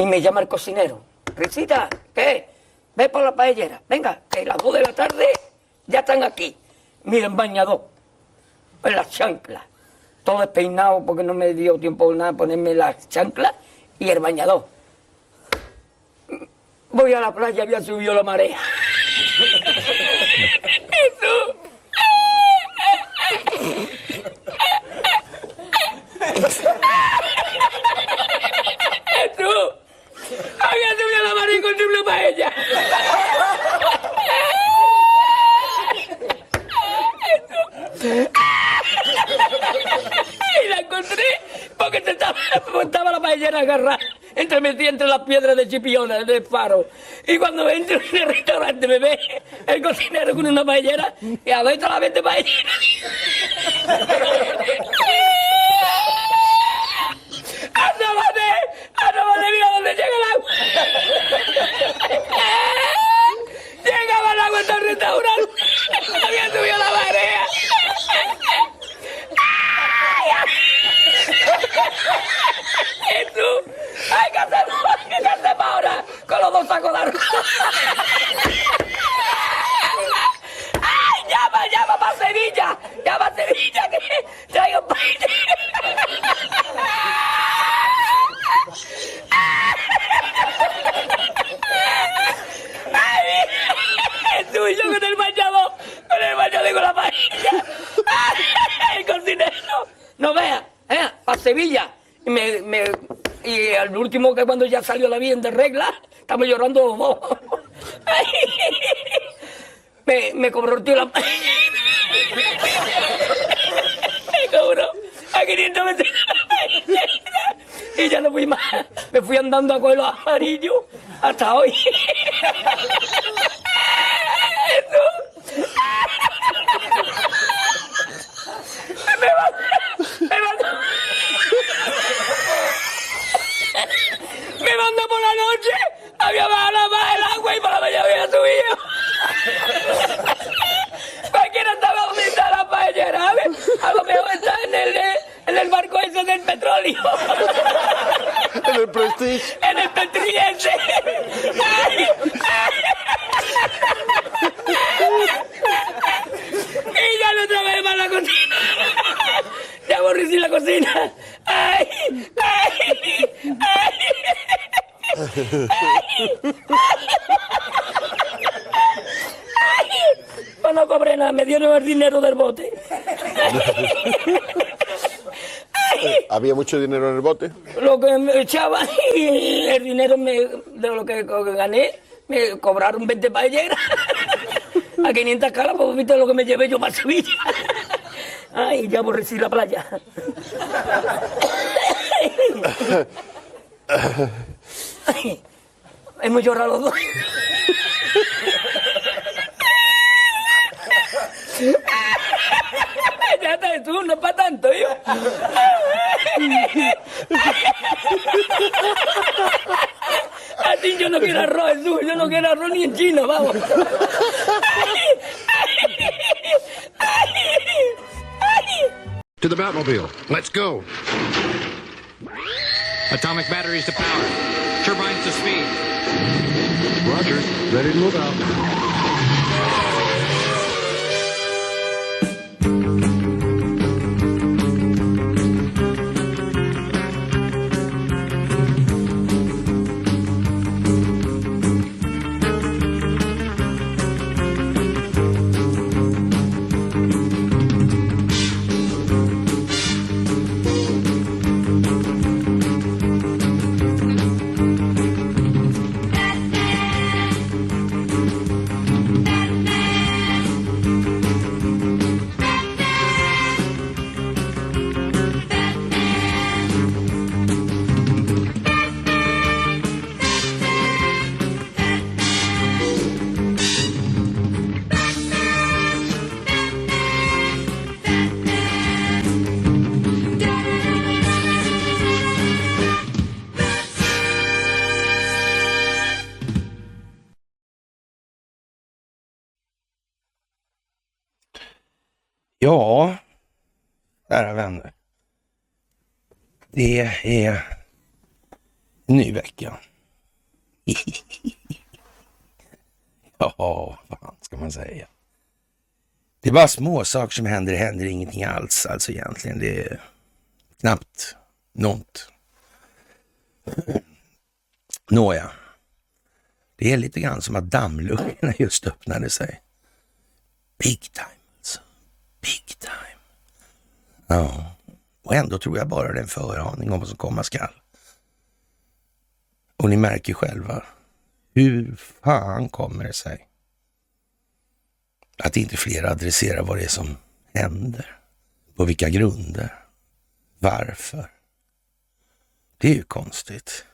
Y me llama el cocinero. Risita, ¿qué? Ve por la paellera. Venga, que las dos de la tarde ya están aquí. Miren, bañador. En las chanclas. Todo despeinado porque no me dio tiempo nada ponerme las chanclas y el bañador. Voy a la playa, había subido la marea. Jesús. Jesús. Había subido la marea y encontré una paella. Y la encontré porque estaba, estaba la paellera agarrada entre metida entre las piedras de Chipiona, del faro. Y cuando entro en el restaurante me ve el cocinero con una paellera y adentro la vende paellera. ¡Asómate! ¡Asómate! ¡Mira dónde llega el agua! ¡Llegaba el agua hasta el restaurante! ¡Había subido la marea! ¡Jesús! ¡Hay que hacerlo! ¿Qué hacemos ahora? Con los dos sacos de arroz. ¡Ay, llama, llama para Sevilla! ¡Llama a Sevilla que traigo ¡Ay! Tú y yo con el bañador, con el bañador con la paella. ¡Ay, el cocinero! No vea, ¿eh? Para Sevilla. Y, me, me, y al último que cuando ya salió la bien de regla, estamos llorando los dos. Me, me cobró el tío la paella. Me cobró a 500 metros y ya no fui más. Me fui andando a coger los amarillos hasta hoy. Me mandó, me mandó, me mandó por la noche, había bajado el agua y por la mañana había subido. Cualquiera estaba donde está la paellera, ¿sabes? A lo mejor está en el, en el barco ese del petróleo. En el Prestige. En el petriense. Ay, Y ya no vez para la cocina. Ya aborrecí la cocina. Ay, ay, ay. Pues no cobré nada, me dieron el dinero del bote. ¿Había mucho dinero en el bote? Lo que me echaban y el dinero me, de lo que, que gané, me cobraron 20 paelleras. A 500 caras, pues viste lo que me llevé yo para Sevilla. Ay, ya aborrecí la playa. Ay, hemos llorado los dos. Ya está, tú, no es para tanto, yo. A ti yo no quiero arroz, Jesús, yo no quiero arroz ni en chino, vamos. To the Batmobile. Let's go. Atomic batteries to power. Turbines to speed. Roger. Ready to move out. Ja, kära vänner. Det är Ny vecka. ja, vad fan ska man säga? Det är bara små saker som händer, det händer ingenting alls alltså egentligen. Det är knappt något. Nåja, det är lite grann som att dammluckorna just öppnade sig. Big time. Big time. Ja, och ändå tror jag bara det är en föraning om vad som komma skall. Och ni märker själva, hur fan kommer det sig att inte fler adresserar vad det är som händer? På vilka grunder? Varför? Det är ju konstigt.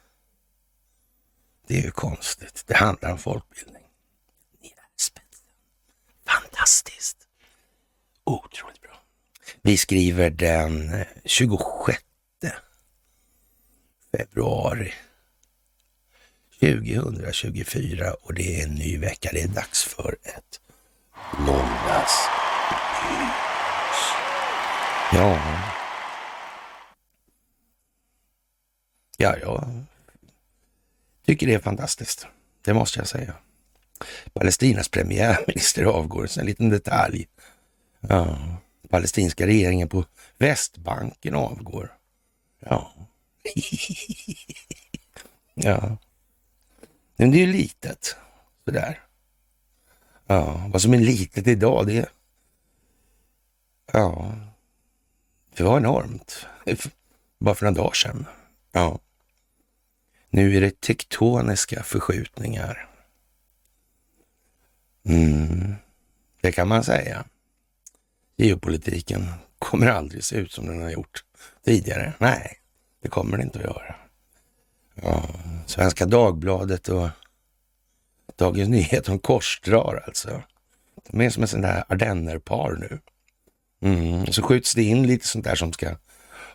Det är ju konstigt. Det handlar om folkbildning. Ni är spetsen. Fantastiskt. Otroligt bra. Vi skriver den eh, 26 februari 2024 och det är en ny vecka. Det är dags för ett måndagsmys. Ja. Ja, jag tycker det är fantastiskt. Det måste jag säga. Palestinas premiärminister avgår, så en liten detalj. Ja, palestinska regeringen på Västbanken avgår. Ja. ja. Men det är ju litet, sådär. Ja, vad som är litet idag, det... Ja, det var enormt. Bara för några dagar sedan. Ja. Nu är det tektoniska förskjutningar. Mm, det kan man säga. Geopolitiken kommer aldrig se ut som den har gjort tidigare. Nej, det kommer det inte att göra. Ja, Svenska Dagbladet och Dagens Nyheter, de korsdrar alltså. De är som en sån där ardennerpar nu. Mm. Så skjuts det in lite sånt där som ska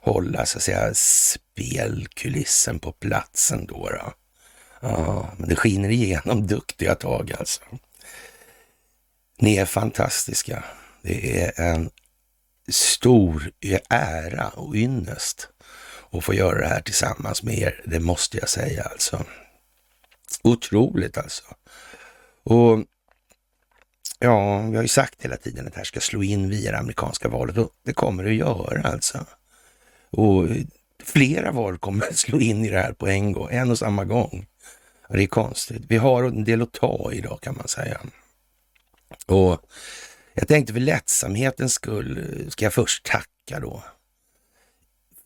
hålla så att säga spelkulissen på platsen då. då. Ja, men det skiner igenom duktiga tag alltså. Ni är fantastiska. Det är en stor ära och ynnest att få göra det här tillsammans med er. Det måste jag säga alltså. Otroligt alltså. Och ja, vi har ju sagt hela tiden att det här ska slå in via det amerikanska valet och det kommer det att göra alltså. Och flera val kommer att slå in i det här på en gång, en och samma gång. Det är konstigt. Vi har en del att ta idag kan man säga. Och jag tänkte för lättsamhetens skull ska jag först tacka då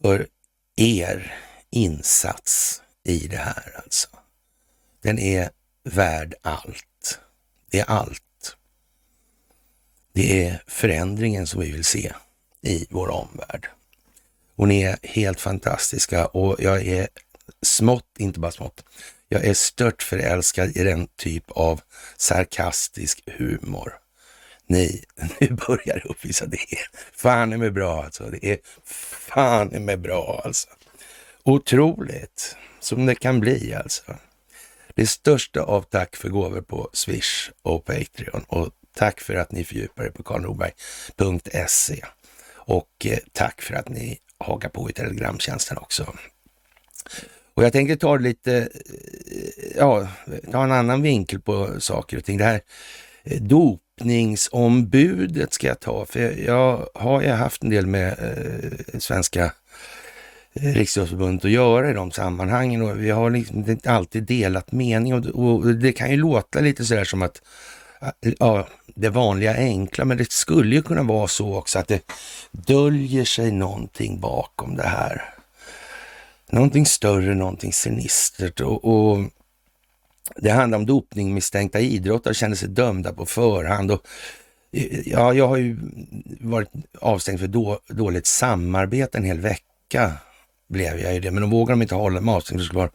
för er insats i det här alltså. Den är värd allt. Det är allt. Det är förändringen som vi vill se i vår omvärld. Och ni är helt fantastiska och jag är smått, inte bara smått, jag är stört förälskad i den typ av sarkastisk humor. Ni, nu börjar det uppvisa det. Är fan är med bra alltså. Det är fan är med bra alltså. Otroligt som det kan bli alltså. Det största av tack för gåvor på Swish och Patreon och tack för att ni fördjupar er på karlnorberg.se och eh, tack för att ni hakar på i telegramtjänsten också. Och jag tänkte ta lite, eh, ja, ta en annan vinkel på saker och ting. Det här eh, dop dopningsombudet ska jag ta, för jag har ju haft en del med eh, svenska eh, Riksidrottsförbundet att göra i de sammanhangen och vi har liksom inte alltid delat mening och, och det kan ju låta lite sådär som att eh, ja, det vanliga enkla, men det skulle ju kunna vara så också att det döljer sig någonting bakom det här. Någonting större, någonting sinistert och, och det handlar om dopningmisstänkta idrottare kände sig dömda på förhand. Och, ja, jag har ju varit avstängd för då, dåligt samarbete en hel vecka blev jag ju det. Men då vågar de inte hålla mig avstängd. Det skulle vara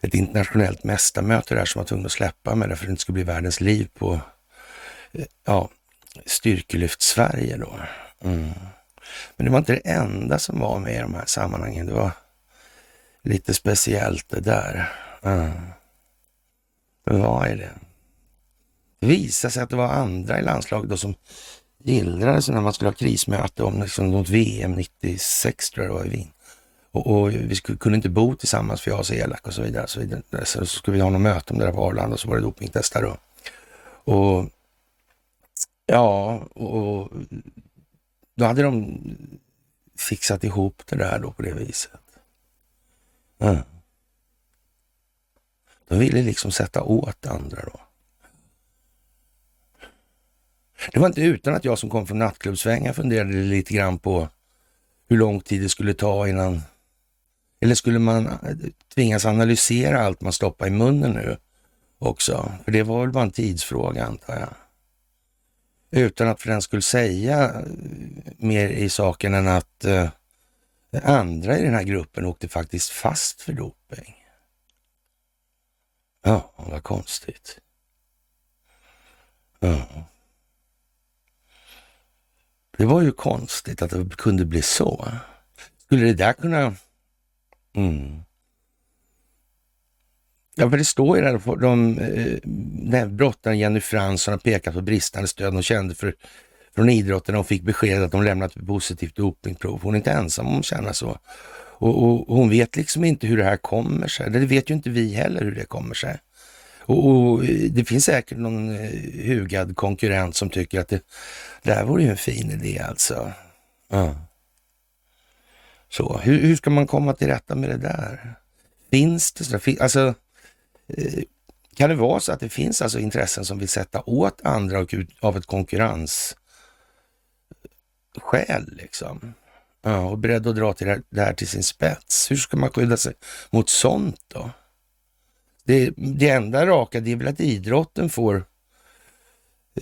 ett internationellt mästarmöte där som var tvungen att släppa mig därför att det inte skulle bli världens liv på ja, Styrkelyft Sverige då. Mm. Men det var inte det enda som var med i de här sammanhangen. Det var lite speciellt det där. Mm. Vad är det? Det visade sig att det var andra i landslaget då som gillrade sig när man skulle ha krismöte om liksom något VM 96 tror jag det var i Wien. Och, och vi skulle, kunde inte bo tillsammans för jag var så elak och så vidare. Så, vidare. så skulle vi ha något möte om det där på Arlanda och så var det dopingtestar då. Och ja, och då hade de fixat ihop det där då på det viset. Mm. De ville liksom sätta åt andra då. Det var inte utan att jag som kom från nattklubbsvängar funderade lite grann på hur lång tid det skulle ta innan... Eller skulle man eh, tvingas analysera allt man stoppar i munnen nu också? För det var väl bara en tidsfråga antar jag. Utan att för den skulle säga eh, mer i saken än att eh, andra i den här gruppen åkte faktiskt fast för doping. Ja, vad konstigt. Ja. Det var ju konstigt att det kunde bli så. Skulle det där kunna... Mm. Ja, för det står ju där, de, eh, de, brottaren Jenny Fransson har pekat på bristande stöd hon kände för, från idrotten och fick besked att de lämnat positivt dopingprov. Hon är inte ensam om att känna så. Och, och, hon vet liksom inte hur det här kommer sig. Det vet ju inte vi heller hur det kommer sig. Och, och det finns säkert någon eh, hugad konkurrent som tycker att det, det här vore ju en fin idé alltså. Ja. Så hur, hur ska man komma till rätta med det där? Finns det så? Alltså, eh, kan det vara så att det finns alltså intressen som vill sätta åt andra av ett konkurrensskäl liksom? Ja, och beredd att dra till det här till sin spets. Hur ska man skydda sig mot sånt då? Det, det enda raka det är väl att idrotten får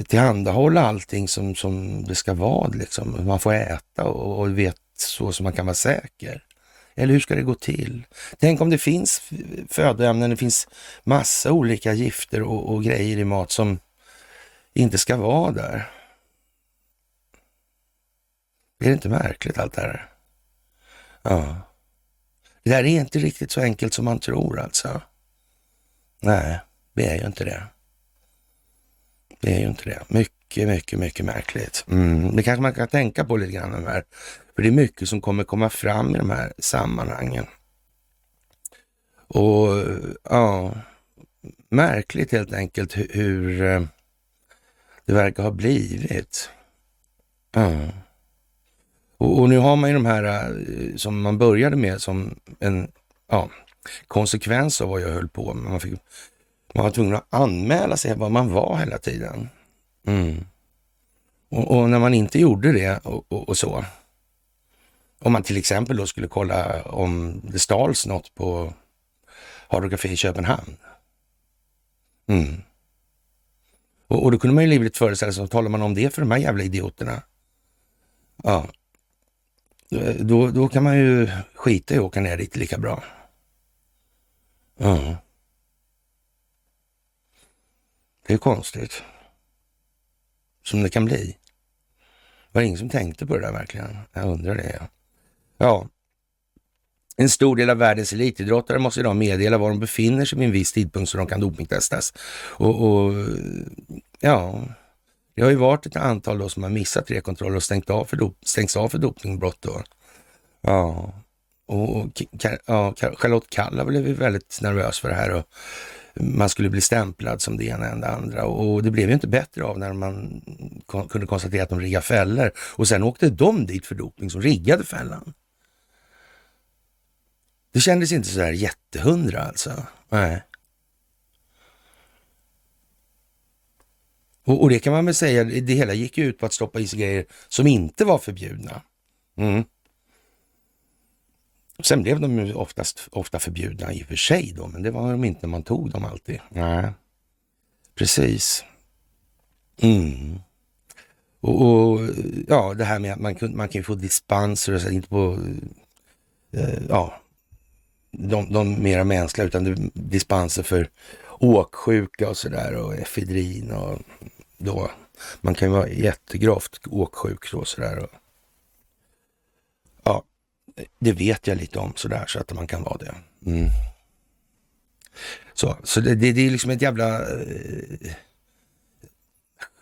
tillhandahålla allting som, som det ska vara. Liksom. Man får äta och, och vet så som man kan vara säker. Eller hur ska det gå till? Tänk om det finns födoämnen, det finns massa olika gifter och, och grejer i mat som inte ska vara där. Är det inte märkligt allt det här? Ja. Det där är inte riktigt så enkelt som man tror alltså. Nej, det är ju inte det. Det är ju inte det. Mycket, mycket, mycket märkligt. Mm. Det kanske man kan tänka på lite grann. Här. För det är mycket som kommer komma fram i de här sammanhangen. Och ja, märkligt helt enkelt hur, eh, det verkar ha blivit. Ja. Och, och, nu har man ju de här eh, som man började med som en ja, konsekvens av vad jag höll på med. Man, fick, man var tvungen att anmäla sig vad man var hela tiden. Mm. Och, och, när man inte gjorde det och, och, och, så, om man till exempel då skulle kolla om det stals något på Hard Café i Köpenhamn. Mm. Och, och då kunde man ju livligt föreställa sig, talar man om det för de här jävla idioterna? Ja, Eh, då, då kan man ju skita i att åka ner dit lika bra. Mm. Det är konstigt. Som det kan bli. Var det ingen som tänkte på det där verkligen? Jag undrar det. Ja. ja. En stor del av världens elitidrottare måste idag meddela var de befinner sig vid en viss tidpunkt så de kan dopingtestas. Och, och ja, det har ju varit ett antal då som har missat tre kontroller och stängt av för dop, stängts av för dopningbrott. då. Ja, och ja, Charlotte Kalla blev väldigt nervös för det här och man skulle bli stämplad som det ena än det andra. Och det blev ju inte bättre av när man kunde konstatera att de riggade fällor. Och sen åkte de dit för doping som riggade fällan. Det kändes inte så där jättehundra alltså. Nej. Och, och, det kan man väl säga, det hela gick ju ut på att stoppa i sig grejer som inte var förbjudna. Mm. Sen blev de ju oftast, ofta förbjudna i och för sig då, men det var de inte när man tog dem alltid. Nej, precis. Mm. Och, och, ja, det här med att man, man kan få dispenser och så, inte på eh, ja, de, de mera mänskliga, utan dispenser för åksjuka och sådär och efedrin och då. Man kan ju vara jättegravt åksjuk då sådär. Och, ja, det vet jag lite om sådär så att man kan vara det. Mm. Så, så det, det, det, är liksom ett jävla eh,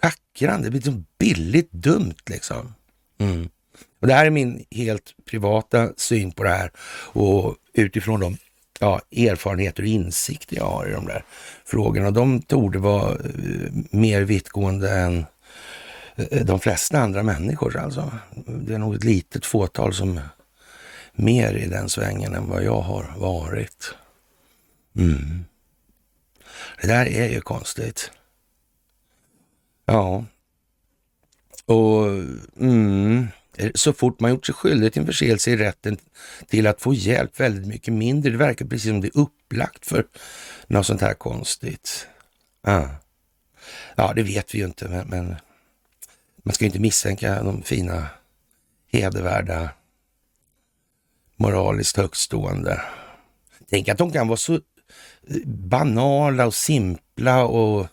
schackrande. Det liksom billigt dumt liksom. Mm. Och det här är min helt privata syn på det här och utifrån de ja, erfarenheter och insikter jag har i de där frågorna. De torde vara eh, mer vittgående än eh, de flesta andra människor alltså. Det är nog ett litet fåtal som mer i den svängen än vad jag har varit. Mm. Det där är ju konstigt. Ja. Och mm, Eh, så fort man gjort sig skyldig till en förseelse i rätten till att få hjälp väldigt mycket mindre. Det verkar precis som det är upplagt för något sånt här konstigt. Ja, ja det vet vi ju inte, men, men man ska ju inte misstänka de fina, hedervärda, moraliskt högtstående. Tänk att de kan vara så eh, banala och simpla och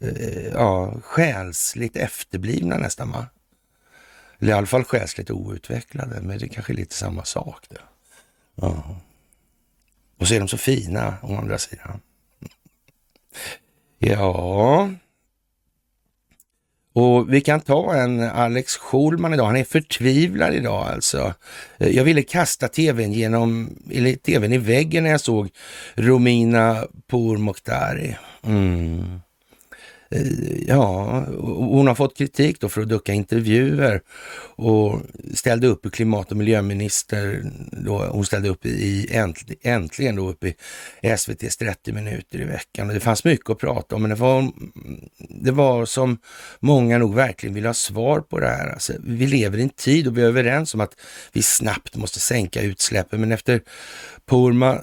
eh, ja, själsligt efterblivna nästan va? Eller i alla fall själsligt outvecklade, men det är kanske är lite samma sak. Då. Ja. Och så är de så fina å andra sidan. Ja, och vi kan ta en Alex Schulman idag. Han är förtvivlad idag alltså. Eh, jag ville kasta tvn genom, eller tvn i väggen när jag såg Romina Pourmokhtari. Mm. Eh, ja, hon har fått kritik då för att ducka intervjuer och ställde upp i klimat och miljöminister. Då, hon ställde upp i, äntligen då upp i SVTs 30 minuter i veckan. Och det fanns mycket att prata om, men det var, det var som många nog verkligen vill ha svar på det här. Alltså, vi lever i en tid och vi är överens om att vi snabbt måste sänka utsläppen, men efter Purma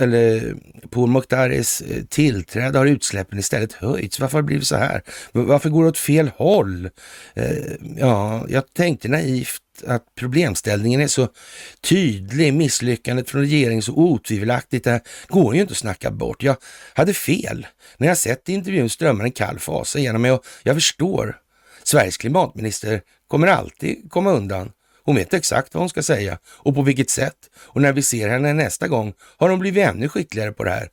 eller på Mokhtaris eh, tillträde har utsläppen istället höjts. Varför har det blivit så här? Varför går det åt fel håll? Eh, ja, jag tänkte naivt att problemställningen är så tydlig. Misslyckandet från regeringen så otvivelaktigt. Det går ju inte att snacka bort. Jag hade fel. När jag sett intervjun strömmar en kall fasa genom mig och jag förstår. Sveriges klimatminister kommer alltid komma undan hon vet exakt vad hon ska säga och på vilket sätt. Och när vi ser henne nästa gång har hon blivit ännu skickligare på det här.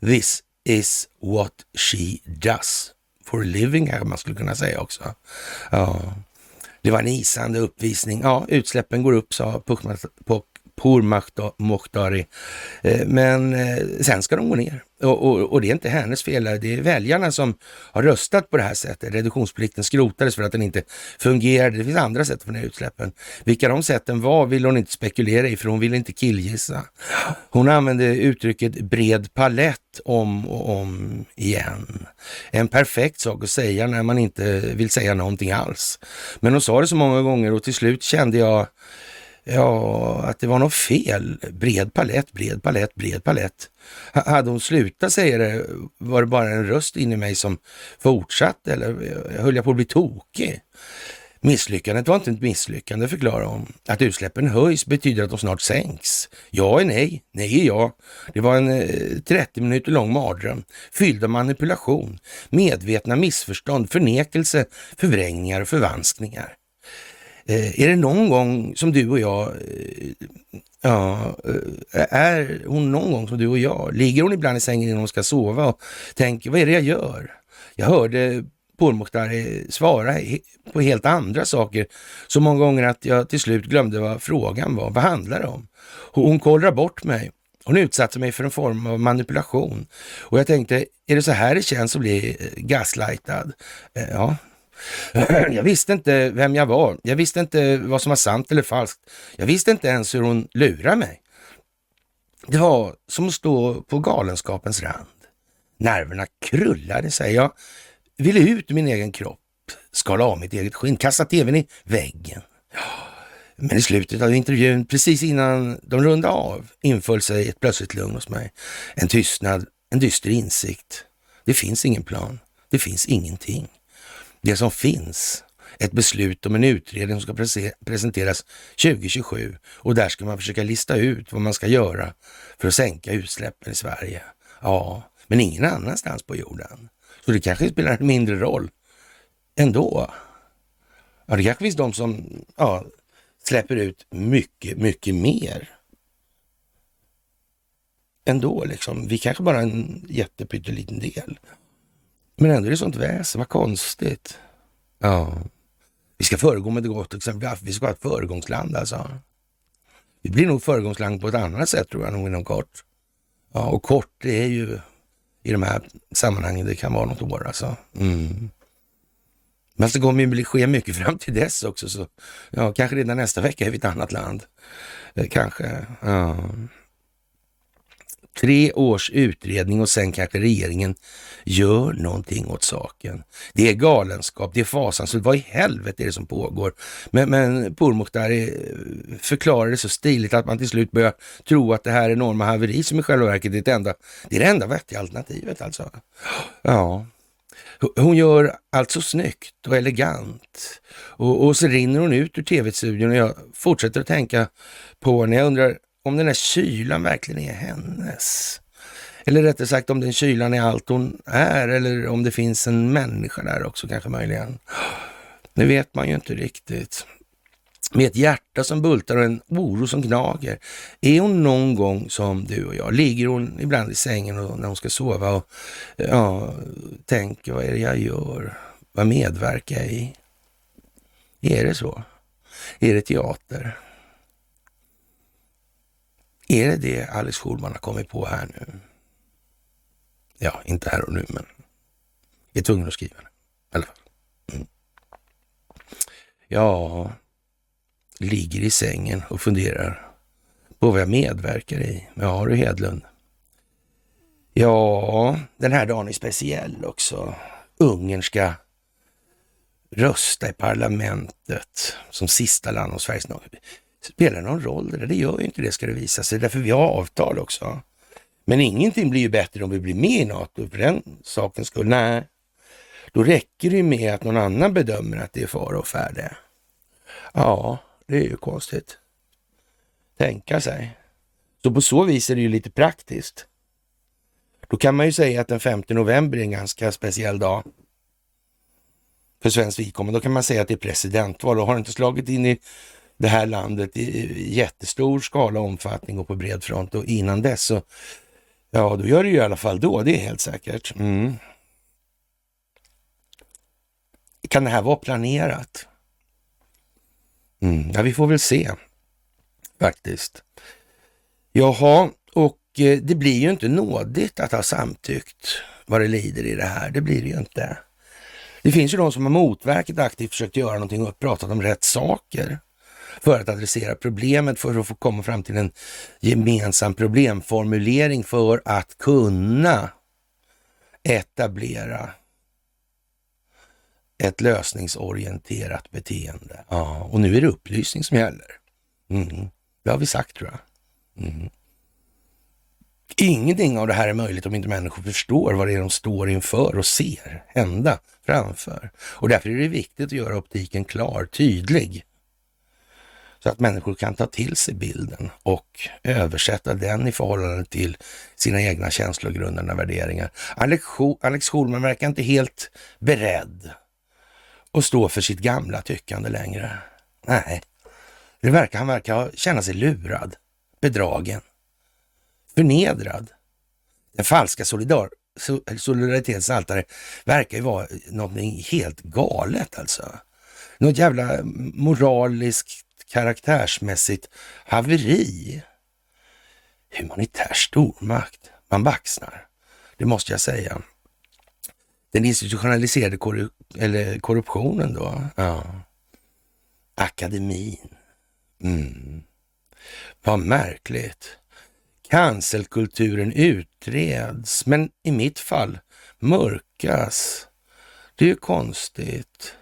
This is what she does for a living, här man skulle kunna säga också. Ja, det var en isande uppvisning. Ja, utsläppen går upp, sa Pour Mokhtari. Eh, men eh, sen ska de gå ner. Och, och, och, det är inte hennes fel, det är väljarna som har röstat på det här sättet. Reduktionsplikten skrotades för att den inte fungerade. Det finns andra sätt att få ner utsläppen. Vilka de sätten var vill hon inte spekulera i, för hon vill inte killgissa. Hon använde uttrycket bred palett om och om igen. En perfekt sak att säga när man inte vill säga någonting alls. Men hon sa det så många gånger och till slut kände jag Ja, att det var något fel. Bred palett, bred palett, bred palett. Hade hon slutat säga det, var det bara en röst in i mig som fortsatte eller eh, höll jag på att bli tokig? Misslyckandet var inte ett misslyckande, förklarar hon. Att utsläppen höjs betyder att de snart sänks. Ja är nej, nej är ja. Det var en eh, 30 minuter lång mardröm, fylld av manipulation, medvetna missförstånd, förnekelse, förvrängningar och förvanskningar. Eh, är det någon gång som du och jag, eh, ja, eh, är hon någon gång som du och jag? Ligger hon ibland i sängen innan hon ska sova och tänker, vad är det jag gör? Jag hörde Pourmokhtari eh, svara på helt andra saker så många gånger att jag till slut glömde vad frågan var. Vad handlar det om? Hon kollrar bort mig. Hon utsatte mig för en form av manipulation. Och jag tänkte, är det så här det känns att bli eh, gaslightad? Ja, jag visste inte vem jag var. Jag visste inte vad som var sant eller falskt. Jag visste inte ens hur hon lurade mig. Det var som att stå på galenskapens rand. Nerverna krullade sig. Jag ville ut ur min egen kropp, skala av mitt eget skinn, kasta tvn i väggen. Men i slutet av intervjun, precis innan de rundade av, inföll sig ett plötsligt lugn hos mig. En tystnad, en dyster insikt. Det finns ingen plan. Det finns ingenting det som finns, ett beslut om en utredning som ska presenteras 2027 och där ska man försöka lista ut vad man ska göra för att sänka utsläppen i Sverige. Ja, men ingen annanstans på jorden. Så det kanske spelar en mindre roll ändå. Ja, det kanske finns de som ja, släpper ut mycket, mycket mer ändå. Liksom. Vi kanske bara är en jättepytteliten del. Men ändå är det sånt väsen, vad konstigt. Ja. Vi ska föregå med det gott exempel. Vi ska vara ett föregångsland alltså. Vi blir nog föregångsland på ett annat sätt tror jag nog inom kort. Ja, och kort det är ju i de här sammanhangen, det kan vara något år alltså. Mm. Men det kommer ju ske mycket fram till dess också, så ja, kanske redan nästa vecka är vi ett annat land. Eh, kanske. Ja. Tre års utredning och sen kanske regeringen gör någonting åt saken. Det är galenskap, det är fasansfullt. Vad i helvete är det som pågår? Men, men Pourmokhtari eh, förklarar det så stiligt att man till slut börjar tro att det här enorma haveri som i själva verket är det enda, det är det enda vettiga alternativet alltså. Ja, hon gör allt så snyggt och elegant. Och, och så rinner hon ut ur tv-studion och jag fortsätter att tänka på när jag undrar om den här kylan verkligen är hennes. Eller rättare sagt om den kylan är allt hon är eller om det finns en människa där också kanske möjligen. Det vet man ju inte riktigt. Med ett hjärta som bultar och en oro som gnager. Är hon någon gång som du och jag? Ligger hon ibland i sängen och när hon ska sova och ja, tänker vad är det jag gör? Vad medverkar jag i? Är det så? Är det teater? Är det det Alex Schulman har kommit på här nu? Ja, inte här och nu, men jag är tvungen att skriva det i alla fall. Mm. Ja, ligger i sängen och funderar på vad jag medverkar i. Ja du Hedlund. Ja, den här dagen är speciell också. Ungern ska rösta i parlamentet som sista land av Sveriges Spelar det någon roll det där? Det gör ju inte det ska det visa sig. Därför vi har avtal också. Men ingenting blir ju bättre om vi blir med i NATO för den sakens skull. Nej, då räcker det ju med att någon annan bedömer att det är fara och färde. Ja, det är ju konstigt. Tänka sig. Så på så vis är det ju lite praktiskt. Då kan man ju säga att den 5 november är en ganska speciell dag för svenskt vidkommande. Då kan man säga att det är presidentval och har inte slagit in i det här landet i jättestor skala, omfattning och på bred front. Och innan dess så, ja, då gör det ju i alla fall då, det är helt säkert. Mm. Kan det här vara planerat? Mm. Ja, vi får väl se faktiskt. Jaha, och eh, det blir ju inte nådigt att ha samtyckt vad det lider i det här. Det blir det ju inte. Det finns ju de som har motverkat aktivt försökt göra någonting och pratat om rätt saker för att adressera problemet, för att få komma fram till en gemensam problemformulering för att kunna etablera ett lösningsorienterat beteende. Ja, och nu är det upplysning som gäller. Mm. Det har vi sagt tror jag. Mm. Ingenting av det här är möjligt om inte människor förstår vad det är de står inför och ser hända framför. Och därför är det viktigt att göra optiken klar, tydlig så att människor kan ta till sig bilden och översätta den i förhållande till sina egna känslogrundande värderingar. Alex Schulman verkar inte helt beredd att stå för sitt gamla tyckande längre. Nej, det verkar, han verkar känna sig lurad, bedragen, förnedrad. Den falska solidar, solidaritetens altare verkar ju vara någonting helt galet alltså. Något jävla moraliskt karaktärsmässigt haveri. Humanitär stormakt. Man baxnar. Det måste jag säga. Den institutionaliserade korru eller korruptionen då. Ja. Akademin. Mm. Vad märkligt. Cancelkulturen utreds, men i mitt fall mörkas. Det är ju konstigt.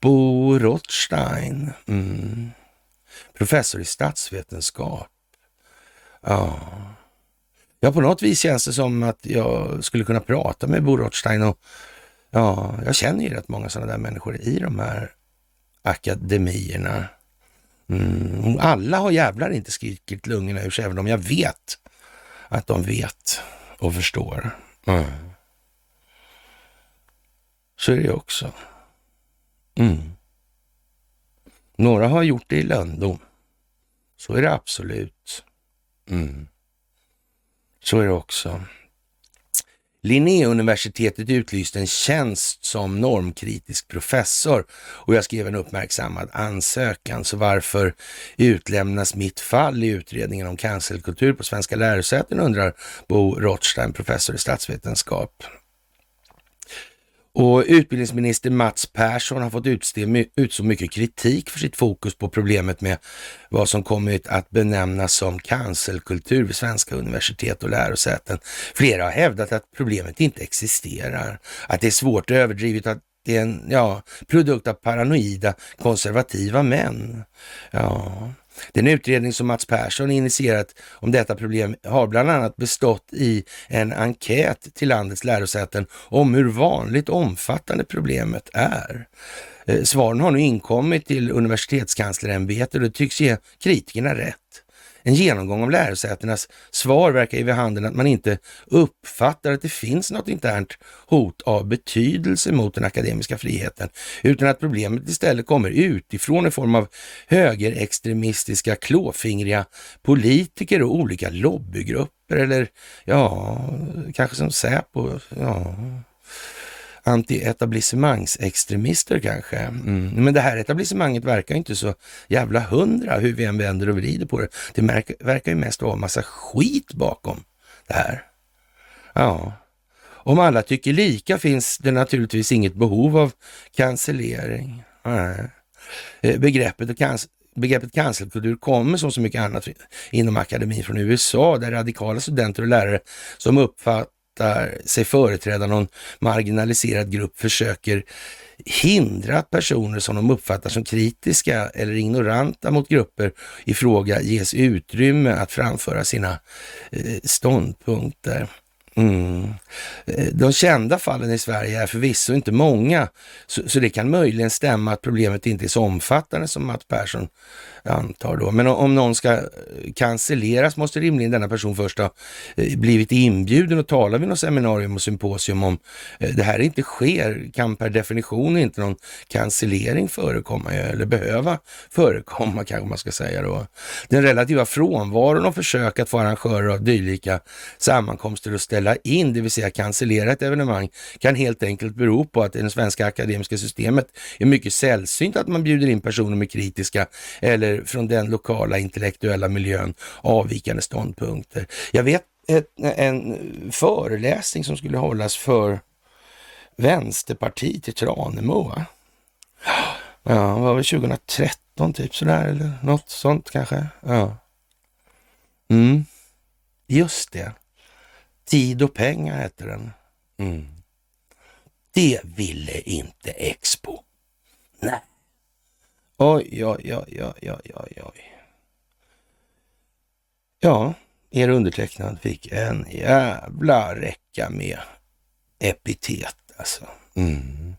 Bo Rothstein. Mm professor i statsvetenskap. Ja. ja, på något vis känns det som att jag skulle kunna prata med Bo Rothstein och ja, jag känner ju rätt många sådana där människor i de här akademierna. Mm. Alla har jävlar inte skrikit lungorna ur sig, även om jag vet att de vet och förstår. Mm. Så är det också. Mm. Några har gjort det i lönndom. Så är det absolut. Mm. Så är det också. Linnéuniversitetet utlyste en tjänst som normkritisk professor och jag skrev en uppmärksammad ansökan. Så varför utlämnas mitt fall i utredningen om cancelkultur på svenska lärosäten undrar Bo Rothstein, professor i statsvetenskap. Och utbildningsminister Mats Persson har fått utstå ut mycket kritik för sitt fokus på problemet med vad som kommit att benämnas som cancelkultur vid svenska universitet och lärosäten. Flera har hävdat att problemet inte existerar, att det är svårt överdrivet, att det är en ja, produkt av paranoida konservativa män. Ja, den utredning som Mats Persson initierat om detta problem har bland annat bestått i en enkät till landets lärosäten om hur vanligt omfattande problemet är. Eh, svaren har nu inkommit till universitetskanslerämbetet och det tycks ge kritikerna rätt. En genomgång av lärosätenas svar verkar ge vid handen att man inte uppfattar att det finns något internt hot av betydelse mot den akademiska friheten, utan att problemet istället kommer utifrån i form av högerextremistiska, klåfingriga politiker och olika lobbygrupper eller ja, kanske som Säpo. Ja anti-etablissemangsextremister kanske. Mm. Men det här etablissemanget verkar inte så jävla hundra hur vi än vänder och vrider på det. Det verkar ju mest vara en massa skit bakom det här. Ja, om alla tycker lika finns det naturligtvis inget behov av cancellering. Nej. Eh, begreppet, canc begreppet cancelkultur kommer som så mycket annat inom akademin från USA, där radikala studenter och lärare som uppfattar uppfattar sig företräda någon marginaliserad grupp försöker hindra att personer som de uppfattar som kritiska eller ignoranta mot grupper i fråga ges utrymme att framföra sina eh, ståndpunkter. Mm. Eh, de kända fallen i Sverige är förvisso inte många, så, så, det kan möjligen stämma att problemet inte är så omfattande som Mats Persson antar då. Men om någon ska eh, cancelleras måste rimligen denna person först ha eh, blivit inbjuden och tala vid något seminarium och symposium om eh, det här inte sker, kan per definition inte någon cancellering förekomma eh, eller behöva förekomma kanske man ska säga då. Den relativa frånvaron av försök att få arrangörer av dylika sammankomster att ställa in, det vill säga cancellera ett evenemang, kan helt enkelt bero på att i det svenska akademiska systemet är mycket sällsynt att man bjuder in personer med kritiska eller från den lokala intellektuella miljön avvikande ståndpunkter. Jag vet ett, en föreläsning som skulle hållas för Vänsterpartiet i Tranemo. va? Ja, det var väl 2013 typ sådär eller något sånt kanske. Ja. Mm. Just det. Tid och pengar hette den. Mm. Det ville inte Expo. Nej. Oj, oj, oj, oj, oj, oj, oj. Ja, er undertecknad fick en jävla räcka med epitet alltså. Mm.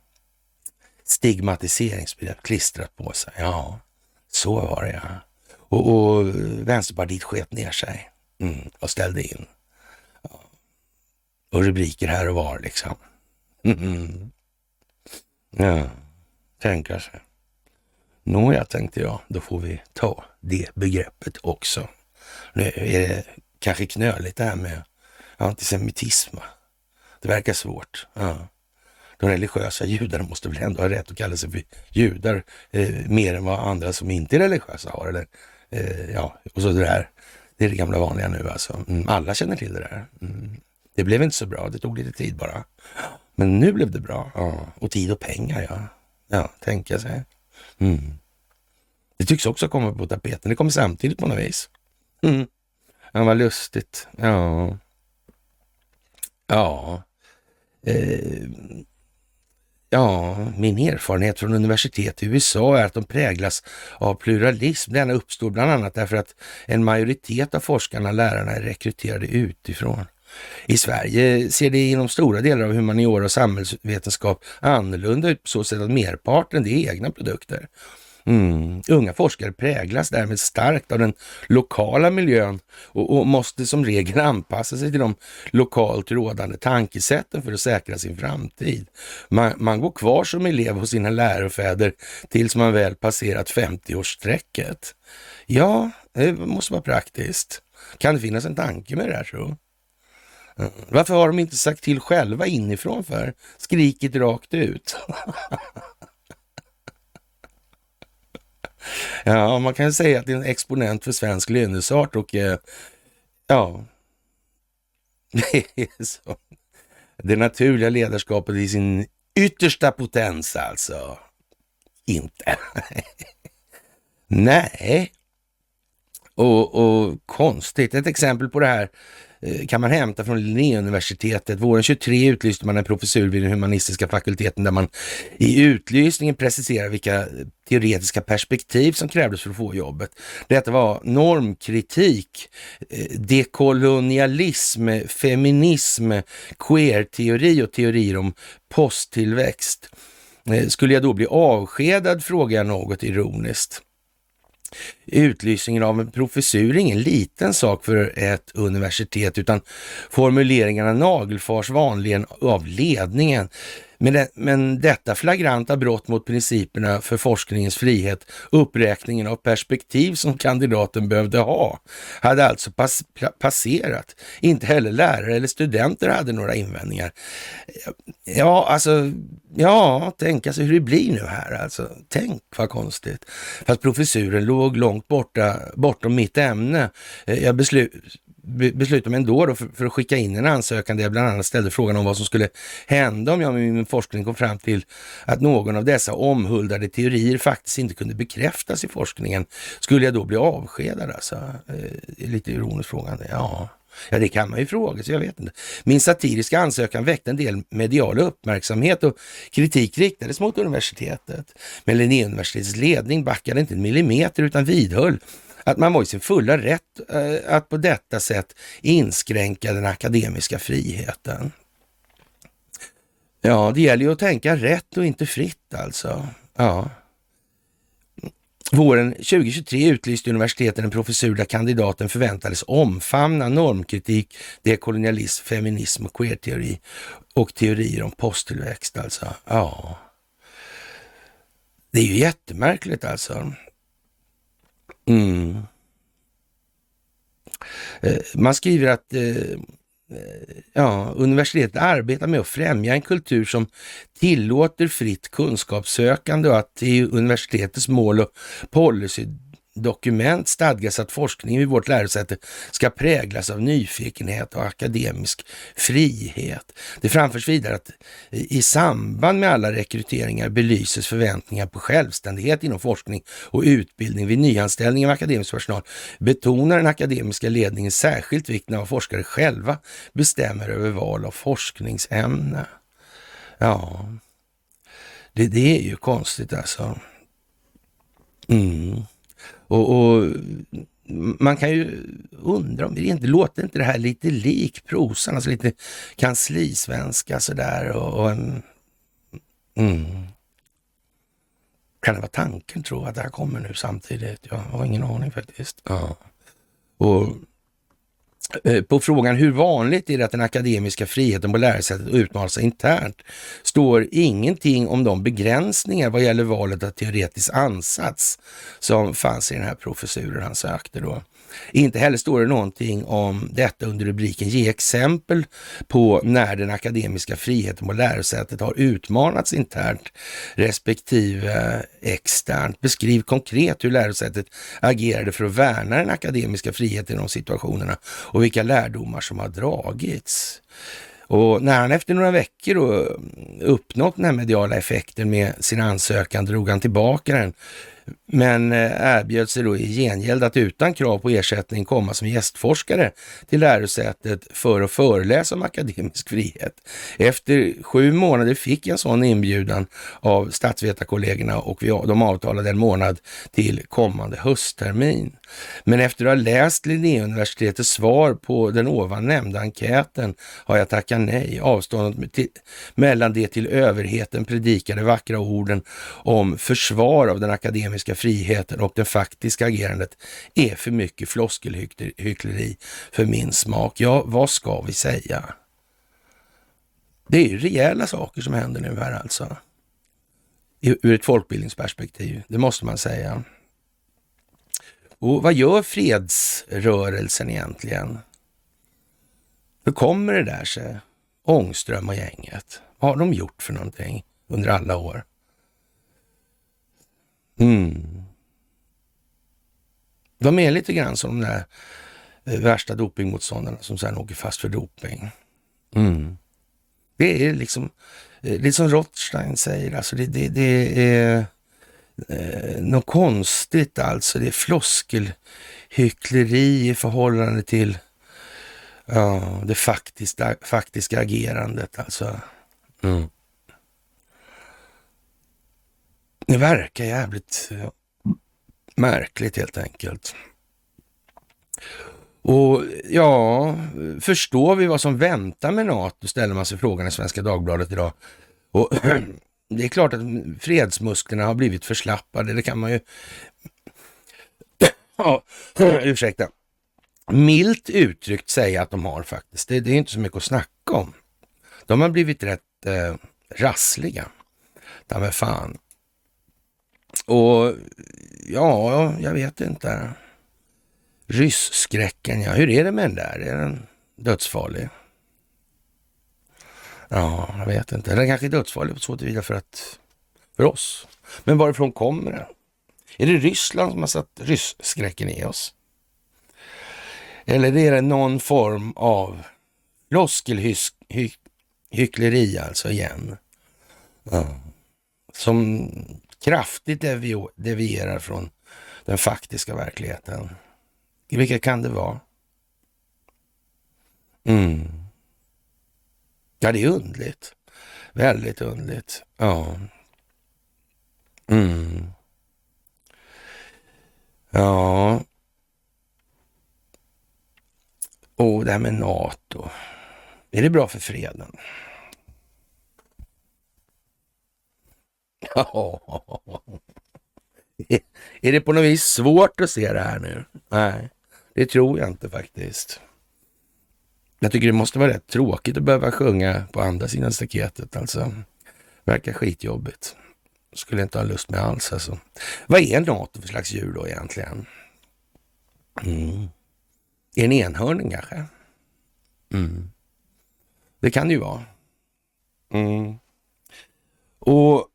Stigmatiseringsbegrepp klistrat på sig. Ja, så var det ja. Och, och Vänsterpartiet sket ner sig mm, och ställde in. Och rubriker här och var liksom. Mm. Ja, tänka sig. Nåja, tänkte jag, då får vi ta det begreppet också. Nu är det kanske knöligt det här med antisemitism. Det verkar svårt. Ja. De religiösa judarna måste väl ändå ha rätt att kalla sig för judar eh, mer än vad andra som inte är religiösa har. Eller, eh, ja, och så det där. Det är det gamla vanliga nu alltså. Mm, alla känner till det där. Mm. Det blev inte så bra, det tog lite tid bara. Men nu blev det bra. Ja. Och tid och pengar, ja. Ja, tänka sig. Mm. Det tycks också komma på tapeten. Det kommer samtidigt på något vis. Mm. Ja, vad lustigt. Ja. Ja. Eh. Ja, min erfarenhet från universitet i USA är att de präglas av pluralism. Denna uppstår bland annat därför att en majoritet av forskarna, och lärarna, är rekryterade utifrån. I Sverige ser det inom stora delar av humaniora och samhällsvetenskap annorlunda ut på så sätt att merparten det är egna produkter. Mm. Unga forskare präglas därmed starkt av den lokala miljön och, och, måste som regel anpassa sig till de lokalt rådande tankesätten för att säkra sin framtid. Man, man går kvar som elev hos sina lärofäder tills man väl passerat 50-årsstrecket. Ja, det måste vara praktiskt. Kan det finnas en tanke med det här tro? Eh, varför har de inte sagt till själva inifrån för? Skrikit rakt ut. ja, man kan säga att det är en exponent för svensk lönesart och eh, ja, det är så. Det naturliga ledarskapet i sin yttersta potens alltså. Inte. Nej. Och, och konstigt. Ett exempel på det här Eh, kan man hämta från Linnéuniversitetet. Våren 23 utlyste man en professur vid den humanistiska fakulteten där man i utlysningen preciserar vilka teoretiska perspektiv som krävdes för att få jobbet. Detta var normkritik, eh, dekolonialism, feminism, queer-teori och teorier om posttillväxt. Eh, skulle jag då bli avskedad, frågar jag något ironiskt. Utlysningen av en professur är ingen liten sak för ett universitet, utan formuleringarna nagelfars vanligen av ledningen. Men, det, men detta flagranta brott mot principerna för forskningens frihet, uppräkningen av perspektiv som kandidaten behövde ha, hade alltså pass, passerat. Inte heller lärare eller studenter hade några invändningar. Ja, alltså, ja, tänk alltså hur det blir nu här alltså. Tänk vad konstigt. Fast professuren låg långt borta, bortom mitt ämne. Eh, jag beslut, beslutade mig ändå då för, för, att skicka in en ansökan där jag bland annat ställde frågan om vad som skulle hända om jag med min forskning kom fram till att någon av dessa omhuldade teorier faktiskt inte kunde bekräftas i forskningen. Skulle jag då bli avskedad alltså? Eh, lite ironiskt frågande. Ja. Ja, det kan man ju fråga sig, jag vet inte. Min satiriska ansökan väckte en del medial uppmärksamhet och kritik riktades mot universitetet. Men Linnéuniversitetets ledning backade inte en millimeter utan vidhöll att man var i sin fulla rätt eh, att på detta sätt inskränka den akademiska friheten. Ja, det gäller ju att tänka rätt och inte fritt alltså. Ja. Våren 2023 utlyste universiteten en professur där kandidaten förväntades omfamna normkritik, dekolonialism, feminism och queerteori och teorier om posttillväxt alltså. Ja. Det är ju jättemärkligt alltså. Mm. Eh, man skriver att eh, eh, ja, universitetet arbetar med att främja en kultur som tillåter fritt kunskapssökande och att det är universitetets mål och policy dokument stadgas att forskningen vid vårt lärosäte ska präglas av nyfikenhet och akademisk frihet. Det framförs vidare att i samband med alla rekryteringar belyses förväntningar på självständighet inom forskning och utbildning vid nyanställning av akademisk personal. Betonar den akademiska ledningen särskilt vikten av att forskare själva bestämmer över val av forskningsämne. Ja, det, det är ju konstigt alltså. Mm. Och, och, man kan ju undra om det inte låter inte det här lite lik prosan, alltså lite kanslisvenska sådär och, och en... Mm. Kan det vara tanken tro att det här kommer nu samtidigt? Jag har ingen aning faktiskt. Ja. Och Eh, på frågan hur vanligt är det att den akademiska friheten på lärosätet utmanas internt står ingenting om de begränsningar vad gäller valet av teoretisk ansats som fanns i den här professuren han sökte då. Inte heller står det någonting om detta under rubriken Ge exempel på när den akademiska friheten på lärosätet har utmanats internt respektive eh, externt. Beskriv konkret hur lärosätet agerade för att värna den akademiska friheten i de situationerna och vilka lärdomar som har dragits. Och när han efter några veckor då uppnått den här mediala effekten med sin ansökan drog han tillbaka den men eh, erbjöd sig då i gengäld att utan krav på ersättning komma som gästforskare till lärosätet för att föreläsa om akademisk frihet. Efter sju månader fick jag en sån inbjudan av statsvetarkollegorna och vi, de avtalade en månad till kommande hösttermin. Men efter att ha läst Linnéuniversitetets svar på den ovan nämnda enkäten har jag tackat nej. Avståndet till, mellan det till överheten predikade vackra orden om försvar av den akademiska friheten och det faktiska agerandet är för mycket floskelhyckleri för min smak. Ja, vad ska vi säga? Det är ju rejäla saker som händer nu här alltså. Ur ett folkbildningsperspektiv, det måste man säga. Och vad gör fredsrörelsen egentligen? Hur kommer det där sig? Ångström och gänget. Vad har de gjort för någonting under alla år? Mm. De är lite grann som de där eh, värsta dopingmotståndarna som sen åker fast för doping. Mm. Det är liksom, eh, det är som Rothstein säger, alltså det, det, det är eh, något konstigt alltså. Det är floskelhyckleri i förhållande till ja, det faktiska, faktiska agerandet alltså. Mm. Det verkar jävligt eh, märkligt helt enkelt. Och ja, förstår vi vad som väntar med NATO, ställer man sig frågan i Svenska Dagbladet idag. Och det är klart att fredsmusklerna har blivit förslappade, det kan man ju... ja, ursäkta. Milt uttryckt säga att de har faktiskt. Det, det, är inte så mycket att snacka om. De har blivit rätt eh, rassliga. Ta med fan. Och ja, jag vet inte. Rysskräcken, ja. Hur är det med den där? Är den dödsfarlig? Ja, jag vet inte. Den kanske är dödsfarlig på så tillvida för att för oss. Men varifrån kommer den? Är det Ryssland som har satt rysskräcken i oss? Eller är det någon form av floskelhyckleri alltså igen? Ja. Som kraftigt devierar från den faktiska verkligheten. Vilka kan det vara? Mm. Ja, det är undligt. Väldigt undligt. Ja. Mm. Ja. Och det här med NATO. Är det bra för freden? Ja. Är det på något vis svårt att se det här nu? Nej. Det tror jag inte faktiskt. Jag tycker det måste vara rätt tråkigt att behöva sjunga på andra sidan staketet alltså. Verkar skitjobbigt. Skulle inte ha lust med alls alltså. Vad är NATO för slags djur då egentligen? Mm. Är en enhörning kanske? Mm. Det kan det ju vara. Mm. Och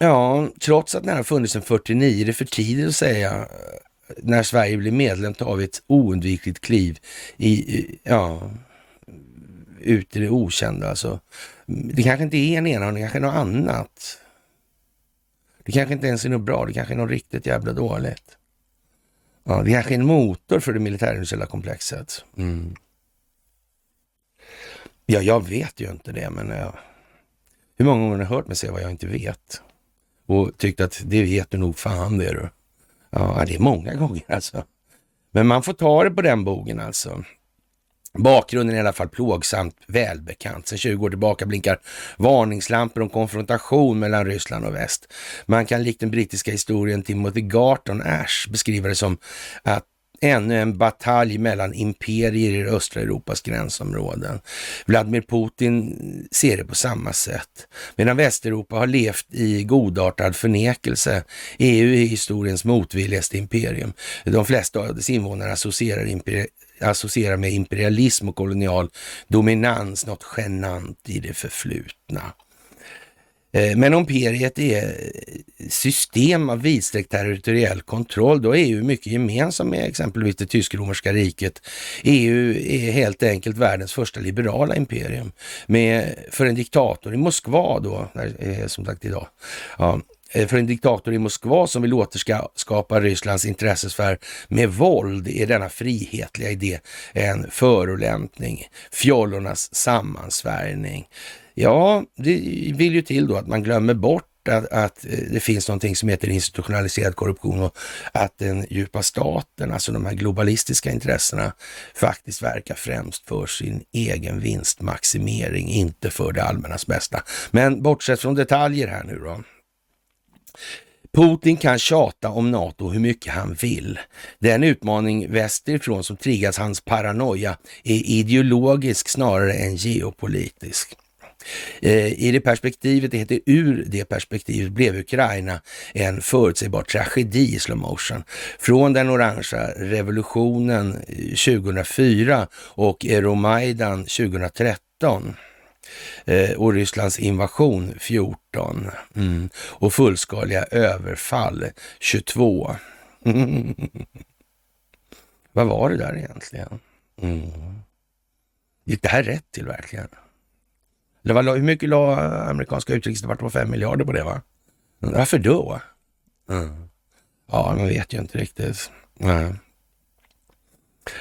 ja, trots att den har funnits sedan 49, det är för tidigt att säga eh, när Sverige blir medlem tar vi ett oundvikligt kliv i, ja, ut i det okända. Alltså. Det kanske inte är en ena, det kanske är något annat. Det kanske inte ens är något bra, det kanske är något riktigt jävla dåligt. Ja, det kanske är en motor för det militärindustriella komplexet. Mm. Ja, jag vet ju inte det, men ja. hur många gånger har ni hört mig säga vad jag inte vet? Och tyckt att det vet du nog fan det du. Ja, det är många gånger alltså. Men man får ta det på den bogen alltså. Bakgrunden är i alla fall plågsamt välbekant. Sen 20 år tillbaka blinkar varningslampor om konfrontation mellan Ryssland och väst. Man kan likt den brittiska historien Timothy Garton Ash beskriva det som att ännu en batalj mellan imperier i östra Europas gränsområden. Vladimir Putin ser det på samma sätt. Medan Västeuropa har levt i godartad förnekelse. EU är historiens motvilligaste imperium. De flesta av dess invånare associerar, associerar med imperialism och kolonial dominans, något genant i det förflutna. Eh, men om imperiet är system av vidsträckt territoriell kontroll, då är EU mycket gemensamt med exempelvis det tysk-romerska riket. EU är helt enkelt världens första liberala imperium. Med, för en diktator i Moskva då, som sagt idag, ja, eh, för en diktator i Moskva som vill återskapa Rysslands intressesfär med våld är denna frihetliga idé en förolämpning, fjollornas sammansvärjning. Ja, det vill ju till då att man glömmer bort att, att, eh, det finns någonting som heter institutionaliserad korruption och att den djupa staten, alltså de här globalistiska intressena, faktiskt verkar främst för sin egen vinstmaximering, inte för det allmännas bästa. Men bortsett från detaljer här nu då, Putin kan tjata om NATO hur mycket han vill. Den utmaning västerifrån som triggas hans paranoia är ideologisk snarare än geopolitisk. Eh, I det perspektivet, det heter ur det perspektivet, blev Ukraina en förutsägbar tragedi i slow motion. Från den orangea revolutionen eh, 2004 och Euromaidan 2013 eh, och Rysslands invasion 14 mm. och fullskaliga överfall 22. Vad var det där egentligen? Mm. Gick det här rätt till verkligen? Det var, hur mycket la amerikanska utrikesdepartementet? 5 miljarder på det va? Varför då? Mm. Ja, man vet ju inte riktigt. Mm.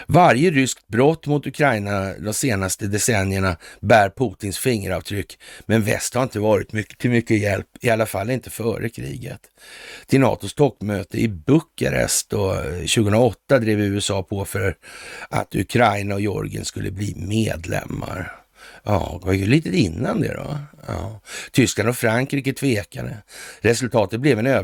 Varje ryskt brott mot Ukraina de senaste decennierna bär Putins fingeravtryck, men väst har inte varit mycket, till mycket hjälp, i alla fall inte före kriget. Till NATOs toppmöte i Bukarest 2008 drev USA på för att Ukraina och Georgien skulle bli medlemmar. Ja, det var ju lite innan det då. Ja. Tyskland och Frankrike tvekade. Resultatet blev en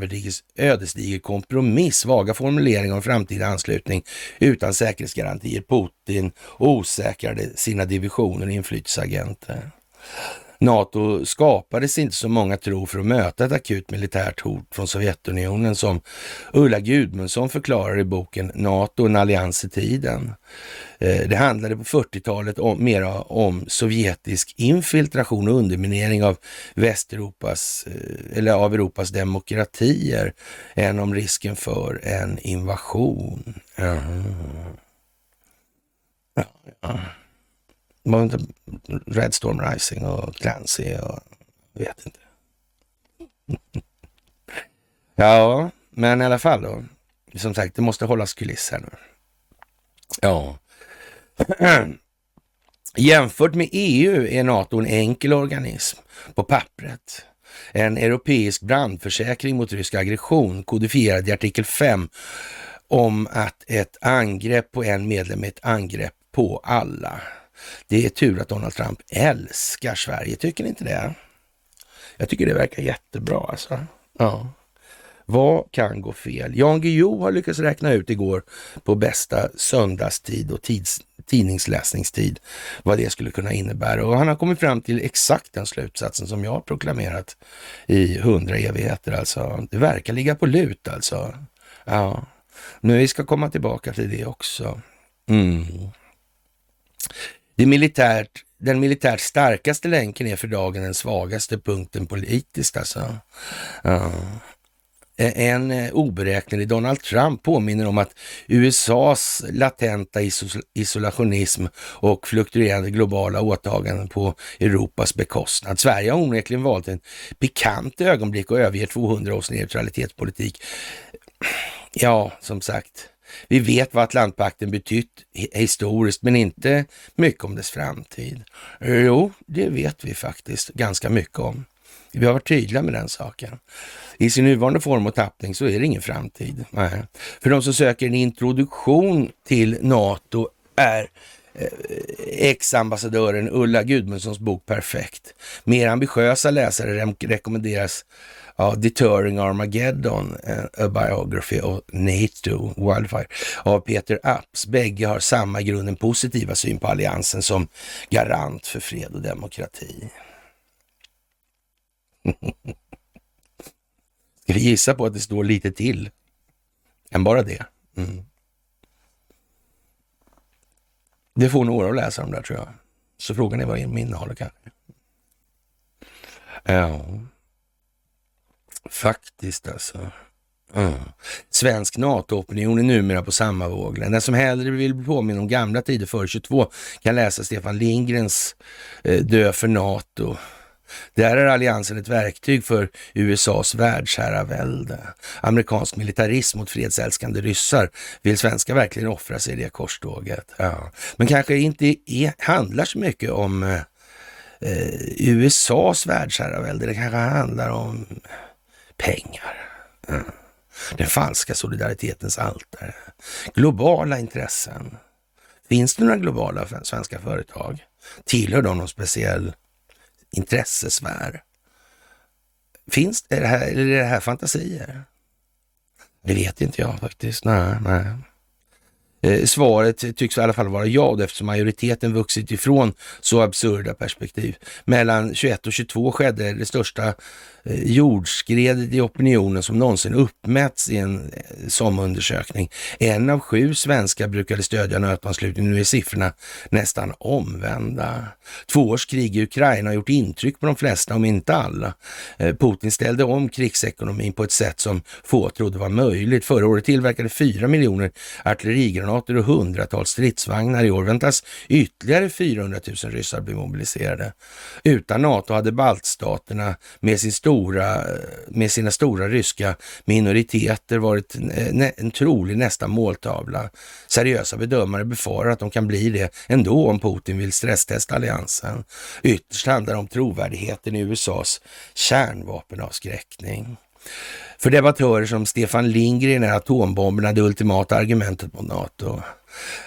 ödesdiger kompromiss, vaga formuleringar om framtida anslutning utan säkerhetsgarantier. Putin osäkrade sina divisioner och inflytelseagenter. NATO skapades inte som många tror för att möta ett akut militärt hot från Sovjetunionen som Ulla Gudmundsson förklarar i boken NATO, en allians i tiden. Eh, det handlade på 40-talet om, mera om sovjetisk infiltration och underminering av Västeuropas, eh, eller av Europas demokratier än om risken för en invasion. Mm. Ja, ja. Var inte Red Storm Rising och Clancy och vet inte. ja, men i alla fall då. Som sagt, det måste hållas kuliss här nu. Ja. Jämfört med EU är NATO en enkel organism på pappret. En europeisk brandförsäkring mot rysk aggression kodifierad i artikel 5 om att ett angrepp på en medlem är ett angrepp på alla. Det är tur att Donald Trump älskar Sverige, tycker ni inte det? Jag tycker det verkar jättebra alltså. Ja. Vad kan gå fel? Jan Guillou har lyckats räkna ut igår på bästa söndagstid och tids, tidningsläsningstid vad det skulle kunna innebära. Och han har kommit fram till exakt den slutsatsen som jag har proklamerat i hundra evigheter. Alltså, det verkar ligga på lut alltså. Ja, men vi ska komma tillbaka till det också. Mm. Det militärt, den militärt starkaste länken är för dagen den svagaste punkten politiskt alltså. Ja. En eh, oberäknelig Donald Trump påminner om att USAs latenta isolationism och fluktuerande globala åtaganden på Europas bekostnad. Sverige har onekligen valt en pikant ögonblick och överger 200 års neutralitetspolitik. Ja, som sagt, vi vet vad Atlantpakten betytt historiskt, men inte mycket om dess framtid. Jo, det vet vi faktiskt ganska mycket om. Vi har varit tydliga med den saken. I sin nuvarande form och tappning så är det ingen framtid. Nej. För de som söker en introduktion till NATO är eh, ex-ambassadören Ulla Gudmundssons bok perfekt. Mer ambitiösa läsare rekommenderas ja, Deterring Armageddon, eh, A Biography of NATO Wildfire av Peter Apps. Bägge har samma grunden positiva syn på alliansen som garant för fred och demokrati. Ska vi gissa på att det står lite till än bara det? Mm. Det får några att läsa de där tror jag. Så frågan är vad min innehåller kanske. Ja. Faktiskt alltså. Mm. Svensk NATO-opinion är numera på samma våglängd. Den som hellre vill bli påminn om gamla tider före 22 kan läsa Stefan Lindgrens eh, Dö för NATO. Där är alliansen ett verktyg för USAs världsherravälde. Amerikansk militarism mot fredsälskande ryssar. Vill svenskar verkligen offra sig i det korståget? Ja. Men kanske inte är, handlar så mycket om eh, eh USAs världsherravälde. Det kanske handlar om pengar. Mm. Den falska solidaritetens altare. Globala intressen. Finns det några globala svenska företag? Tillhör de någon speciell intressesfär? Finns det, är det här, eller är det här fantasier? Det vet inte jag faktiskt. Nej, nej. Eh, svaret tycks i alla fall vara ja, eftersom majoriteten vuxit ifrån så absurda perspektiv. Mellan 21 och 22 skedde det största Eh, jordskredet i opinionen som någonsin uppmätts i en eh, SOM-undersökning. En av sju svenskar brukade stödja nötanslutning. Nu är siffrorna nästan omvända. Två års krig i Ukraina har gjort intryck på de flesta, om inte alla. Eh, Putin ställde om krigsekonomin på ett sätt som få trodde var möjligt. Förra året tillverkade fyra miljoner artillerigranater och hundratals stridsvagnar. I år väntas ytterligare 400 000 ryssar bli mobiliserade. Utan NATO hade baltstaterna med sin stora stora, med sina stora ryska minoriteter varit en, en trolig nästa måltavla. Seriösa bedömare befarar att de kan bli det ändå om Putin vill stresstesta alliansen. Ytterst handlar det om trovärdigheten i USAs kärnvapenavskräckning. För debattörer som Stefan Lindgren är atombomberna det ultimata argumentet mot NATO.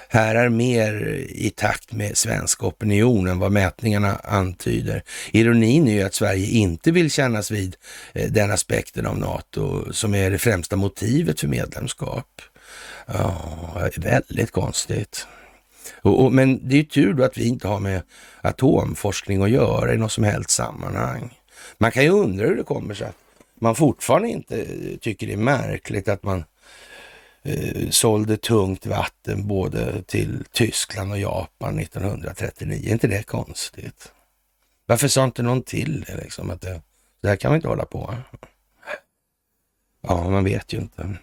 Här är mer i takt med svensk opinion än vad mätningarna antyder. Ironin är ju att Sverige inte vill kännas vid eh, den aspekten av NATO som är det främsta motivet för medlemskap. Ja, väldigt konstigt. Och, och, men det är ju tur då att vi inte har med atomforskning att göra i något som helst sammanhang. Man kan ju undra hur det kommer sig att man fortfarande inte eh, tycker det är märkligt att man eh, sålde tungt vatten både till Tyskland och Japan 1939. Är inte det konstigt? Varför sa inte någon till det liksom? Att det, det här kan vi inte hålla på. Ja, man vet ju inte.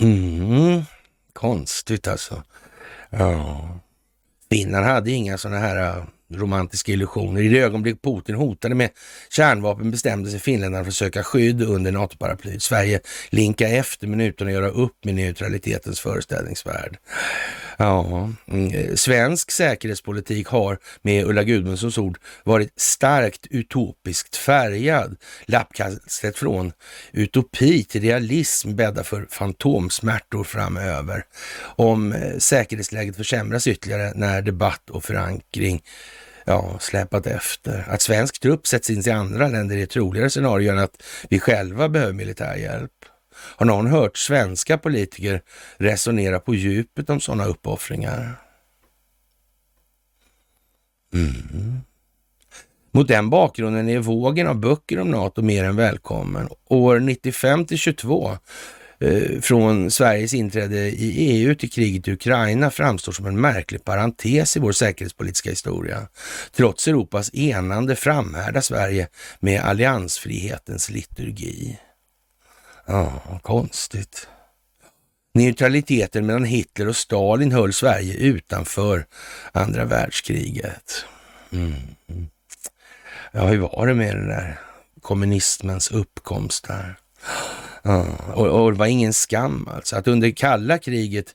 Mm, konstigt alltså. Ja. Finland hade inga sådana här äh, romantiska illusioner. I det ögonblick Putin hotade med kärnvapen bestämde sig finländarna för att söka skydd under NATO-paraplyet. Sverige linka efter men utan att göra upp med neutralitetens föreställningsvärld. Ja, mm, eh, svensk säkerhetspolitik har med Ulla Gudmundssons ord varit starkt utopiskt färgad. Lappkastet från utopi till realism bäddar för fantomsmärtor framöver. Om eh, säkerhetsläget försämras ytterligare när debatt och förankring ja, släpat efter. Att svensk trupp sätts in i andra länder är ett troligare scenario än att vi själva behöver militär hjälp. Har någon hört svenska politiker resonera på djupet om sådana uppoffringar? Mm. Mot den bakgrunden är vågen av böcker om NATO mer än välkommen. År 95 till 22 Eh, från Sveriges inträde i EU till kriget i Ukraina framstår som en märklig parentes i vår säkerhetspolitiska historia. Trots Europas enande framhärdar Sverige med alliansfrihetens liturgi. Ja, konstigt. Neutraliteten mellan Hitler och Stalin höll Sverige utanför andra världskriget. Mm. Ja, hur var det med den där kommunismens uppkomst där? Och, och, det var ingen skam alltså. Att under kalla kriget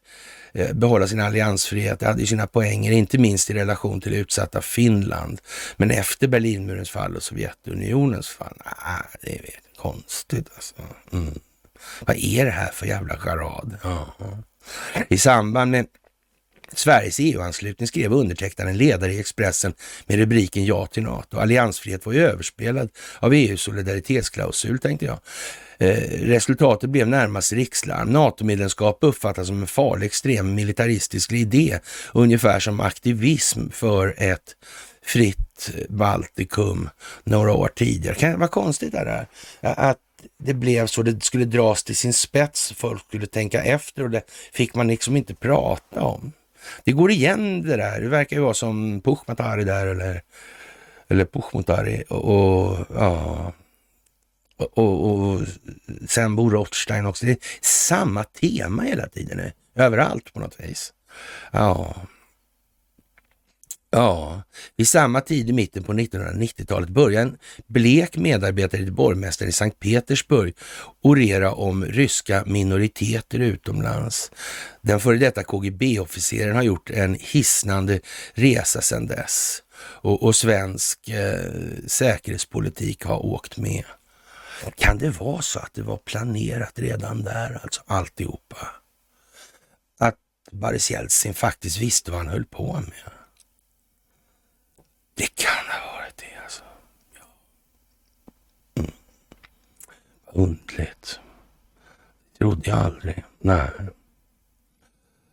eh, behålla sin alliansfrihet, det hade sina poänger, inte minst i relation till utsatta Finland. Men efter Berlinmurens fall och Sovjetunionens fall, nah, det är konstigt alltså. Mm. Vad är det här för jävla charad? Ja. I samband med Sveriges EU-anslutning skrev undertecknaren en ledare i Expressen med rubriken Ja till NATO. Alliansfrihet var ju överspelad av EUs solidaritetsklausul, tänkte jag. Eh, resultatet blev närmast rikslarm. NATO-medlemskap uppfattas som en farlig extrem militaristisk idé, ungefär som aktivism för ett fritt Baltikum några år tidigare. Kan vad vara konstigt det där? Att det blev så, det skulle dras till sin spets, folk skulle tänka efter och det fick man liksom inte prata om. Det går igen det där. Det verkar ju vara som Puchmatari där eller, eller Puchmatari och, och ja, och, och, och sen Bo Rothstein också. Det är samma tema hela tiden, nu. överallt på något vis. Ja. Ja, vid samma tid i mitten på 1990-talet började en blek medarbetare till borgmästaren i Sankt Petersburg orera om ryska minoriteter utomlands. Den före detta KGB-officeren har gjort en hisnande resa sedan dess och, och svensk eh, säkerhetspolitik har åkt med. Kan det vara så att det var planerat redan där, alltså alltihopa? Att Boris Jeltsin faktiskt visste vad han höll på med? Det kan ha varit det alltså. Ja. Mm. Undligt. Trodde jag aldrig. Nej.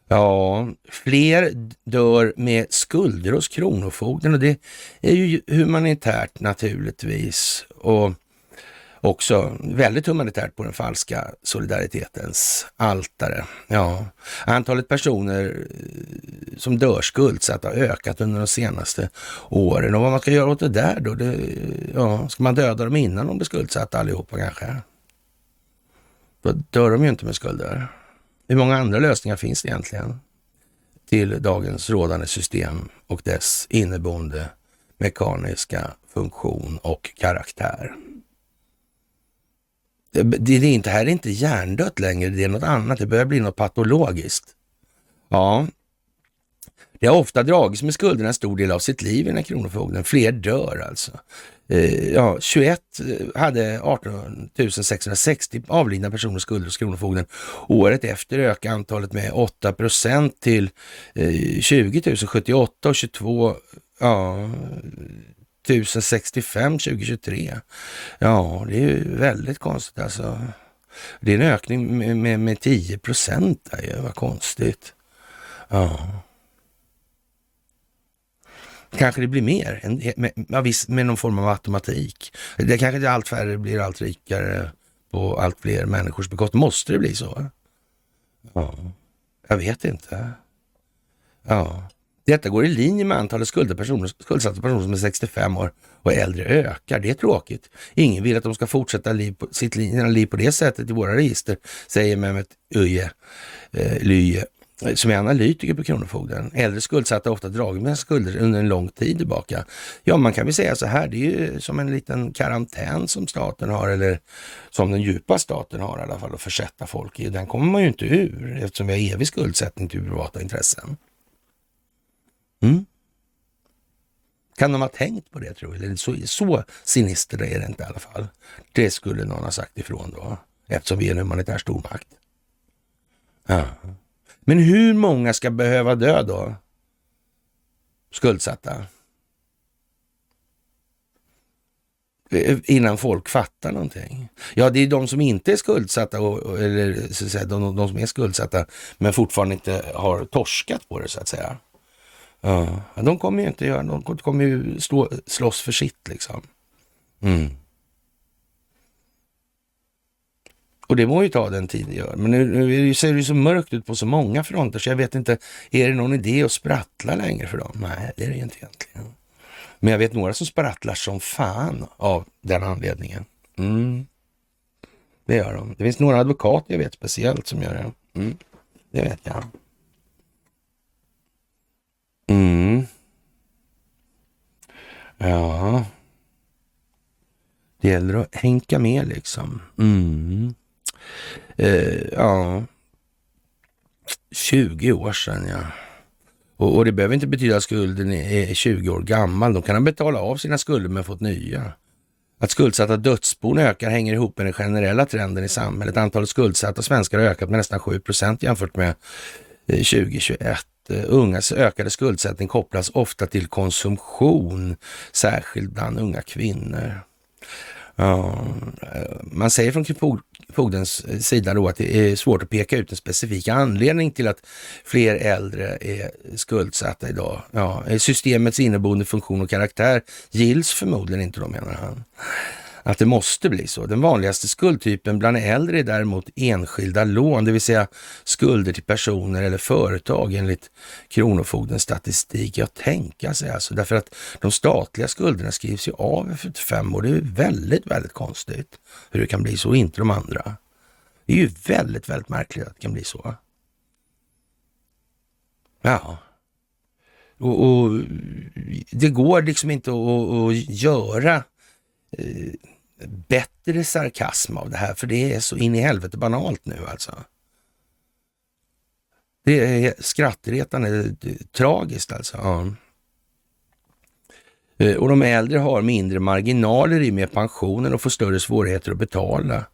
Ja, fler dör med skulder hos Kronofogden och det är ju humanitärt naturligtvis. Och också väldigt humanitärt på den falska solidaritetens altare. Ja, antalet personer eh, som dör skuldsatta har ökat under de senaste åren. Och vad man ska göra åt det där då? Det, ja, ska man döda dem innan de blir skuldsatta allihopa kanske? Då dör de ju inte med skulder. Hur många andra lösningar finns det egentligen till dagens rådande system och dess inneboende mekaniska funktion och karaktär? Det, är inte, här är inte hjärndött längre, det är något annat. Det börjar bli något patologiskt. Ja, det har ofta dragits med skulderna en stor del av sitt liv i den här kronofogden. Fler dör alltså. Eh, ja, 21 eh, hade 18 660 avlidna personer skulder hos Kronofogden. Året efter ökade antalet med 8 procent till eh, 20 078 och 22 ja, 1065 2023. Ja, det är ju väldigt konstigt alltså. Det är en ökning med, med, med 10 procent. Vad konstigt. Ja. Kanske det blir mer, med, med, med någon form av automatik. Det kanske inte allt färre blir allt rikare på allt fler människors bekostnad. Måste det bli så? Ja, jag vet inte. Ja. Detta går i linje med antalet personer, skuldsatta personer som är 65 år och äldre ökar. Det är tråkigt. Ingen vill att de ska fortsätta liv på, sitt liv på det sättet i våra register, säger Mehmet Uje, eh, Lye, eh, som är analytiker på Kronofogden. Äldre skuldsatta har ofta dragit med skulder under en lång tid tillbaka. Ja, man kan väl säga så här, det är ju som en liten karantän som staten har, eller som den djupa staten har i alla fall, att försätta folk i. Den kommer man ju inte ur eftersom vi har evig skuldsättning till privata intressen. Mm. Kan de ha tänkt på det tror du? Så, så sinister är det inte i alla fall. Det skulle någon ha sagt ifrån då, eftersom vi är en humanitär stormakt. Ja. Men hur många ska behöva dö då? Skuldsatta. Eh, innan folk fattar någonting. Ja, det är de som inte är skuldsatta, och, eller så att säga, de, de som är skuldsatta men fortfarande inte har torskat på det så att säga. Ja, de kommer ju inte göra, de kommer ju slå, slåss för sitt liksom. Mm. Och det må ju ta den tid det gör. Men nu, nu ser det så mörkt ut på så många fronter så jag vet inte, är det någon idé att sprattla längre för dem? Nej, det är det inte egentligen. Men jag vet några som sprattlar som fan av den anledningen. Mm. Det gör de. Det finns några advokater jag vet speciellt som gör det. Mm. Det vet jag. Mm. Ja. Det gäller att hänka med liksom. Mm. Eh, ja, 20 år sedan ja. Och, och, det behöver inte betyda att skulden är 20 år gammal. De kan ha betalat av sina skulder men fått nya. Att skuldsatta dödsbon ökar hänger ihop med den generella trenden i samhället. Antalet skuldsatta svenskar har ökat med nästan 7 procent jämfört med eh, 2021. Eh, ungas ökade skuldsättning kopplas ofta till konsumtion, särskilt bland unga kvinnor. Eh, man säger från fogdens eh, sida då att det är svårt att peka ut en specifik anledning till att fler äldre är skuldsatta idag. Ja, systemets inneboende funktion och karaktär gills förmodligen inte då menar han att det måste bli så. Den vanligaste skuldtypen bland äldre är däremot enskilda lån, det vill säga skulder till personer eller företag enligt Kronofogdens statistik. Jag tänka sig alltså, därför att de statliga skulderna skrivs ju av efter fem år. Det är väldigt, väldigt konstigt hur det kan bli så, inte de andra. Det är ju väldigt, väldigt märkligt att det kan bli så. Ja. Och, och det går liksom inte att, att göra eh, bättre sarkasm av det här, för det är så in i helvete banalt nu alltså. Det är skrattretande, tragiskt alltså. Ja. Eh, och de äldre har mindre marginaler i med pensionen och får större svårigheter att betala,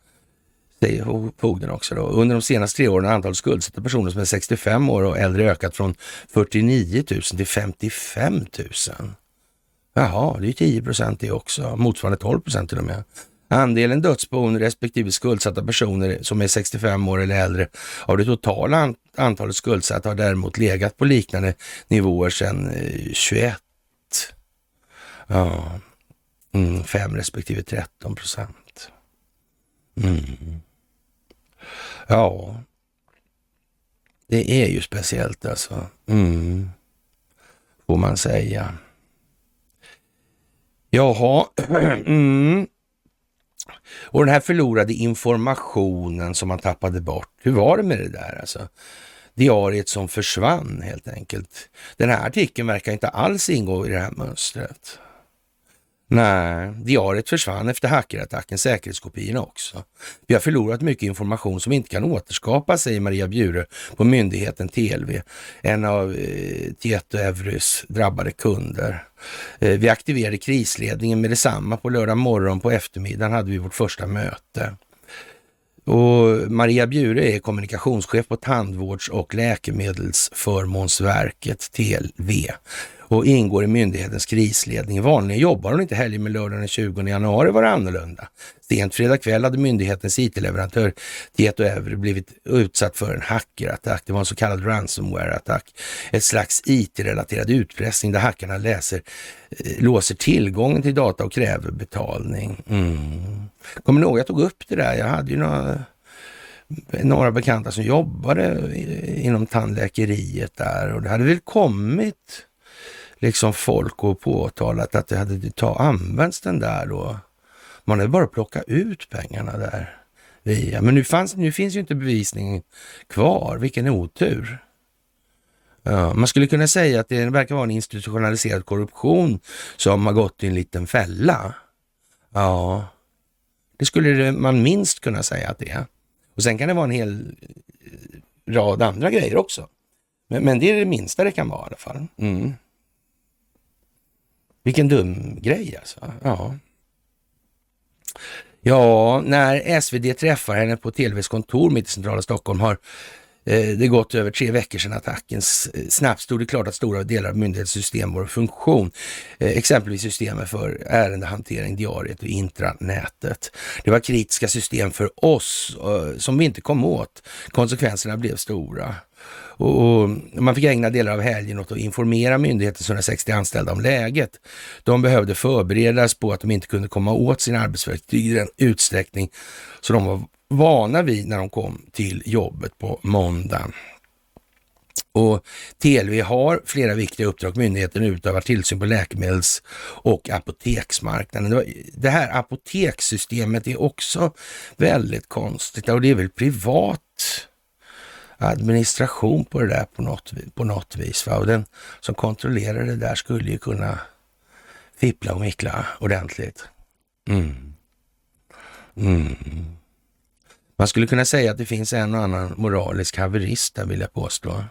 säger fogden också. Då. Under de senaste tre åren har antalet skuldsatta personer som är 65 år och äldre ökat från 49 000 till 55 000. Jaha, det är 10 procent det också, motsvarande 12 procent till och med. Andelen dödsbon respektive skuldsatta personer som är 65 år eller äldre av det totala antalet skuldsatta har däremot legat på liknande nivåer sedan eh, 21. Ja, mm, 5 respektive 13 procent. Mm. Ja, det är ju speciellt alltså. Mm. Får man säga. Jaha. Mm. Och den här förlorade informationen som man tappade bort. Hur var det med det där alltså? Diariet som försvann helt enkelt. Den här artikeln verkar inte alls ingå i det här mönstret. Nej, diariet försvann efter hackerattacken, säkerhetskopiorna också. Vi har förlorat mycket information som inte kan återskapas, säger Maria Bjure på myndigheten TLV, en av eh, Tieto Evrys drabbade kunder. Eh, vi aktiverade krisledningen med detsamma på lördag morgon. På eftermiddagen hade vi vårt första möte. Och Maria Bjure är kommunikationschef på Tandvårds och läkemedelsförmånsverket, TLV och ingår i myndighetens krisledning. Vanligen jobbar hon inte helger med lördagen den 20 januari var det annorlunda. Sent fredag kväll hade myndighetens it-leverantör Tieto Evry blivit utsatt för en hackerattack. Det var en så kallad ransomware-attack. Ett slags it-relaterad utpressning där hackarna läser, eh, låser tillgången till data och kräver betalning. Mm. Kommer ni ihåg, jag tog upp det där. Jag hade ju några några bekanta som jobbade eh, inom tandläkeriet där och det hade väl kommit liksom folk och påtalat att det hade ta, använts den där då. Man hade bara plockat ut pengarna där. Via. Men nu, fanns, nu finns ju inte bevisningen kvar. Vilken otur. Ja, man skulle kunna säga att det verkar vara en institutionaliserad korruption som har gått i en liten fälla. Ja, det skulle man minst kunna säga att det är. Och sen kan det vara en hel eh, rad andra grejer också. Men, men det är det minsta det kan vara i alla fall. Mm. Vilken dum grej alltså. Ja. Ja, när SvD träffar henne på TLVs kontor mitt i centrala Stockholm har eh, det gått över tre veckor sedan attacken. Snabbt stod det klart att stora delar av myndighetens system var i funktion. Eh, exempelvis systemet för ärendehantering, diariet och intranätet. Det var kritiska system för oss eh, som vi inte kom åt. Konsekvenserna blev stora. Och, och, man fick ägna delar av helgen åt att informera myndighetens 160 anställda om läget. De behövde förberedas på att de inte kunde komma åt sina arbetsverktyg i den utsträckning som de var vana vid när de kom till jobbet på måndagen. Och TLV har flera viktiga uppdrag. Myndigheten utövar tillsyn på läkemedels och apoteksmarknaden. Det här apotekssystemet är också väldigt konstigt och det är väl privat administration på det där på något, på något vis. Va? Och den som kontrollerar det där skulle ju kunna fippla och mickla ordentligt. Mm. Mm. Man skulle kunna säga att det finns en och annan moralisk haverist där vill jag påstå.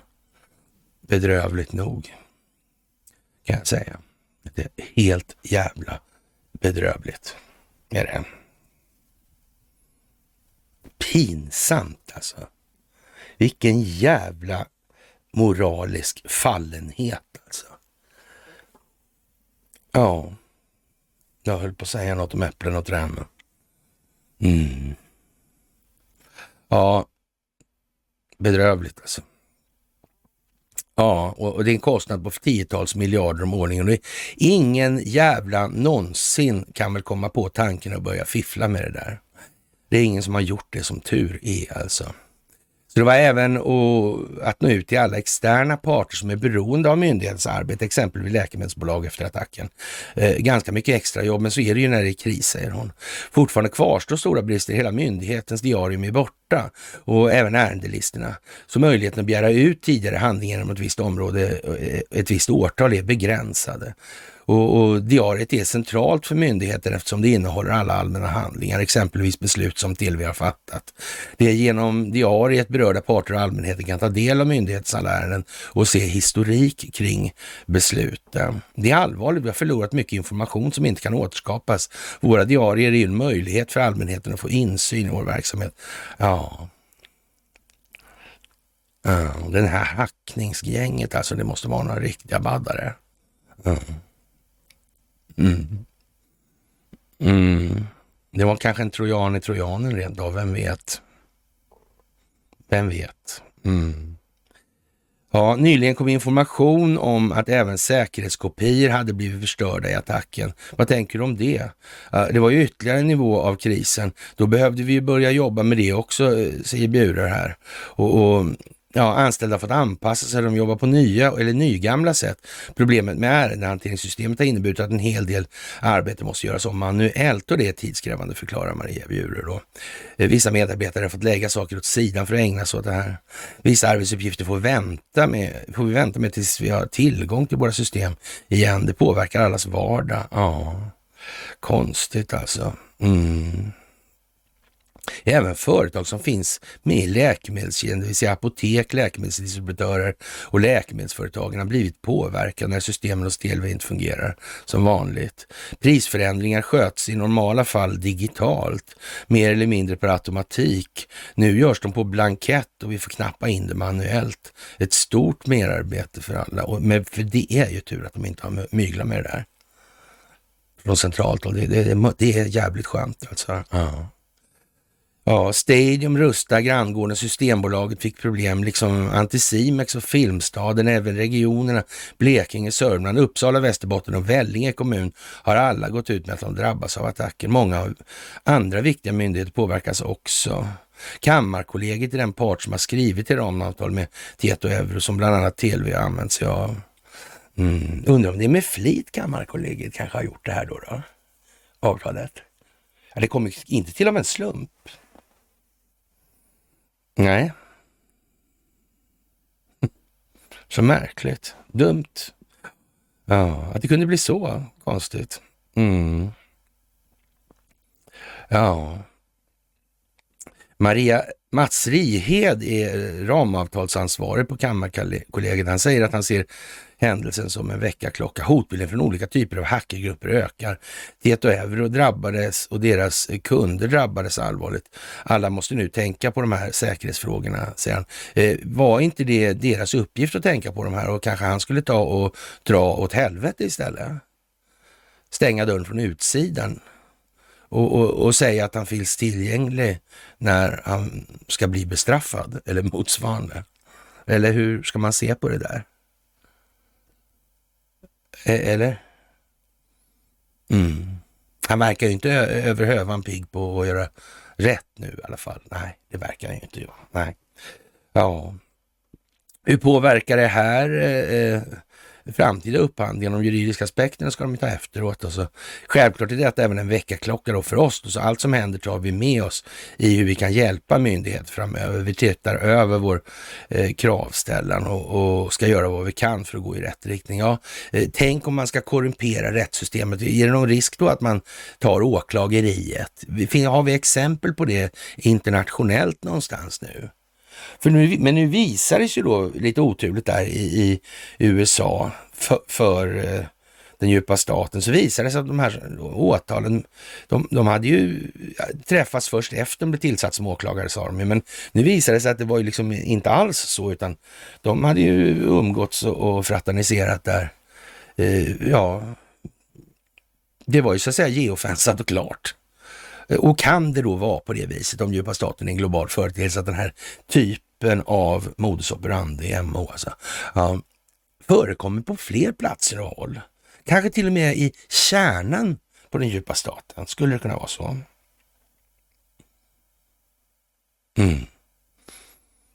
Bedrövligt nog, kan jag säga. Det är helt jävla bedrövligt. Är det. Pinsamt alltså. Vilken jävla moralisk fallenhet alltså. Ja, jag höll på att säga något om äpplen och träd. Mm. Ja, bedrövligt alltså. Ja, och det är en kostnad på tiotals miljarder om årligen. Ingen jävla någonsin kan väl komma på tanken att börja fiffla med det där. Det är ingen som har gjort det som tur är alltså. Så det var även att nå ut till alla externa parter som är beroende av myndighetens arbete, exempelvis läkemedelsbolag efter attacken. Eh, ganska mycket extra jobb, men så är det ju när det är kris, säger hon. Fortfarande kvarstår stora brister, hela myndighetens diarium är borta och även ärendelistorna. Så möjligheten att begära ut tidigare handlingar om ett visst område, eh, ett visst årtal är begränsade. Och, och diariet är centralt för myndigheten eftersom det innehåller alla allmänna handlingar, exempelvis beslut som TLV har fattat. Det är genom diariet berörda parter och allmänheten kan ta del av myndighetens alla ärenden och se historik kring besluten. Det är allvarligt, vi har förlorat mycket information som inte kan återskapas. Våra diarier är ju en möjlighet för allmänheten att få insyn i vår verksamhet. Ja, Mm, den här hackningsgänget, alltså det måste vara några riktiga baddare. Mm. Mm. Mm. Det var kanske en trojan i trojanen rent av, vem vet? Vem vet? Mm. Ja, nyligen kom information om att även säkerhetskopior hade blivit förstörda i attacken. Vad tänker du om det? Det var ju ytterligare en nivå av krisen. Då behövde vi börja jobba med det också, eh, säger Bjurer här. Och, och ja, anställda har fått anpassa sig, de jobbar på nya eller nygamla sätt. Problemet med ärendehanteringssystemet har inneburit att en hel del arbete måste göras om manuellt och det är tidskrävande, förklarar Maria Bjure. då. Eh, vissa medarbetare har fått lägga saker åt sidan för att ägna sig åt det här. Vissa arbetsuppgifter får, vänta med, får vi vänta med tills vi har tillgång till våra system igen. Det påverkar allas vardag. Ja, konstigt alltså. Mm. Även företag som finns med i läkemedelskedjan, det vill säga apotek, läkemedelsdistributörer och läkemedelsföretagen har blivit påverkade när systemen hos TLV inte fungerar som vanligt. Prisförändringar sköts i normala fall digitalt, mer eller mindre per automatik. Nu görs de på blankett och vi får knappa in det manuellt. Ett stort merarbete för alla, men för det är ju tur att de inte har myglat med det där från centralt håll. Det, det, det, är jävligt skönt alltså. Ja. Ja, Stadium, Rusta, Granngården, Systembolaget fick problem, liksom Anticimex och Filmstaden, även regionerna Blekinge, Sörmland, Uppsala, Västerbotten och Vellinge kommun har alla gått ut med att de drabbas av attacker. Många andra viktiga myndigheter påverkas också. Kammarkollegiet är den part som har skrivit till ramavtal med Tieto Euro som bland annat TLV har använt sig av. Mm. Undrar om det är med flit Kammarkollegiet kanske har gjort det här då? då? Avtalet. Ja, det kommer inte till av en slump. Nej. Så märkligt. Dumt. Ja, att det kunde bli så konstigt. Mm. Ja. Maria Mats Rihed är ramavtalsansvarig på Kammarkollegiet. Han säger att han ser händelsen som en väckarklocka. Hotbilden från olika typer av hackergrupper ökar. Tieto Euro drabbades och deras kunder drabbades allvarligt. Alla måste nu tänka på de här säkerhetsfrågorna, säger han. Eh, var inte det deras uppgift att tänka på de här och kanske han skulle ta och dra åt helvete istället? Stänga dörren från utsidan och, och, och säga att han finns tillgänglig när han ska bli bestraffad eller motsvarande. Eller hur ska man se på det där? E- eller? Mm. Han verkar ju inte över hövan pigg på att göra rätt nu i alla fall. Nej, det verkar han ju inte göra. Nej. Ja. Hur påverkar det här eh, eh framtida upphandlingen, de juridiska aspekterna ska de ta efteråt. Och så. Självklart är det även en väckarklocka då för oss. Då, så allt som händer tar vi med oss i hur vi kan hjälpa myndigheter framöver. Vi tittar över vår eh, kravställan och, och, ska göra vad vi kan för att gå i rätt riktning. Ja, eh, tänk om man ska korrumpera rättssystemet. Är det någon risk då att man tar åklageriet? Har vi exempel på det internationellt någonstans nu? För nu, men nu visar det sig då lite oturligt där i, i USA för, för eh, den djupa staten så visade det sig att de här åtalen, de, de hade ju träffats först efter de blev tillsatt som åklagare sa de men nu visade det sig att det var ju liksom inte alls så utan de hade ju umgåtts och fraterniserat där. Eh, ja, det var ju så att säga geofensat och klart. Eh, och kan det då vara på det viset, om djupa staten är en global företeelse, att den här typen av modus operandi, MO alltså, ja, förekommer på fler platser och håll. Kanske till och med i kärnan på den djupa staten. Skulle det kunna vara så? Mm.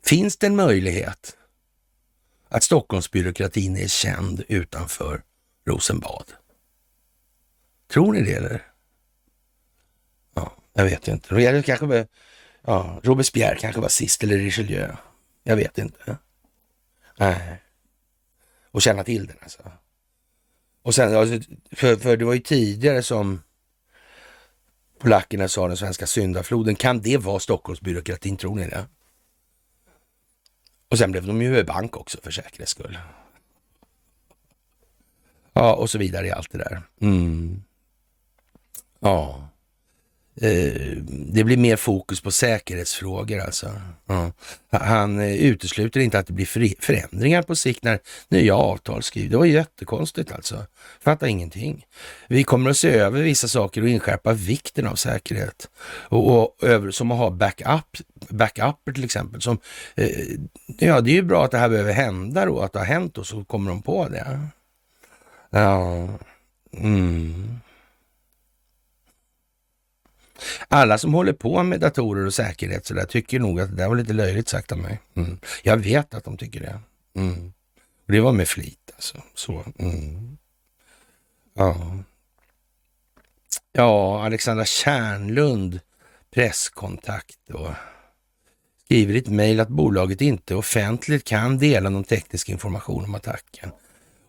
Finns det en möjlighet att Stockholmsbyråkratin är känd utanför Rosenbad? Tror ni det eller? Jag vet inte. Det kanske ja, Robespierre kanske var sist eller Richelieu. Jag vet inte. Nej. Och känna till den alltså. Och sen, alltså, för, för det var ju tidigare som polackerna sa den svenska syndafloden. Kan det vara Stockholmsbyråkratin, tror ni det? Och sen blev de ju bank också för säkerhets skull. Ja, och så vidare i allt det där. Mm. Ja. Eh, det blir mer fokus på säkerhetsfrågor alltså. Ja. Han eh, utesluter inte att det blir förändringar på sikt när nya avtal skrivs. Det var jättekonstigt alltså. Fattar ingenting. Vi kommer att se över vissa saker och inskärpa vikten av säkerhet. Och, och över, som att ha backup, backuper till exempel. Som, eh, ja, det är ju bra att det här behöver hända då, att det har hänt och så kommer de på det. Ja, mm. Alla som håller på med datorer och säkerhet så där tycker nog att det där var lite löjligt sagt av mig. Mm. Jag vet att de tycker det. Mm. Och det var med flit alltså. Så. Mm. Ja. ja, Alexandra Kärnlund, presskontakt och skriver i ett mejl att bolaget inte offentligt kan dela någon teknisk information om attacken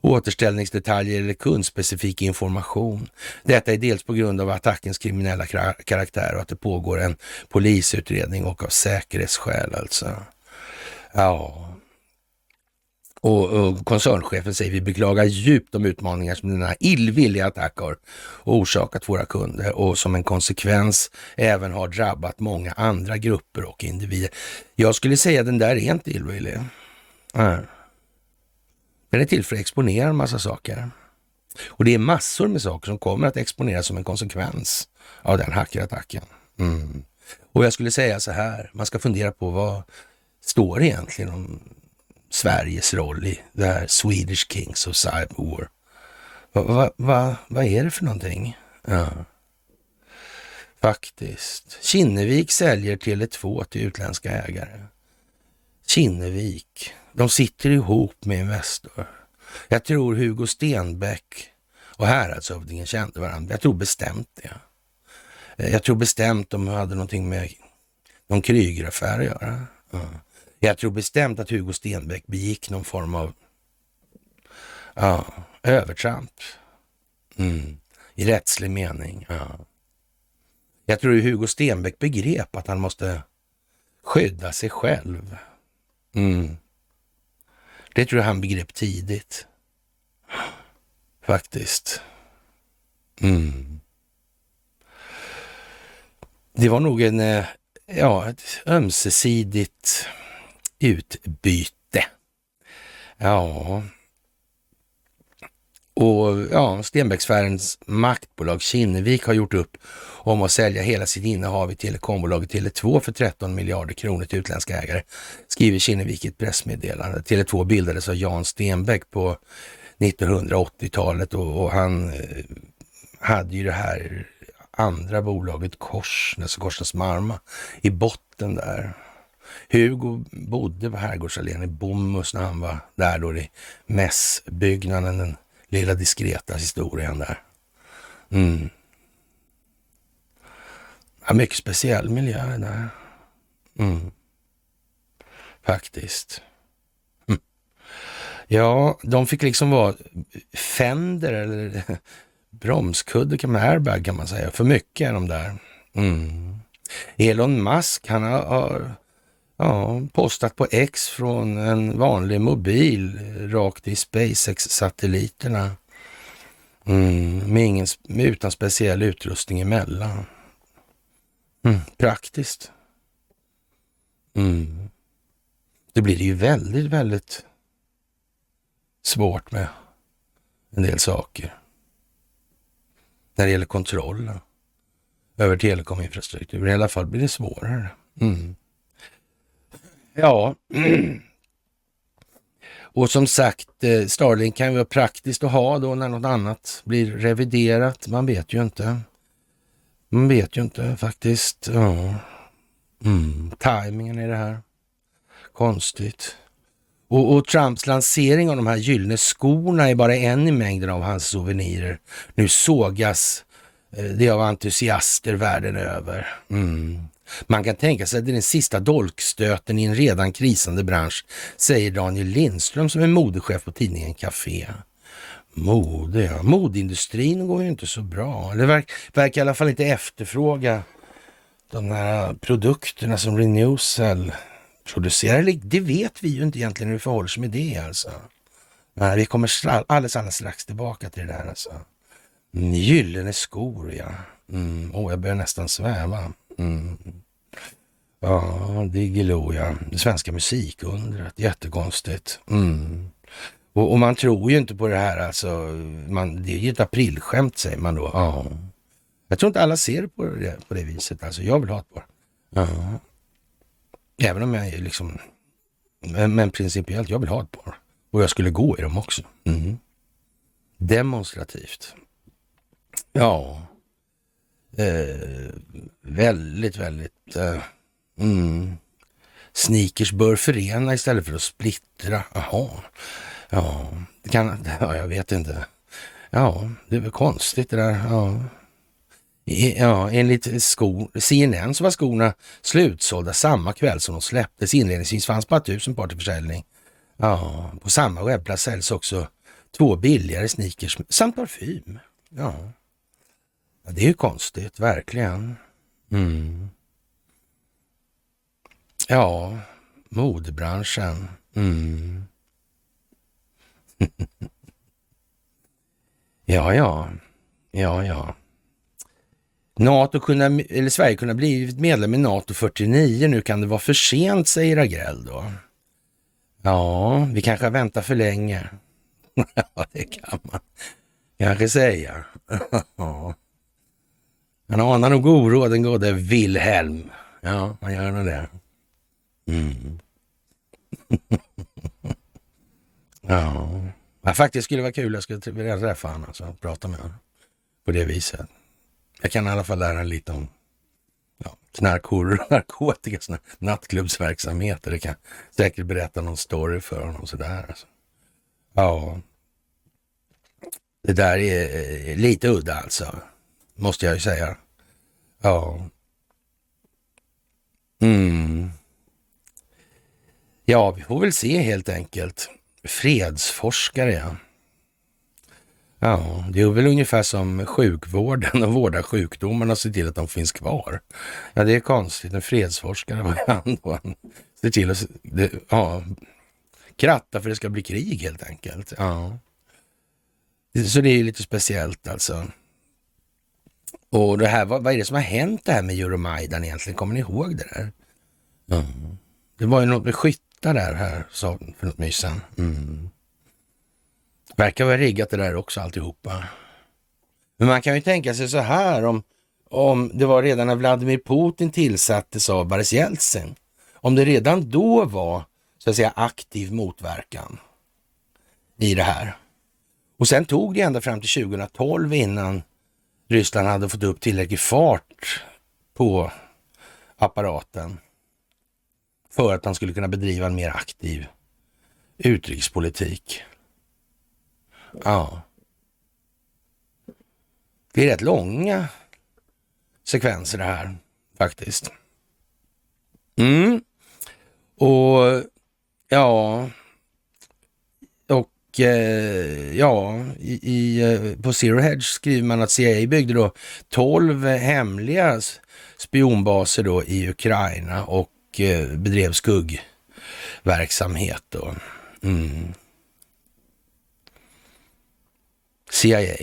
återställningsdetaljer eller kundspecifik information. Detta är dels på grund av attackens kriminella karaktär och att det pågår en polisutredning och av säkerhetsskäl alltså. Ja. Och, och koncernchefen säger vi beklagar djupt de utmaningar som denna illvilliga attack har orsakat våra kunder och som en konsekvens även har drabbat många andra grupper och individer. Jag skulle säga den där är inte illvillig. Nej. Den är till för att exponera en massa saker. Och det är massor med saker som kommer att exponeras som en konsekvens av den hackerattacken. Mm. Och jag skulle säga så här, man ska fundera på vad står det egentligen om Sveriges roll i det här Swedish Kings of Cyber War? Vad va, va, va är det för någonting? Ja. Faktiskt. Kinnevik säljer Tele2 till utländska ägare. Kinnevik. De sitter ihop med Investor. Jag tror Hugo Stenbeck och häradshövdingen kände varandra. Jag tror bestämt det. Eh, jag tror bestämt de hade någonting med någon Krygeraffär att göra. Mm. Jag tror bestämt att Hugo Stenbeck begick någon form av ja, övertramp. Mm. I rättslig mening. Ja. Jag tror Hugo Stenbeck begrep att han måste skydda sig själv. Mm. Det tror jag han begrep tidigt. Faktiskt. Mm. Det var nog en, eh, ja, ett ömsesidigt utbyte. Ja, och ja, Stenbecksfärens maktbolag Kinnevik har gjort upp om att sälja hela sitt innehav i telekombolaget Tele2 för 13 miljarder kronor till utländska ägare, skriver Kinnevik i ett pressmeddelande. Tele2 bildades av Jan Stenbeck på 1980-talet och, och, han eh, hade ju det här andra bolaget Korsnäs och Korsnäs Marma i botten där. Hugo bodde på Herrgårdsallén i Bomhus när han var där då i mässbyggnaden, den lilla diskreta historien där. Mm. Ja, mycket speciell miljö det där. Mm. Faktiskt. Mm. Ja, de fick liksom vara fender eller bromskudde kan man, airbag kan man säga. För mycket är de där. Mm. Elon Musk, han har, har ja, postat på X från en vanlig mobil rakt i SpaceX-satelliterna. Mm, med ingen, utan speciell utrustning emellan. Mm, praktiskt. Mm. Det blir ju väldigt, väldigt svårt med en del saker. När det gäller kontrollen över telekominfrastruktur. I alla fall blir det svårare. Mm. Ja, och som sagt, eh, Starlink kan ju vara praktiskt att ha då när något annat blir reviderat. Man vet ju inte. Man vet ju inte faktiskt. Ja. Mm. Timingen i det här. Konstigt. Och, och, Trumps lansering av de här gyllene skorna är bara en i mängden av hans souvenirer. Nu sågas eh, det av entusiaster världen över. Mm. Man kan tänka sig att det är den sista dolkstöten i en redan krisande bransch, säger Daniel Lindström som är modechef på tidningen Café. Mode, ja. Modeindustrin går ju inte så bra. Det verk, verkar i alla fall inte efterfråga de här produkterna som Renewcell producerar. Det vet vi ju inte egentligen hur det förhåller sig med det alltså. Nej, vi kommer alldeles, alldeles strax tillbaka till det där alltså. Gyllene skor, ja. Mm. Oh, jag börjar nästan sväva. Mm. Ja, Diggiloo ja. Det svenska musikundret. Jättekonstigt. Mm. Och, och, man tror ju inte på det här alltså. Man, det är ju ett aprilskämt säger man då. Ja. Jag tror inte alla ser på det på det viset. Alltså jag vill ha ett par. Ja. Även om jag är liksom... Men, men principiellt, jag vill ha ett par. Och jag skulle gå i dem också. Mm. Demonstrativt. Ja. Eh, väldigt, väldigt... Eh, mm. Sneakers bör förena istället för att splittra. Jaha. Ja, det kan... Ja, jag vet inte. Ja, det är väl konstigt det där. Ja. Ja, enligt sko, CNN så var skorna slutsålda samma kväll som de släpptes. Inledningsvis fanns bara tusen par till försäljning. Ja, på samma webbplats säljs också två billigare sneakers samt parfym. Ja, ja det är ju konstigt, verkligen. Mm. Ja, modebranschen. Mm. ja, ja, ja, ja. NATO kunna, eller Sverige kunde ha blivit medlem i NATO 49. Nu kan det vara för sent, säger Agrell då. Ja, vi kanske har väntat för länge. ja, det kan man kanske säga. ja. Han anar nog oro, den gode Wilhelm. Ja, han gör nog det. Mm. ja. ja, faktiskt skulle det vara kul. Jag skulle vilja träffa honom, alltså, prata med honom på det viset. Jag kan i alla fall lära lite om ja, knarkhoror och narkotika, såna nattklubbsverksamheter. Det kan säkert berätta någon story för honom sådär. Alltså. Ja, det där är lite udda alltså, måste jag ju säga. Ja. Mm. Ja, vi får väl se helt enkelt. Fredsforskare, ja. Ja, det är väl ungefär som sjukvården och vårda sjukdomarna och se till att de finns kvar. Ja, det är konstigt. En fredsforskare, vad är han då? Se till att ja, kratta för det ska bli krig helt enkelt. Ja. Så det är lite speciellt alltså. Och det här, vad, vad är det som har hänt det här med Euromaidan egentligen? Kommer ni ihåg det där? Mm. Det var ju något med skyttar där här, sa för något mys. Mm. Verkar vara riggat det där också alltihopa. Men man kan ju tänka sig så här om, om det var redan när Vladimir Putin tillsattes av Boris Jeltsin. Om det redan då var så att säga aktiv motverkan i det här. Och sen tog det ända fram till 2012 innan Ryssland hade fått upp tillräcklig fart på apparaten för att han skulle kunna bedriva en mer aktiv utrikespolitik. Ja. Det är rätt långa sekvenser det här faktiskt. Mm. Och ja, Eh, ja, i, i, eh, på Zero Hedge skriver man att CIA byggde då 12 hemliga spionbaser då i Ukraina och eh, bedrev skuggverksamhet då. Mm. CIA.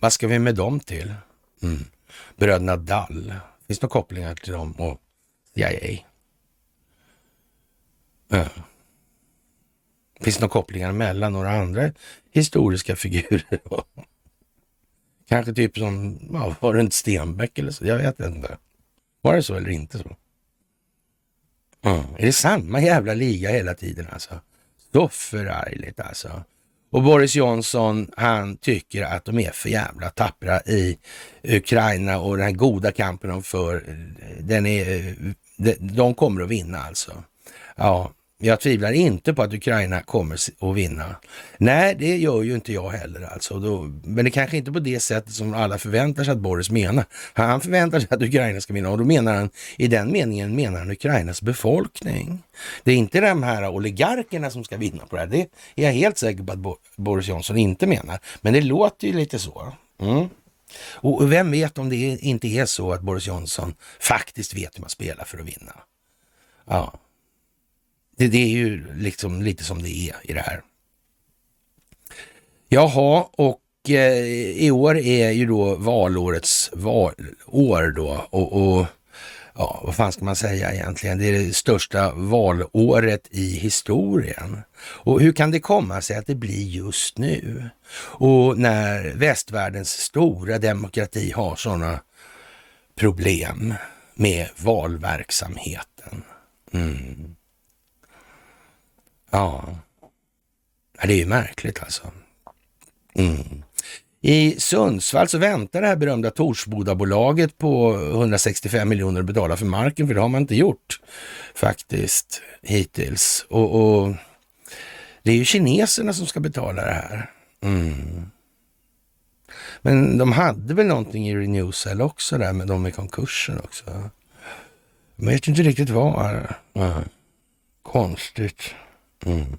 Vad ska vi med dem till? Mm. Bröderna Dall. Finns det några kopplingar till dem och CIA? Ja. Finns det några kopplingar mellan några andra historiska figurer? Kanske typ som, ja, var det inte Stenbeck eller så? Jag vet inte. Var det så eller inte så? Mm. Är det samma jävla liga hela tiden alltså? Så förargligt alltså. Och Boris Johnson, han tycker att de är för jävla tappra i Ukraina och den här goda kampen de för, den är, de kommer att vinna alltså. Ja, jag tvivlar inte på att Ukraina kommer att vinna. Nej, det gör ju inte jag heller alltså. Då, men det kanske inte på det sättet som alla förväntar sig att Boris menar. Han förväntar sig att Ukraina ska vinna och då menar han, i den meningen menar han Ukrainas befolkning. Det är inte de här oligarkerna som ska vinna på det här. Det är jag helt säker på att Boris Johnson inte menar. Men det låter ju lite så. Mm. Och vem vet om det inte är så att Boris Johnson faktiskt vet hur man spelar för att vinna. Ja, det, det är ju liksom lite som det är i det här. Jaha, och eh, i år är ju då valårets valår då och, och ja, vad fan ska man säga egentligen? Det är det största valåret i historien. Och hur kan det komma sig att det blir just nu? Och när västvärldens stora demokrati har sådana problem med valverksamheten. Mm. Ja. ja, det är ju märkligt alltså. Mm. I Sundsvall så väntar det här berömda Torsbodabolaget på 165 miljoner att betala för marken, för det har man inte gjort faktiskt hittills. Och, och det är ju kineserna som ska betala det här. Mm. Men de hade väl någonting i Renewcell också där med de i konkursen också. Jag vet inte riktigt vad. Mm. Konstigt. Mm.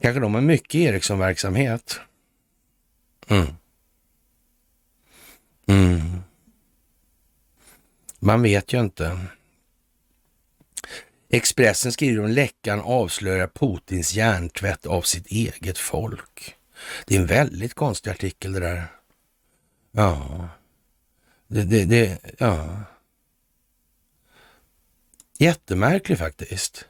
Kanske de har mycket Ericsson-verksamhet. Mm. Mm. Man vet ju inte. Expressen skriver om läckan avslöjar Putins hjärntvätt av sitt eget folk. Det är en väldigt konstig artikel det där. Ja. Det, det, det, ja. Jättemärklig faktiskt.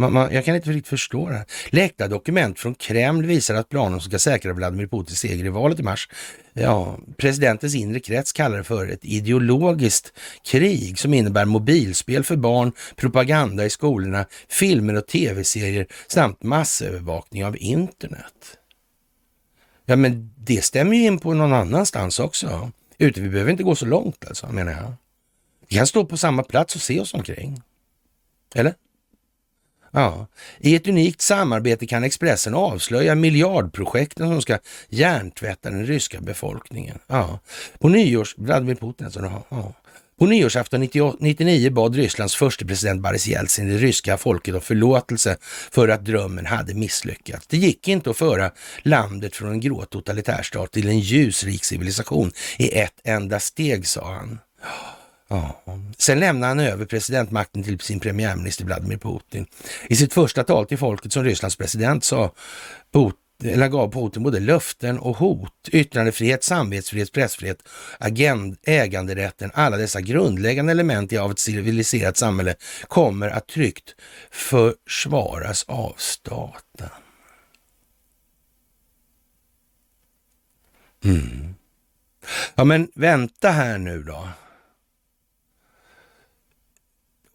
Man, man, jag kan inte riktigt förstå det här. Läckta dokument från Kreml visar att planen som ska säkra Vladimir Putins seger i valet i mars, ja, presidentens inre krets kallar det för ett ideologiskt krig som innebär mobilspel för barn, propaganda i skolorna, filmer och tv-serier samt massövervakning av internet. Ja, men det stämmer ju in på någon annanstans också. Ute, vi behöver inte gå så långt alltså, menar jag. Vi kan stå på samma plats och se oss omkring. Eller? Ja, i ett unikt samarbete kan Expressen avslöja miljardprojekten som ska hjärntvätta den ryska befolkningen. Ja, på nyårs... Vladimir Putin alltså. Ja. På nyårsafton 1999 bad Rysslands första president Boris Jeltsin det ryska folket om förlåtelse för att drömmen hade misslyckats. Det gick inte att föra landet från en grå totalitärstat till en ljusrik civilisation i ett enda steg, sa han. Ja. Sen lämnade han över presidentmakten till sin premiärminister Vladimir Putin. I sitt första tal till folket som Rysslands president sa Putin eller gav Putin både löften och hot. Yttrandefrihet, samvetsfrihet, pressfrihet, agend, äganderätten, alla dessa grundläggande element av ett civiliserat samhälle kommer att tryggt försvaras av staten. Mm. Ja, men vänta här nu då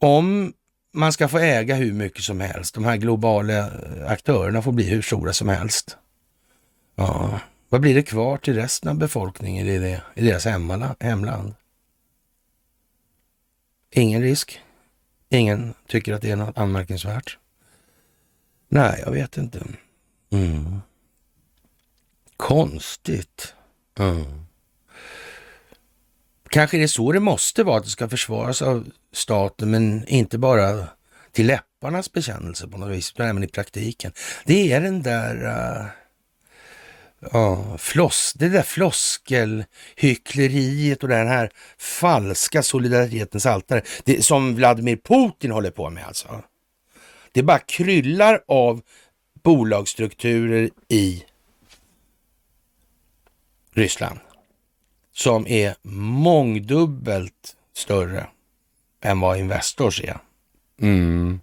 om man ska få äga hur mycket som helst, de här globala eh, aktörerna får bli hur stora som helst. Ja, vad blir det kvar till resten av befolkningen i, det, i deras hemland? Ingen risk. Ingen tycker att det är något anmärkningsvärt. Nej, jag vet inte. Mm. Konstigt. Mm. Kanske det är så det måste vara, att det ska försvaras av staten, men inte bara till läpparnas bekännelse på något vis, utan även i praktiken. Det är den där... Uh, Ja, floss, det där floskelhyckleriet och den här falska solidaritetens altare. Det, som Vladimir Putin håller på med alltså. Det bara kryllar av bolagsstrukturer i Ryssland som är mångdubbelt större än vad Investors är. Mm.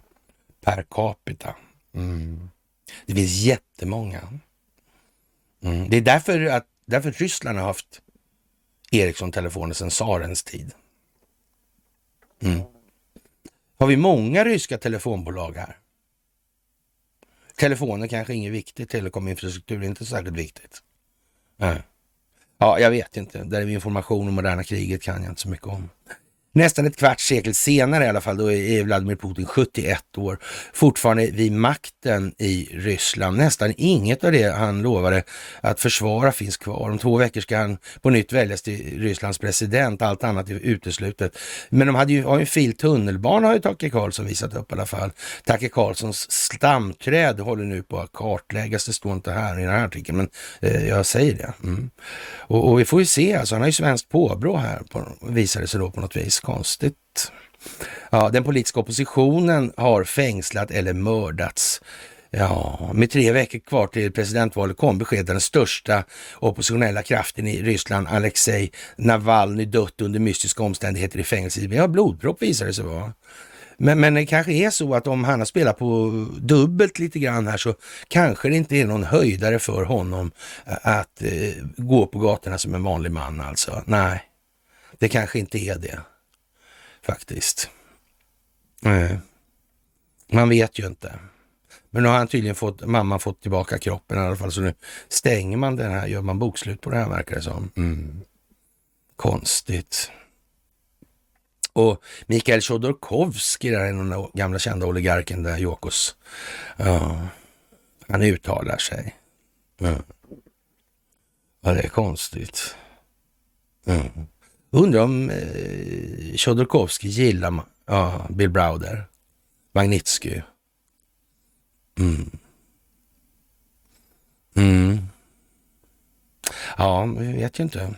Per capita. Mm. Det finns jättemånga. Mm. Det är därför att därför Ryssland har haft Ericsson-telefoner sedan tsarens tid. Mm. Har vi många ryska telefonbolag här? Telefoner kanske inget viktigt, telekominfrastruktur är inte särskilt viktigt. Nej. Ja, jag vet inte. Där är information om moderna kriget kan jag inte så mycket om. Nästan ett kvarts sekel senare i alla fall, då är Vladimir Putin 71 år, fortfarande vid makten i Ryssland. Nästan inget av det han lovade att försvara finns kvar. Om två veckor ska han på nytt väljas till Rysslands president, allt annat är uteslutet. Men de hade ju, har ju en fil tunnelbana har ju Tage Karlsson visat upp i alla fall. Tage Karlssons stamträd håller nu på att kartläggas, det står inte här i den här artikeln, men eh, jag säger det. Mm. Och, och, vi får ju se, alltså han har ju svenskt påbrå här, på, visar det sig då på något vis konstigt. Ja, den politiska oppositionen har fängslat eller mördats Ja, med tre veckor kvar till presidentvalet kom beskedet att den största oppositionella kraften i Ryssland, Alexej Navalny, dött under mystiska omständigheter i fängelse. Ja, blodpropp visade det sig vara. Men, men det kanske är så att om han har spelat på dubbelt lite grann här så kanske det inte är någon höjdare för honom att eh, gå på gatorna som en vanlig man alltså. Nej, det kanske inte är det faktiskt. Nej. Man vet ju inte. Men nu har han tydligen fått, mamman fått tillbaka kroppen i alla fall, så nu stänger man den här, gör man bokslut på det här verkar det som. Mm. Konstigt. Och Mikael Chodorkovskij, den gamla kända oligarken där, Jokos, ja, han uttalar sig. Ja. ja, det är konstigt. Ja. Undrar om eh, Chodorkovskij gillar ja, Bill Browder, Magnitsky. Mm. Mm. Ja, vi vet ju inte.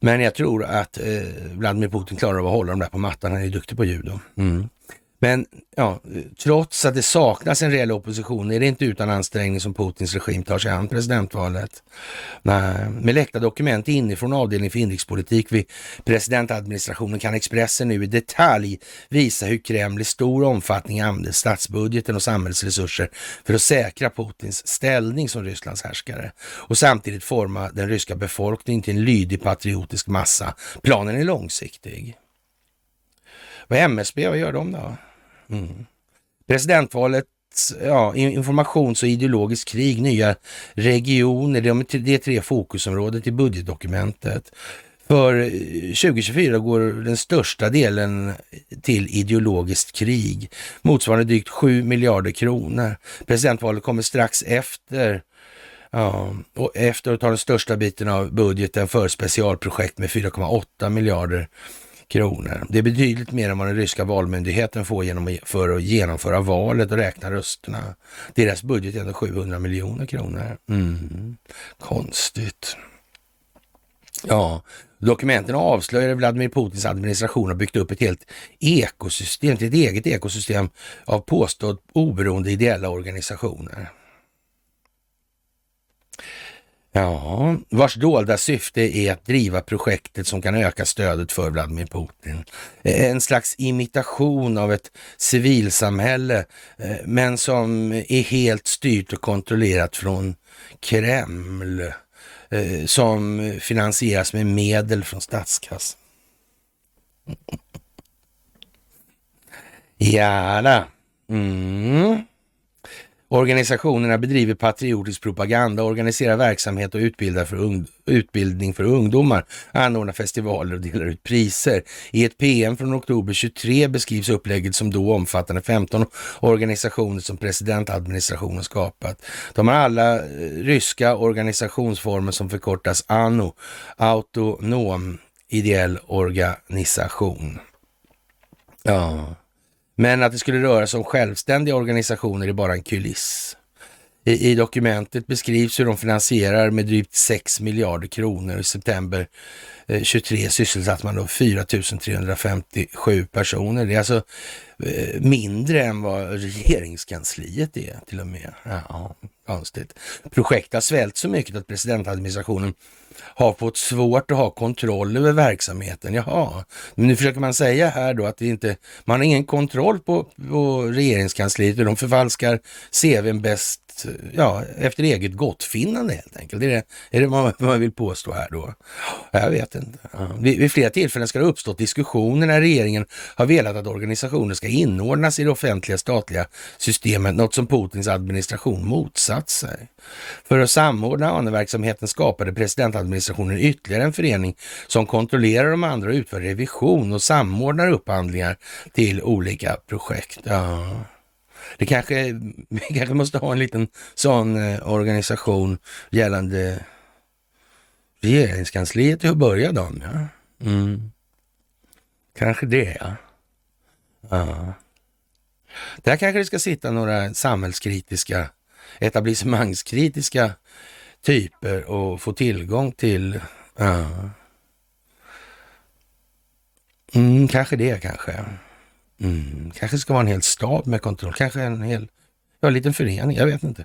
Men jag tror att eh, Vladimir Putin klarar av att hålla dem där på mattan. Han är duktig på judo. Mm. Men ja, trots att det saknas en reell opposition är det inte utan ansträngning som Putins regim tar sig an presidentvalet. Nej, med läckta dokument inifrån avdelningen för inrikespolitik vid presidentadministrationen kan Expressen nu i detalj visa hur Kreml i stor omfattning använder statsbudgeten och samhällsresurser för att säkra Putins ställning som Rysslands härskare och samtidigt forma den ryska befolkningen till en lydig patriotisk massa. Planen är långsiktig. Vad är MSB, vad gör de då? Mm. Presidentvalet ja, informations och ideologiskt krig, nya regioner, det är tre fokusområden i budgetdokumentet. För eh, 2024 går den största delen till ideologiskt krig, motsvarande drygt 7 miljarder kronor. Presidentvalet kommer strax efter Ja, och efter att ta den största biten av budgeten för specialprojekt med 4,8 miljarder kronor. Det är betydligt mer än vad den ryska valmyndigheten får genom, för att genomföra valet och räkna rösterna. Deras budget är ändå 700 miljoner kronor. Mm. Konstigt. Ja, dokumenten avslöjar att Vladimir Putins administration har byggt upp ett helt ekosystem, ett eget ekosystem av påstått oberoende ideella organisationer. Ja, vars dolda syfte är att driva projektet som kan öka stödet för Vladimir Putin. Eh, en slags imitation av ett civilsamhälle, eh, men som är helt styrt och kontrollerat från Kreml, eh, som finansieras med medel från statskassan. Ja, mm. Organisationerna bedriver patriotisk propaganda, organiserar verksamhet och utbildar för utbildning för ungdomar, anordnar festivaler och delar ut priser. I ett PM från oktober 23 beskrivs upplägget som då omfattande 15 organisationer som presidentadministrationen skapat. De har alla eh, ryska organisationsformer som förkortas ANO, autonom ideell organisation. Ja. Men att det skulle röra sig om självständiga organisationer är bara en kuliss. I, I, dokumentet beskrivs hur de finansierar med drygt 6 miljarder kronor. I september eh, 23 sysselsatte man då 4 357 personer. Det är alltså eh, mindre än vad regeringskansliet är till och med. Ja, konstigt. Projekt har svält så mycket att presidentadministrationen har fått svårt att ha kontroll över verksamheten. Jaha, men nu försöker man säga här då att det inte, man har ingen kontroll på, på regeringskansliet och de förfalskar CVn bäst ja, efter eget gottfinnande helt enkelt. Är det, är det vad man vill påstå här då? Jag vet inte. Ja. Vid, vid flera tillfällen ska det ha uppstått diskussioner när regeringen har velat att organisationer ska inordnas i det offentliga statliga systemet, något som Putins administration motsatt sig. För att samordna ANE-verksamheten skapade presidentadministrationen ytterligare en förening som kontrollerar de andra och utför revision och samordnar upphandlingar till olika projekt. Ja. Det kanske, vi kanske måste ha en liten sån eh, organisation gällande regeringskansliet till att börja dagen. Ja. Mm. Kanske det, ja. ja. Där kanske det ska sitta några samhällskritiska, etablissemangskritiska typer och få tillgång till, Uh. Mm, kanske det kanske. Mm, kanske ska vara en hel stab med kontroll, kanske en hel Ja, en liten förening, jag vet inte.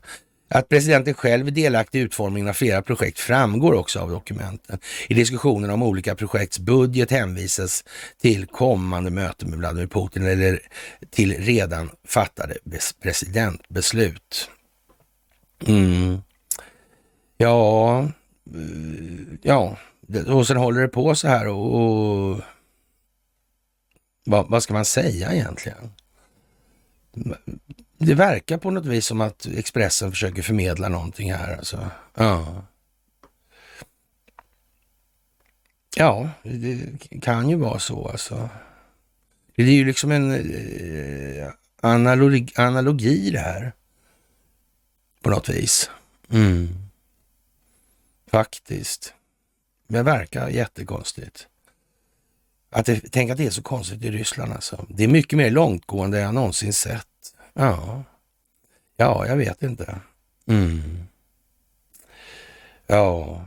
Att presidenten själv är delaktig i utformningen av flera projekt framgår också av dokumenten. I diskussionerna om olika projekts budget hänvisas till kommande möten med Vladimir Putin eller till redan fattade presidentbeslut. Mm. Ja, ja, och sen håller det på så här och, och vad, vad ska man säga egentligen? Det verkar på något vis som att Expressen försöker förmedla någonting här. Alltså. Ja. ja, det kan ju vara så alltså. Det är ju liksom en eh, analogi, analogi det här. På något vis. Mm. Faktiskt. Det verkar jättekonstigt. Att det, tänk att det är så konstigt i Ryssland alltså. Det är mycket mer långtgående än jag någonsin sett. Ja, ja jag vet inte. Mm. Ja,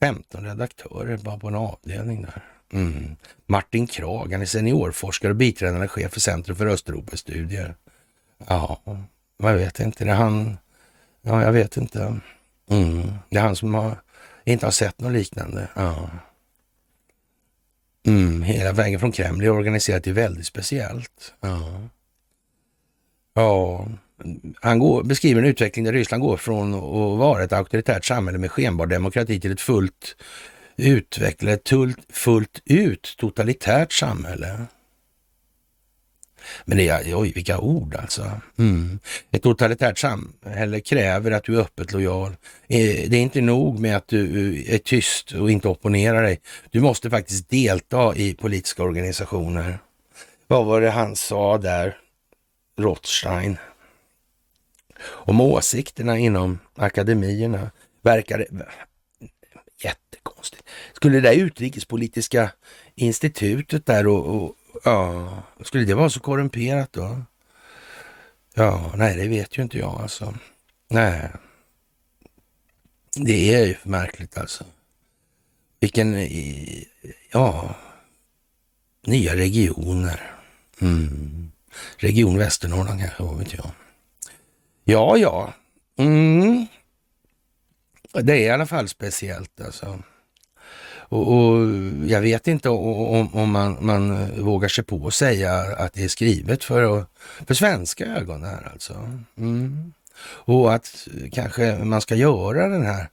15 redaktörer bara på en avdelning där. Mm. Martin Krag, han är seniorforskare och biträdande chef för Centrum för Östeuropastudier. Ja, jag vet inte. Det är han... Ja, jag vet inte. Mm. Det är han som har, inte har sett något liknande. Ja. Mm. Hela vägen från Kreml är organiserat är väldigt speciellt. Ja. Ja, han går, beskriver en utveckling där Ryssland går från att vara ett auktoritärt samhälle med skenbar demokrati till ett fullt utvecklat, fullt ut totalitärt samhälle. Men det är, oj, vilka ord alltså. Mm. Ett totalitärt samhälle kräver att du är öppet lojal. Eh, det är inte nog med att du eh, är tyst och inte opponerar dig. Du måste faktiskt delta i politiska organisationer. Vad var det han sa där? Rothstein. Om åsikterna inom akademierna verkar jättekonstigt. Skulle det där utrikespolitiska institutet där och, och ja, skulle det vara så korrumperat då? Ja, nej, det vet ju inte jag alltså. Nej, det är ju märkligt alltså. Vilken, eh, ja, nya regioner. Mm. Region Västernorrland kanske, vad vet jag. Ja, ja. Mm. Det är i alla fall speciellt alltså. Och, och jag vet inte om, om man, man, vågar sig på att säga att det är skrivet för, för svenska ögon här alltså. Mm. Och att kanske man ska göra den här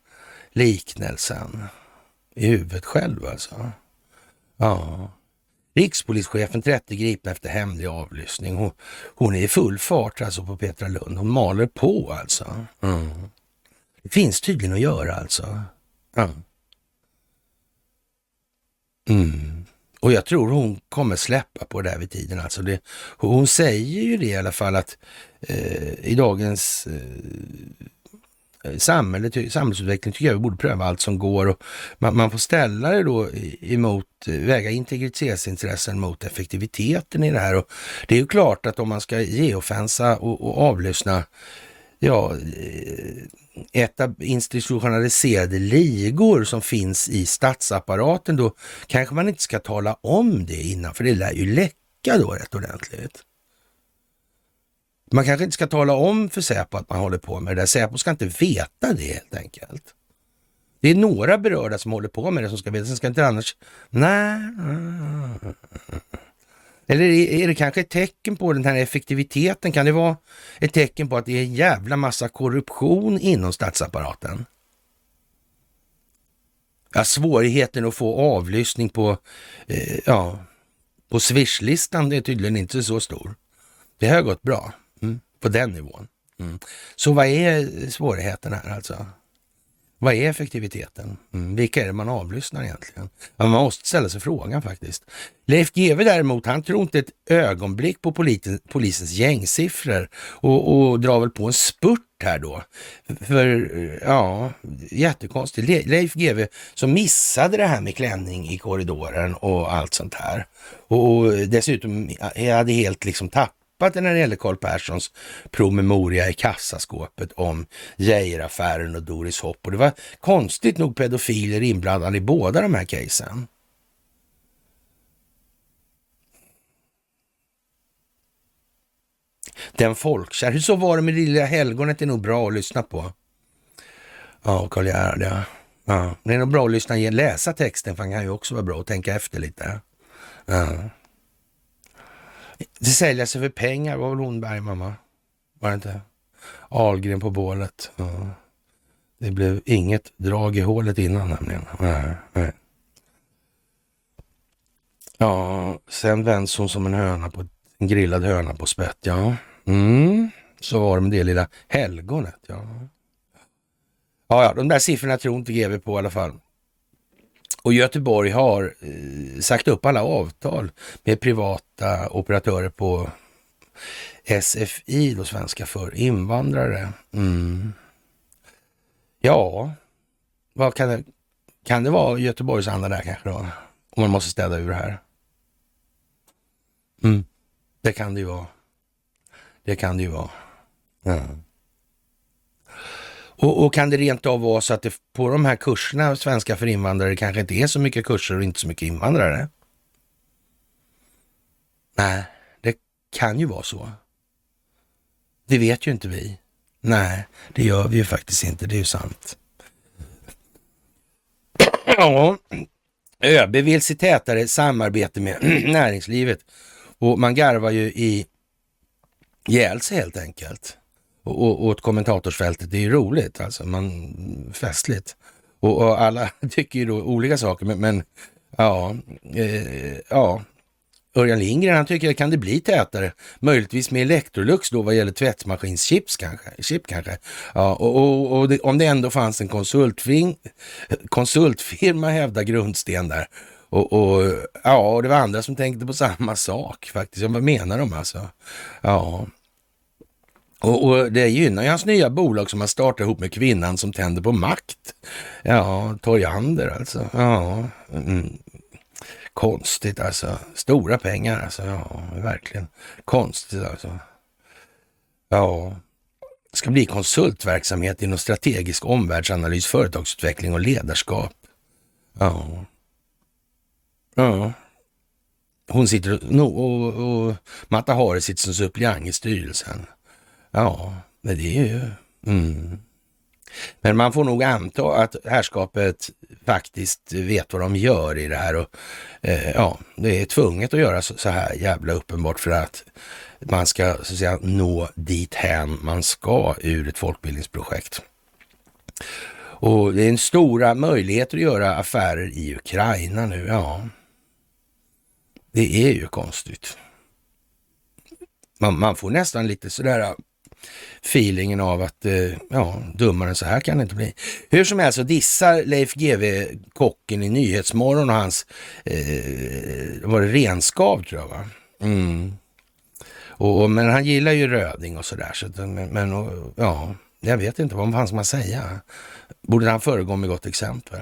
liknelsen i huvudet själv alltså. Ja. Rikspolischefen 30 gripna efter hemlig avlyssning. Hon, hon är i full fart alltså på Petra Lund. Hon maler på alltså. Mm. Det finns tydligen att göra alltså. Mm. Mm. Och jag tror hon kommer släppa på det här vid tiden. Alltså det, hon säger ju det i alla fall att eh, i dagens eh, samhälle, samhällsutveckling tycker jag vi borde pröva allt som går. Och man, man får ställa det då emot, eh, väga integritetsintressen mot effektiviteten i det här. Och det är ju klart att om man ska geofensa och, och avlyssna ja, eh, institutionaliserade ligor som finns i statsapparaten, då kanske man inte ska tala om det innan, för det lär ju läcka då rätt ordentligt. Man kanske inte ska tala om för Säpo att man håller på med det där. Säpo ska inte veta det helt enkelt. Det är några berörda som håller på med det som ska veta, sen ska inte annars... Nej. Eller är det kanske ett tecken på den här effektiviteten? Kan det vara ett tecken på att det är en jävla massa korruption inom statsapparaten? Ja, svårigheten att få avlyssning på, eh, ja, på Swish-listan är tydligen inte så stor. Det har gått bra. Mm. På den nivån. Mm. Så vad är svårigheten här alltså? Vad är effektiviteten? Mm. Vilka är det man avlyssnar egentligen? Ja, man måste ställa sig frågan faktiskt. Leif GW däremot, han tror inte ett ögonblick på polisen, polisens gängsiffror och, och drar väl på en spurt här då. För, ja, jättekonstigt. Leif GW som missade det här med klänning i korridoren och allt sånt här. Och, och dessutom hade helt liksom tappat tappat det när det gäller Carl Perssons promemoria i kassaskåpet om Geijeraffären och Doris Hopp. Och det var konstigt nog pedofiler inblandade i båda de här casen. Den folkkär. Hur så var det med det lilla helgonet? Det är nog bra att lyssna på. Ja, Karl Gerhard, ja. ja. Det är nog bra att lyssna, läsa texten, för han kan ju också vara bra att tänka efter lite. Ja. Det sälja sig för pengar var väl hon Bergman, va? Var det inte? Algren på bålet. Ja. Det blev inget drag i hålet innan nämligen. Nej, nej. Ja, sen vänds hon som en höna på en grillad höna på spett. Ja, mm. så var det med det lilla helgonet. Ja. Ja, ja, de där siffrorna tror inte GV på i alla fall. Och Göteborg har eh, sagt upp alla avtal med privata operatörer på SFI, då svenska för invandrare. Mm. Ja, vad kan det, kan det vara Göteborgs anda där kanske då? Om man måste städa ur här. Mm. Det kan det ju vara. Det kan det ju vara. Mm. Och, och, kan det rent av vara så att det på de här kurserna, svenska för invandrare, kanske inte är så mycket kurser och inte så mycket invandrare? Nej, det kan ju vara så. Det vet ju inte vi. Nej, det gör vi ju faktiskt inte. Det är ju sant. Ja, ÖB vill se tätare samarbete med näringslivet och man garvar ju i ihjäl sig helt enkelt. Och, åt kommentatorsfältet, det är ju roligt alltså, man, festligt. Och, och alla tycker ju då olika saker, men, men ja, eh, ja, Örjan Lindgren, han tycker kan det bli tätare? Möjligtvis med Electrolux då vad gäller tvättmaskinschips kanske. Chip kanske. Ja, och, och, och det, om det ändå fanns en konsultfirma, konsultfirma hävdar Grundsten där. Och, och, ja, och det var andra som tänkte på samma sak faktiskt. Ja, vad menar de alltså? Ja. Och, och det gynnar ju hans nya bolag som han startar ihop med kvinnan som tänder på makt. Ja, Torjander alltså. Ja, mm. Konstigt alltså. Stora pengar alltså. Ja, verkligen konstigt alltså. Ja, det ska bli konsultverksamhet inom strategisk omvärldsanalys, företagsutveckling och ledarskap. Ja. Ja. Hon sitter och, och, och Mata Hari sitter som suppleant i styrelsen. Ja, men det är ju... Mm. Men man får nog anta att härskapet faktiskt vet vad de gör i det här och eh, ja, det är tvunget att göra så, så, här jävla uppenbart för att man ska så att säga nå dit hän man ska ur ett folkbildningsprojekt. Och det är en stora möjligheter att göra affärer i Ukraina nu, ja. Det är ju konstigt. Man, man får nästan lite sådär feelingen av att, eh, ja, dummare än så här kan det inte bli. Hur som helst så dissar Leif GW kocken i Nyhetsmorgon och hans, eh, var det renskav tror jag va? Mm. Och, och, men han gillar ju röding och sådär. Så, men, men och, ja, jag vet inte, vad fan ska man säga? Borde han föregå med gott exempel?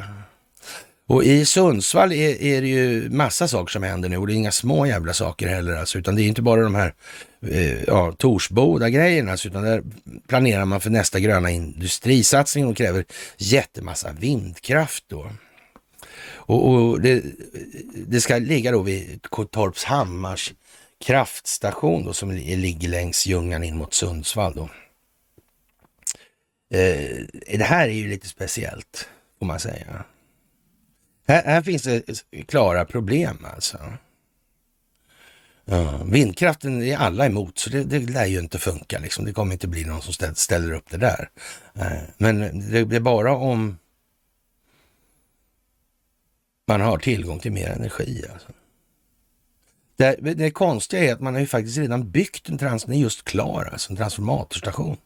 Och i Sundsvall är, är, det ju massa saker som händer nu och det är inga små jävla saker heller alltså, utan det är inte bara de här eh, ja, Torsboda-grejerna, alltså, utan där planerar man för nästa gröna industrisatsning och kräver jättemassa vindkraft då. Och, och det, det, ska ligga då vid Torpshammars kraftstation då, som ligger längs Ljungan in mot Sundsvall då. Eh, det här är ju lite speciellt, får man säga. Här, här finns det klara problem alltså. Ja, vindkraften är alla emot, så det, det lär ju inte funka. Liksom. Det kommer inte bli någon som ställer upp det där. Eh, men det, det är bara om man har tillgång till mer energi. Alltså. Det, det konstiga är att man har ju faktiskt redan byggt en trans, den är just klar, alltså en transformatorstation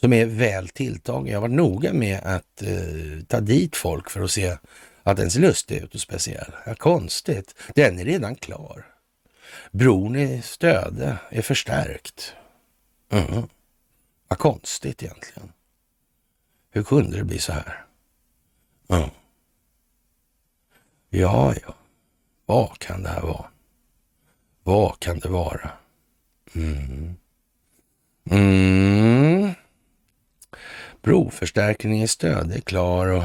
som är väl tilltagen. Jag var noga med att eh, ta dit folk för att se att den ser lustig ut och speciell. Ja, konstigt. Den är redan klar. Bron i Stöde är förstärkt. Mm. Vad konstigt egentligen. Hur kunde det bli så här? Mm. Ja, ja. Vad kan det här vara? Vad kan det vara? Mm. Mm. Broförstärkningen i Stöde är klar och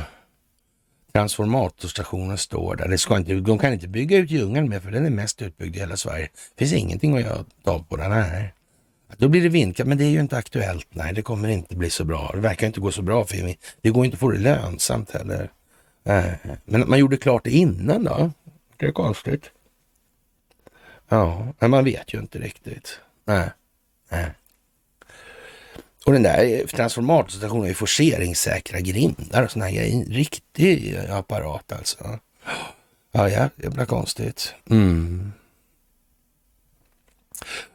Transformatorstationen står där. Det ska inte, de kan inte bygga ut djungeln med för den är mest utbyggd i hela Sverige. Det finns ingenting att göra av på den här. Då blir det vindkraft, men det är ju inte aktuellt. Nej, det kommer inte bli så bra. Det verkar inte gå så bra för. Det går inte att få det lönsamt heller. Men Men man gjorde klart det innan då? Det är konstigt. Ja, men man vet ju inte riktigt. Nej. Nej. Och den där transformatorstationen har ju forceringssäkra grindar och sådana grejer. En riktig apparat alltså. Ja, ja, jävla konstigt. Mm.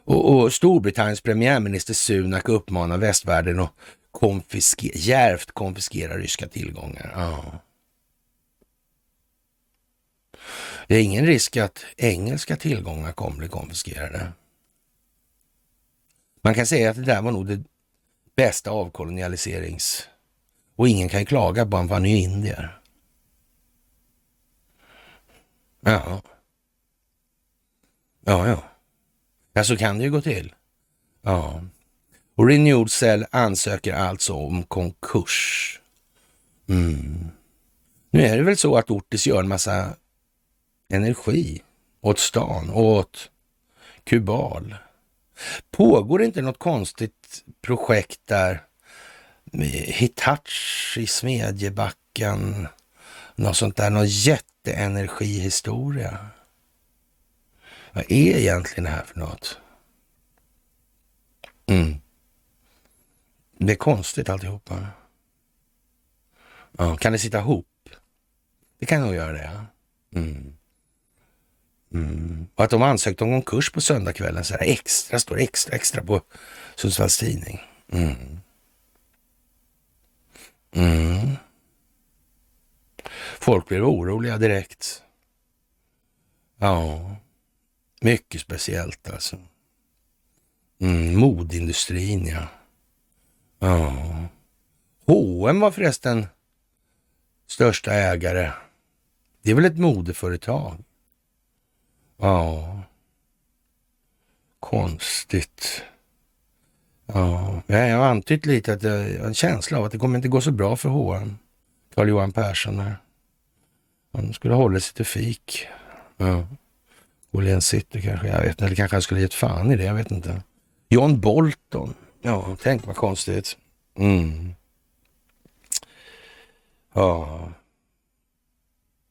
Och, och Storbritanniens premiärminister Sunak uppmanar västvärlden att konfiske, järvt konfiskera ryska tillgångar. Ja. Det är ingen risk att engelska tillgångar kommer bli konfiskerade. Man kan säga att det där var nog det bästa avkolonialiserings... Och ingen kan ju klaga på honom för han är ju indier. Ja. Ja, ja. Ja, så kan det ju gå till. Ja. Och Renewed Cell ansöker alltså om konkurs. Mm. Nu är det väl så att Ortis gör en massa energi åt stan och åt Kubal. Pågår det inte något konstigt projekt där med Hitachi, Smedjebacken, något sånt där, någon jätteenergihistoria? Vad är egentligen det här för något? Mm. Det är konstigt alltihopa. Ja, kan det sitta ihop? Det kan nog göra det. Ja. Mm. Mm. Och att de ansökte om konkurs på söndagskvällen, så här extra, står extra, extra på Sundsvalls Tidning. Mm. Mm. Folk blev oroliga direkt. Ja, mycket speciellt alltså. Mm, modindustrin, ja. Ja. H&M var förresten största ägare. Det är väl ett modeföretag? Ja. Konstigt. Ja, jag har antytt lite att jag har en känsla av att det kommer inte gå så bra för H&M. Carl-Johan Persson här. Han skulle hålla sig till fik. Ja. Åhléns City kanske, jag vet inte. Eller kanske han skulle gett fan i det, jag vet inte. John Bolton. Ja, tänk vad konstigt. Mm. Ja.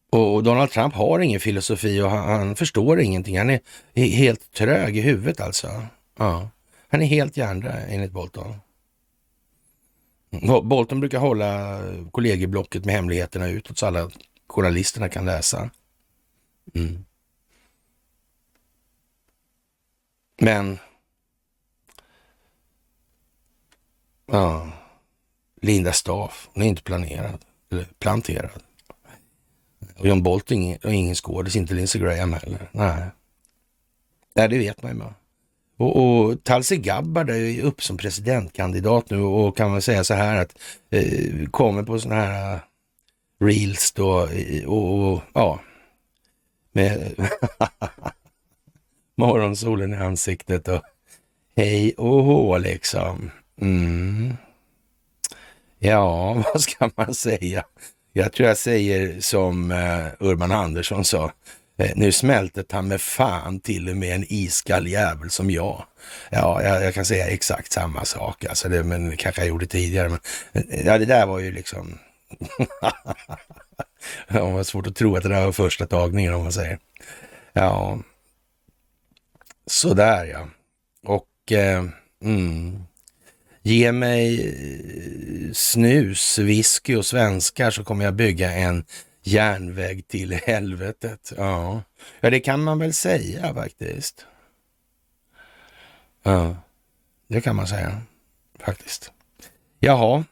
Och Donald Trump har ingen filosofi och han, han förstår ingenting. Han är helt trög i huvudet alltså. Ja. Han är helt hjärndöd enligt Bolton. Bolton brukar hålla kollegieblocket med hemligheterna utåt så alla journalisterna kan läsa. Mm. Men... Ja. Linda Staff, hon är inte planerad, eller planterad. Och John Bolt är ingen skådis, inte Lindsey Graham heller. Nej. Nej, det vet man ju. Och, och Talsi Gabbard är upp som presidentkandidat nu och kan man säga så här att eh, kommer på sådana här uh, reels då eh, och, och ja, med morgonsolen i ansiktet och hej och hå liksom. Mm. Ja, vad ska man säga? Jag tror jag säger som eh, Urban Andersson sa. Eh, nu smälter ta med fan till och med en iskall jävel som jag. Ja, jag, jag kan säga exakt samma sak. Alltså det, men kanske jag gjorde tidigare. Men, eh, ja, det där var ju liksom... det var svårt att tro att det där var första tagningen om man säger. Ja, sådär ja. Och eh, mm, ge mig eh, snus, whisky och svenskar så kommer jag bygga en järnväg till helvetet. Ja. ja, det kan man väl säga faktiskt. Ja, det kan man säga faktiskt. Jaha,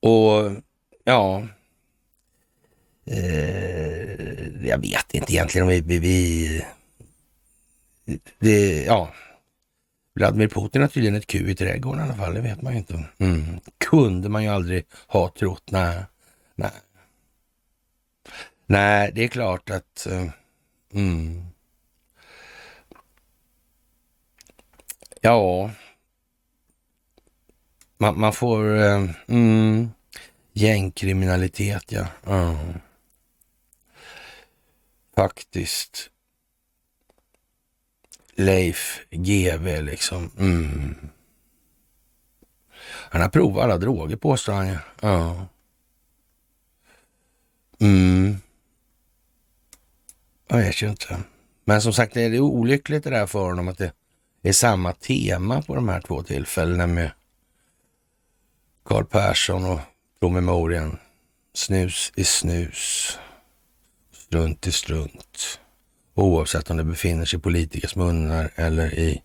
och ja, eh, jag vet inte egentligen om vi, vi, vi det, ja, Vladimir Putin har tydligen ett Q i trädgården i alla fall, det vet man ju inte. Mm. Kunde man ju aldrig ha trott, nej, nej. Nej, det är klart att... Uh, mm. Ja, man, man får... Uh, mm, gängkriminalitet, ja. Uh. Faktiskt. Leif GW liksom. Mm. Han har provat alla droger påstår han ju. Ja. Mm. Jag vet ju inte. Men som sagt, det är olyckligt det där för honom att det är samma tema på de här två tillfällena med Carl Persson och promemorian. Snus i snus, strunt i strunt. Oavsett om det befinner sig i politikers munnar eller i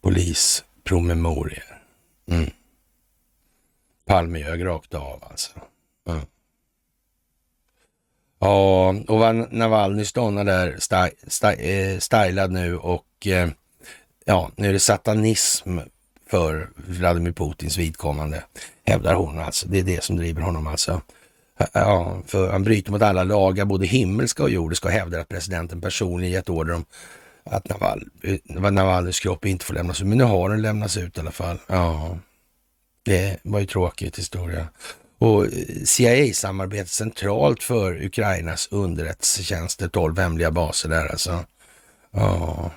polispromemorier. Mm. ljög rakt av alltså. Mm. Ja, och Navalny stångar där eh, stylad nu och eh, ja, nu är det satanism för Vladimir Putins vidkommande, hävdar hon alltså. Det är det som driver honom alltså. Ja, för han bryter mot alla lagar, både himmelska och jordiska och hävdar att presidenten personligen gett order om att Naval, eh, Navalnys kropp inte får lämnas ut. Men nu har den lämnats ut i alla fall. Ja, det var ju tråkigt historia. Och eh, CIA-samarbetet centralt för Ukrainas underrättelsetjänster, 12 hemliga baser där alltså. Ja.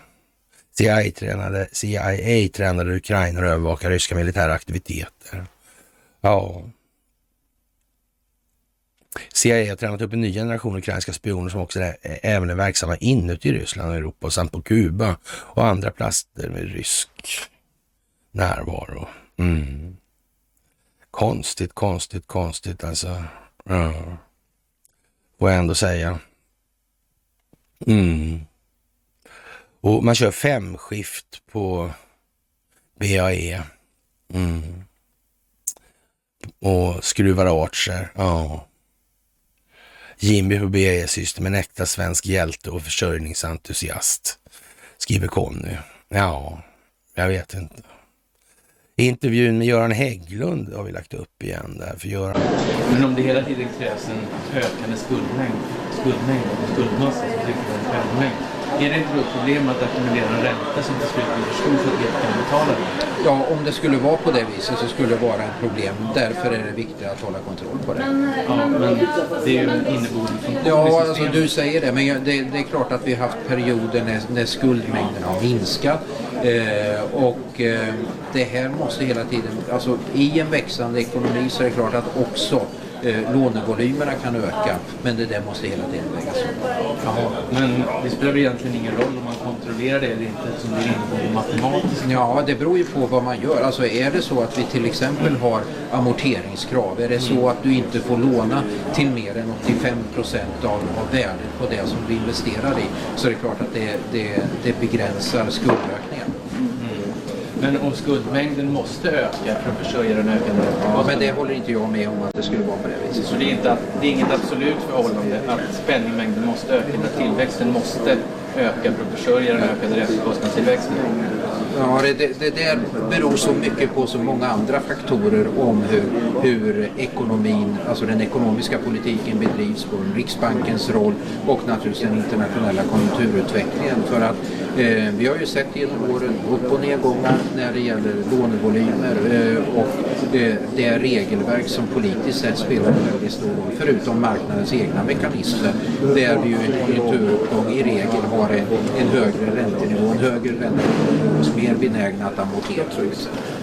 CIA-tränade CIA tränade Ukraina och övervakar ryska militära aktiviteter. Ja. CIA har tränat upp en ny generation ukrainska spioner som också är, även är verksamma inuti Ryssland och Europa samt på Kuba och andra platser med rysk närvaro. Mm. Konstigt, konstigt, konstigt alltså. Ja. Får jag ändå säga. Mm. Och man kör femskift på BAE. Mm. Och skruvar archer. Ja. Jimmy på BAE System, en äkta svensk hjälte och försörjningsentusiast. Skriver Conny. Ja, jag vet inte. Intervjun med Göran Hägglund har vi lagt upp igen där för Göran. Men om det hela tiden krävs en ökande skuldmängd, skuldmängd och skuldmassa så tycker jag en självmängd är det inte då ett problem att ackumulera en ränta som till slut blir för stor för att helt kan betala det? Ja, om det skulle vara på det viset så skulle det vara ett problem. Därför är det viktigt att hålla kontroll på det. Ja, men det är ju en inneboende funktion Ja, alltså du säger det, men det, det är klart att vi har haft perioder när, när skuldmängden har minskat. Eh, och eh, det här måste hela tiden, alltså i en växande ekonomi så är det klart att också eh, lånevolymerna kan öka. Men det där måste hela tiden vägas upp. Men det spelar egentligen ingen roll om man kontrollerar det eller inte eftersom det är inneboende matematiskt. Ja, det beror ju på vad man gör. Alltså är det så att vi till exempel har amorteringskrav, är det så att du inte får låna till mer än 85 procent av, av värdet på det som du investerar i, så är det klart att det, det, det begränsar skuldökningen. Men om skuldmängden måste öka för att försörja den ökande Ja, men det håller inte jag med om att det skulle vara på det viset. Så det är, inte, det är inget absolut förhållande att penningmängden måste öka, att tillväxten måste öka för att försörja den ökade räntekostnadstillväxten. Ja, det, det, det där beror så mycket på så många andra faktorer om hur, hur ekonomin, alltså den ekonomiska politiken bedrivs, på Riksbankens roll och naturligtvis den internationella konjunkturutvecklingen. För att eh, vi har ju sett genom åren upp och nedgångar när det gäller lånevolymer eh, och eh, det regelverk som politiskt sett spelar en väldigt stor roll, förutom marknadens egna mekanismer, där vi ju i en konjunkturuppgång i regel har en, en högre räntenivå, en högre räntenivå och mer benägna att amortera.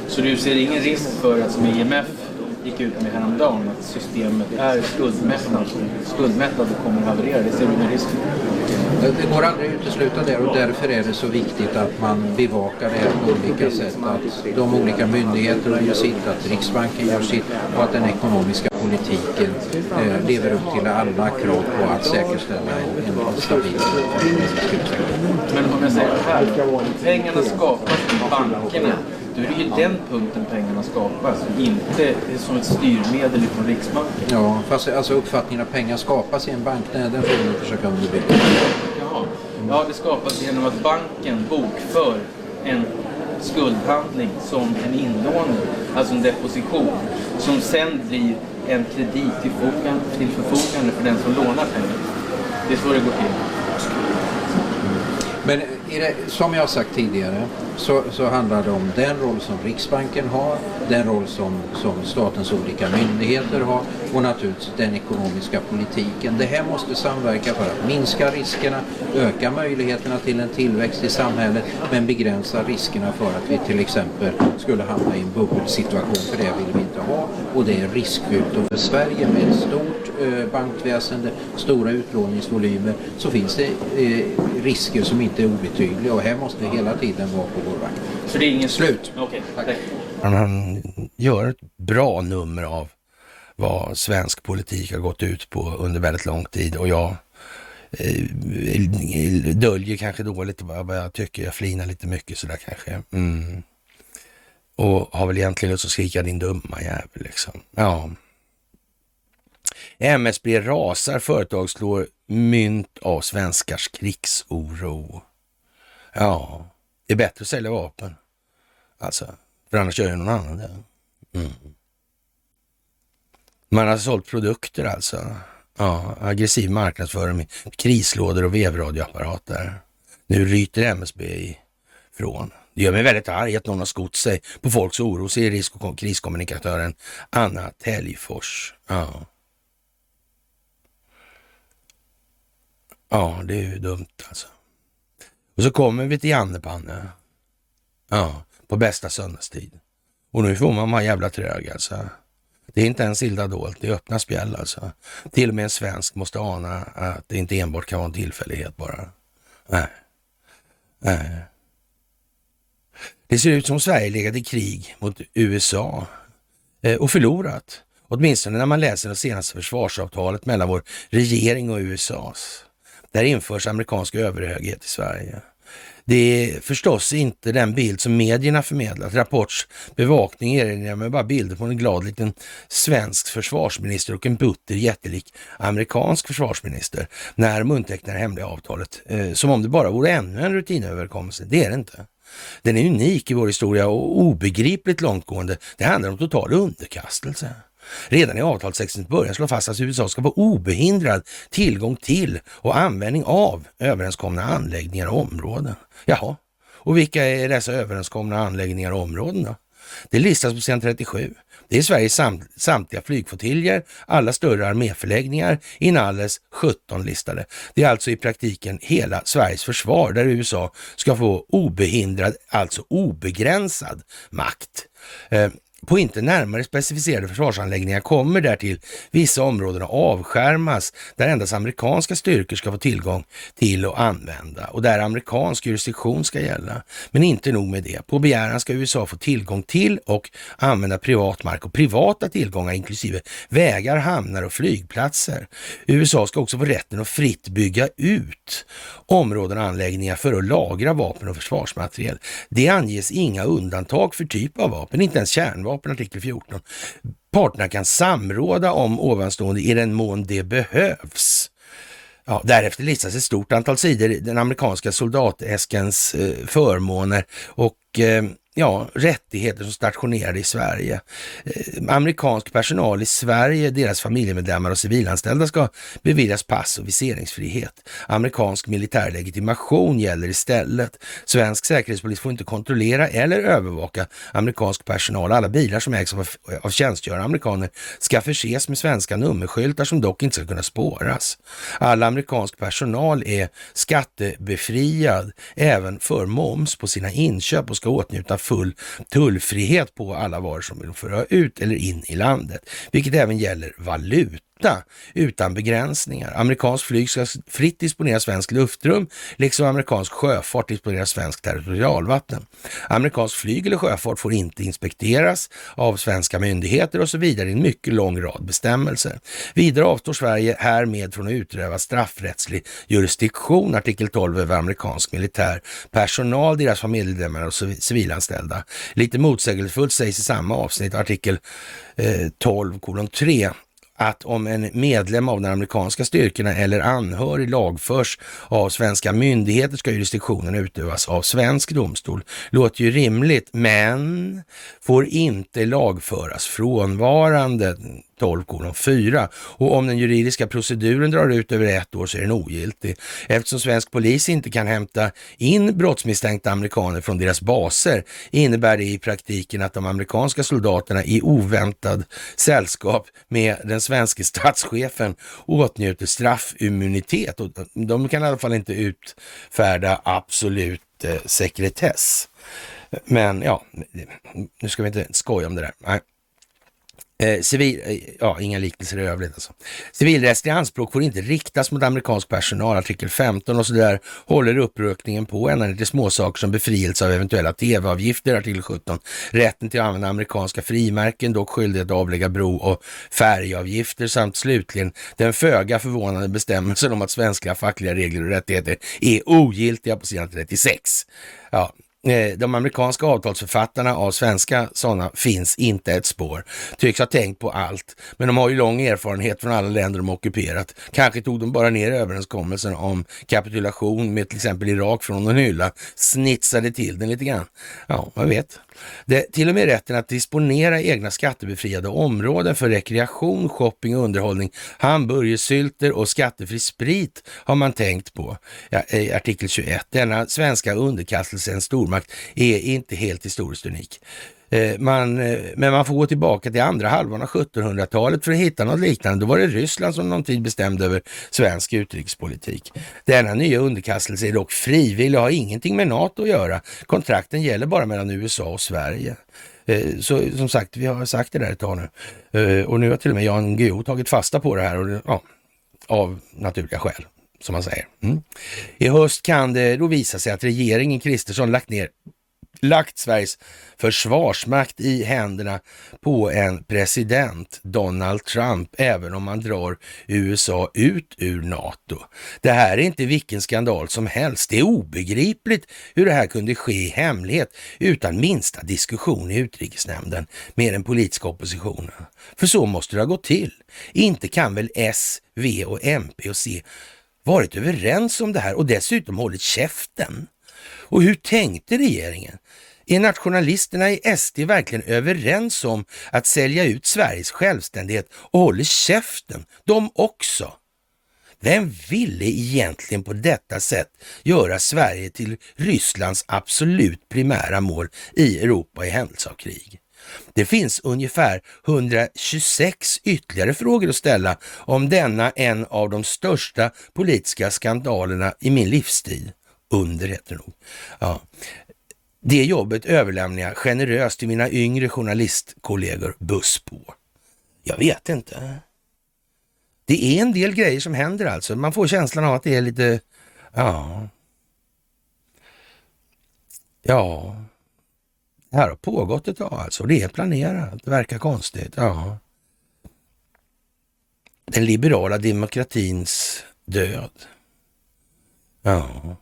Så du ser ingen risk för att som IMF gick ut med häromdagen att systemet är skuldmättat, skuldmättat och kommer att haverera? Det ser du ingen risk för? Det går aldrig att utesluta det och därför är det så viktigt att man bevakar det här på olika sätt. Att de olika myndigheterna gör sitt, att Riksbanken gör sitt och att den ekonomiska politiken eh, lever upp till alla krav på att säkerställa en, stabil. Men om jag säger så här, pengarna skapas i bankerna. Då är det ju den punkten pengarna skapas, inte som ett styrmedel från Riksbanken. Ja, fast alltså uppfattningen att pengar skapas i en bank, nej, den får vi försöka underbygga. Ja, det skapas genom att banken bokför en skuldhandling som en inlåning, alltså en deposition, som sen blir en kredit till förfogande, för den som lånar pengar. Det är så det går till. Men är det, som jag sagt tidigare så, så handlar det om den roll som Riksbanken har, den roll som, som statens olika myndigheter har och naturligtvis den ekonomiska politiken. Det här måste samverka för att minska riskerna, öka möjligheterna till en tillväxt i samhället men begränsa riskerna för att vi till exempel skulle hamna i en bubbelsituation för det vill vi inte ha och det är riskfyllt. Och för Sverige med ett stort bankväsende, stora utlåningsvolymer så finns det eh, risker som inte är obetydliga och här måste vi hela tiden vara på vår vakt. Så det är ingen Slut. Okej, tack. Han, gör ett bra nummer av vad svensk politik har gått ut på under väldigt lång tid och jag eh, döljer kanske dåligt vad vad jag tycker. Jag flinar lite mycket sådär kanske. Mm. Och har väl egentligen lust att skrika din dumma jävel liksom. Ja. MSB rasar, företag slår mynt av svenskars krigsoro. Ja, det är bättre att sälja vapen. Alltså, för annars gör ju någon annan det. Mm. Man har sålt produkter alltså. Ja, aggressiv marknadsföring med krislådor och vevradioapparater. Nu ryter MSB ifrån. Det gör mig väldigt arg att någon har skott sig på folks oro, säger risk och kriskommunikatören Anna Täljfors. Ja. Ja, det är ju dumt alltså. Och så kommer vi till Jannepanne. Ja, på bästa söndagstid. Och nu får man vara jävla trög alltså. Det är inte ens illa dolt, det är öppna spjäll alltså. Till och med en svensk måste ana att det inte enbart kan vara en tillfällighet bara. Nej. Nej. Det ser ut som Sverige legat i krig mot USA eh, och förlorat. Åtminstone när man läser det senaste försvarsavtalet mellan vår regering och USAs. Där införs amerikansk överhöghet i Sverige. Det är förstås inte den bild som medierna förmedlat. Rapports bevakning erinrar mig bara bilder på en glad liten svensk försvarsminister och en butter jättelik amerikansk försvarsminister när de undertecknar det hemliga avtalet. Eh, som om det bara vore ännu en rutinöverkommelse. Det är det inte. Den är unik i vår historia och obegripligt långtgående. Det handlar om total underkastelse. Redan i avtalstextens början slår fast att USA ska få obehindrad tillgång till och användning av överenskomna anläggningar och områden. Jaha, och vilka är dessa överenskomna anläggningar och områden då? Det listas på sidan 37. Det är Sveriges samt, samtliga flygflottiljer, alla större arméförläggningar, inalles 17 listade. Det är alltså i praktiken hela Sveriges försvar där USA ska få obehindrad, alltså obegränsad makt. Eh, på inte närmare specificerade försvarsanläggningar kommer därtill vissa områden att avskärmas där endast amerikanska styrkor ska få tillgång till och använda och där amerikansk jurisdiktion ska gälla. Men inte nog med det. På begäran ska USA få tillgång till och använda privat mark och privata tillgångar inklusive vägar, hamnar och flygplatser. USA ska också få rätten att fritt bygga ut områden och anläggningar för att lagra vapen och försvarsmateriel. Det anges inga undantag för typ av vapen, inte ens kärnvapen artikel 14. Parterna kan samråda om ovanstående i den mån det behövs. Ja, därefter listas ett stort antal sidor i den amerikanska soldatäskens eh, förmåner och eh, ja, rättigheter som stationerade i Sverige. Eh, amerikansk personal i Sverige, deras familjemedlemmar och civilanställda ska beviljas pass och viseringsfrihet. Amerikansk militär legitimation gäller istället. Svensk säkerhetspolis får inte kontrollera eller övervaka amerikansk personal. Alla bilar som ägs av, av tjänstgörande amerikaner ska förses med svenska nummerskyltar som dock inte ska kunna spåras. All amerikansk personal är skattebefriad även för moms på sina inköp och ska åtnjuta full tullfrihet på alla varor som de föra ut eller in i landet, vilket även gäller valuta utan begränsningar. Amerikansk flyg ska fritt disponera svensk luftrum, liksom amerikansk sjöfart disponera svensk territorialvatten. Amerikansk flyg eller sjöfart får inte inspekteras av svenska myndigheter och så vidare i en mycket lång rad bestämmelser. Vidare avstår Sverige härmed från att utöva straffrättslig jurisdiktion, artikel 12 över amerikansk militär personal, deras familjemedlemmar och civilanställda. Lite motsägelsefullt sägs i samma avsnitt, artikel eh, 12 kolon 3 att om en medlem av de amerikanska styrkorna eller anhörig lagförs av svenska myndigheter ska jurisdiktionen utövas av svensk domstol. Låter ju rimligt, men får inte lagföras frånvarande. 12 4. Och om den juridiska proceduren drar ut över ett år så är den ogiltig. Eftersom svensk polis inte kan hämta in brottsmisstänkta amerikaner från deras baser innebär det i praktiken att de amerikanska soldaterna i oväntad sällskap med den svenska statschefen åtnjuter straffimmunitet. Och de kan i alla fall inte utfärda absolut eh, sekretess. Men ja, nu ska vi inte skoja om det där. Nej. Eh, civil, eh, ja, inga liknelser i övrigt alltså. Civilrättsliga anspråk får inte riktas mot amerikansk personal, artikel 15 och så där håller upprökningen på ända ner till småsaker som befrielse av eventuella tv-avgifter, artikel 17. Rätten till att använda amerikanska frimärken, dock skyldighet att avlägga bro och färgavgifter samt slutligen den föga förvånande bestämmelsen om att svenska fackliga regler och rättigheter är ogiltiga på sidan 36. Ja, Eh, de amerikanska avtalsförfattarna av svenska sådana finns inte ett spår. Tycks ha tänkt på allt, men de har ju lång erfarenhet från alla länder de ockuperat. Kanske tog de bara ner överenskommelsen om kapitulation med till exempel Irak från en hylla, snitsade till den lite grann. Ja, man vet. Det, till och med rätten att disponera egna skattebefriade områden för rekreation, shopping och underhållning, hamburgersylter och skattefri sprit har man tänkt på. Ja, artikel 21. Denna svenska underkastelse en stormakt är inte helt historiskt unik. Eh, man, eh, men man får gå tillbaka till andra halvan av 1700-talet för att hitta något liknande. Då var det Ryssland som någon tid bestämde över svensk utrikespolitik. Denna nya underkastelse är dock frivillig och har ingenting med NATO att göra. Kontrakten gäller bara mellan USA och Sverige. Eh, så som sagt, vi har sagt det där ett tag nu. Och nu har till och med Jan Guillou tagit fasta på det här och ja, av naturliga skäl, som man säger. Mm. I höst kan det då visa sig att regeringen Kristersson lagt ner lagt Sveriges försvarsmakt i händerna på en president, Donald Trump, även om man drar USA ut ur NATO. Det här är inte vilken skandal som helst. Det är obegripligt hur det här kunde ske i hemlighet utan minsta diskussion i utrikesnämnden med den politiska oppositionen. För så måste det ha gått till. Inte kan väl S, V och MP och C varit överens om det här och dessutom hållit käften? Och hur tänkte regeringen? Är nationalisterna i SD verkligen överens om att sälja ut Sveriges självständighet och håller käften, de också? Vem ville egentligen på detta sätt göra Sverige till Rysslands absolut primära mål i Europa i händelse av krig? Det finns ungefär 126 ytterligare frågor att ställa om denna en av de största politiska skandalerna i min livstid. Under heter det nog. Ja. Det jobbet överlämnar jag generöst till mina yngre journalistkollegor buss på. Jag vet inte. Det är en del grejer som händer alltså. Man får känslan av att det är lite, ja. Ja. Det här har pågått ett tag alltså. Det är planerat. Det verkar konstigt. Ja. Den liberala demokratins död. Ja.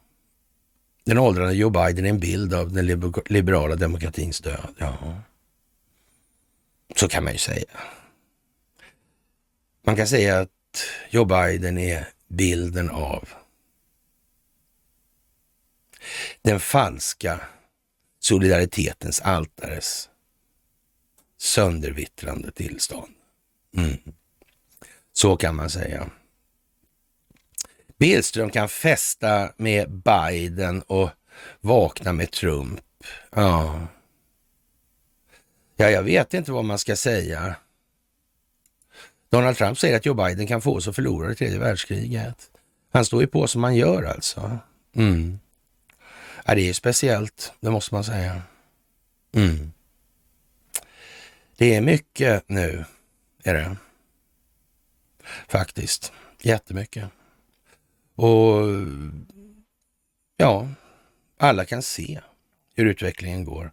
Den åldrande Joe Biden är en bild av den liberala demokratins död. Ja. Så kan man ju säga. Man kan säga att Joe Biden är bilden av den falska solidaritetens altares söndervittrande tillstånd. Mm. Så kan man säga. Billström kan festa med Biden och vakna med Trump. Ja. Ja, jag vet inte vad man ska säga. Donald Trump säger att Joe Biden kan få oss att förlora det tredje världskriget. Han står ju på som han gör alltså. Mm. Ja, det är speciellt, det måste man säga. Mm. Det är mycket nu, är det. Faktiskt. Jättemycket. Och ja, alla kan se hur utvecklingen går.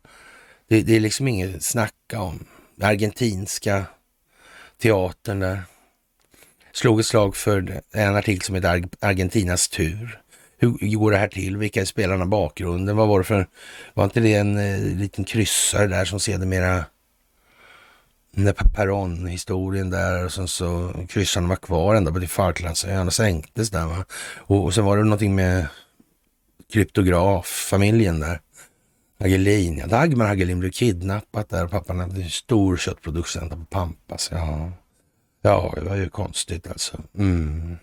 Det, det är liksom inget att snacka om. Den argentinska teatern där slog ett slag för en artikel som heter Argentinas tur. Hur går det här till? Vilka är spelarna bakgrunden? Vad var det för... Var inte det en eh, liten kryssare där som sedermera den där där och sen så kryssarna var kvar ända på till Falklandsöarna sänktes där va. Och, och sen var det någonting med kryptograf-familjen där. Hagelin, ja. Dagmar Hagelin blev kidnappat där. Pappan hade en stor köttproducent på Pampas. Ja. Ja, det var ju konstigt alltså. Mm.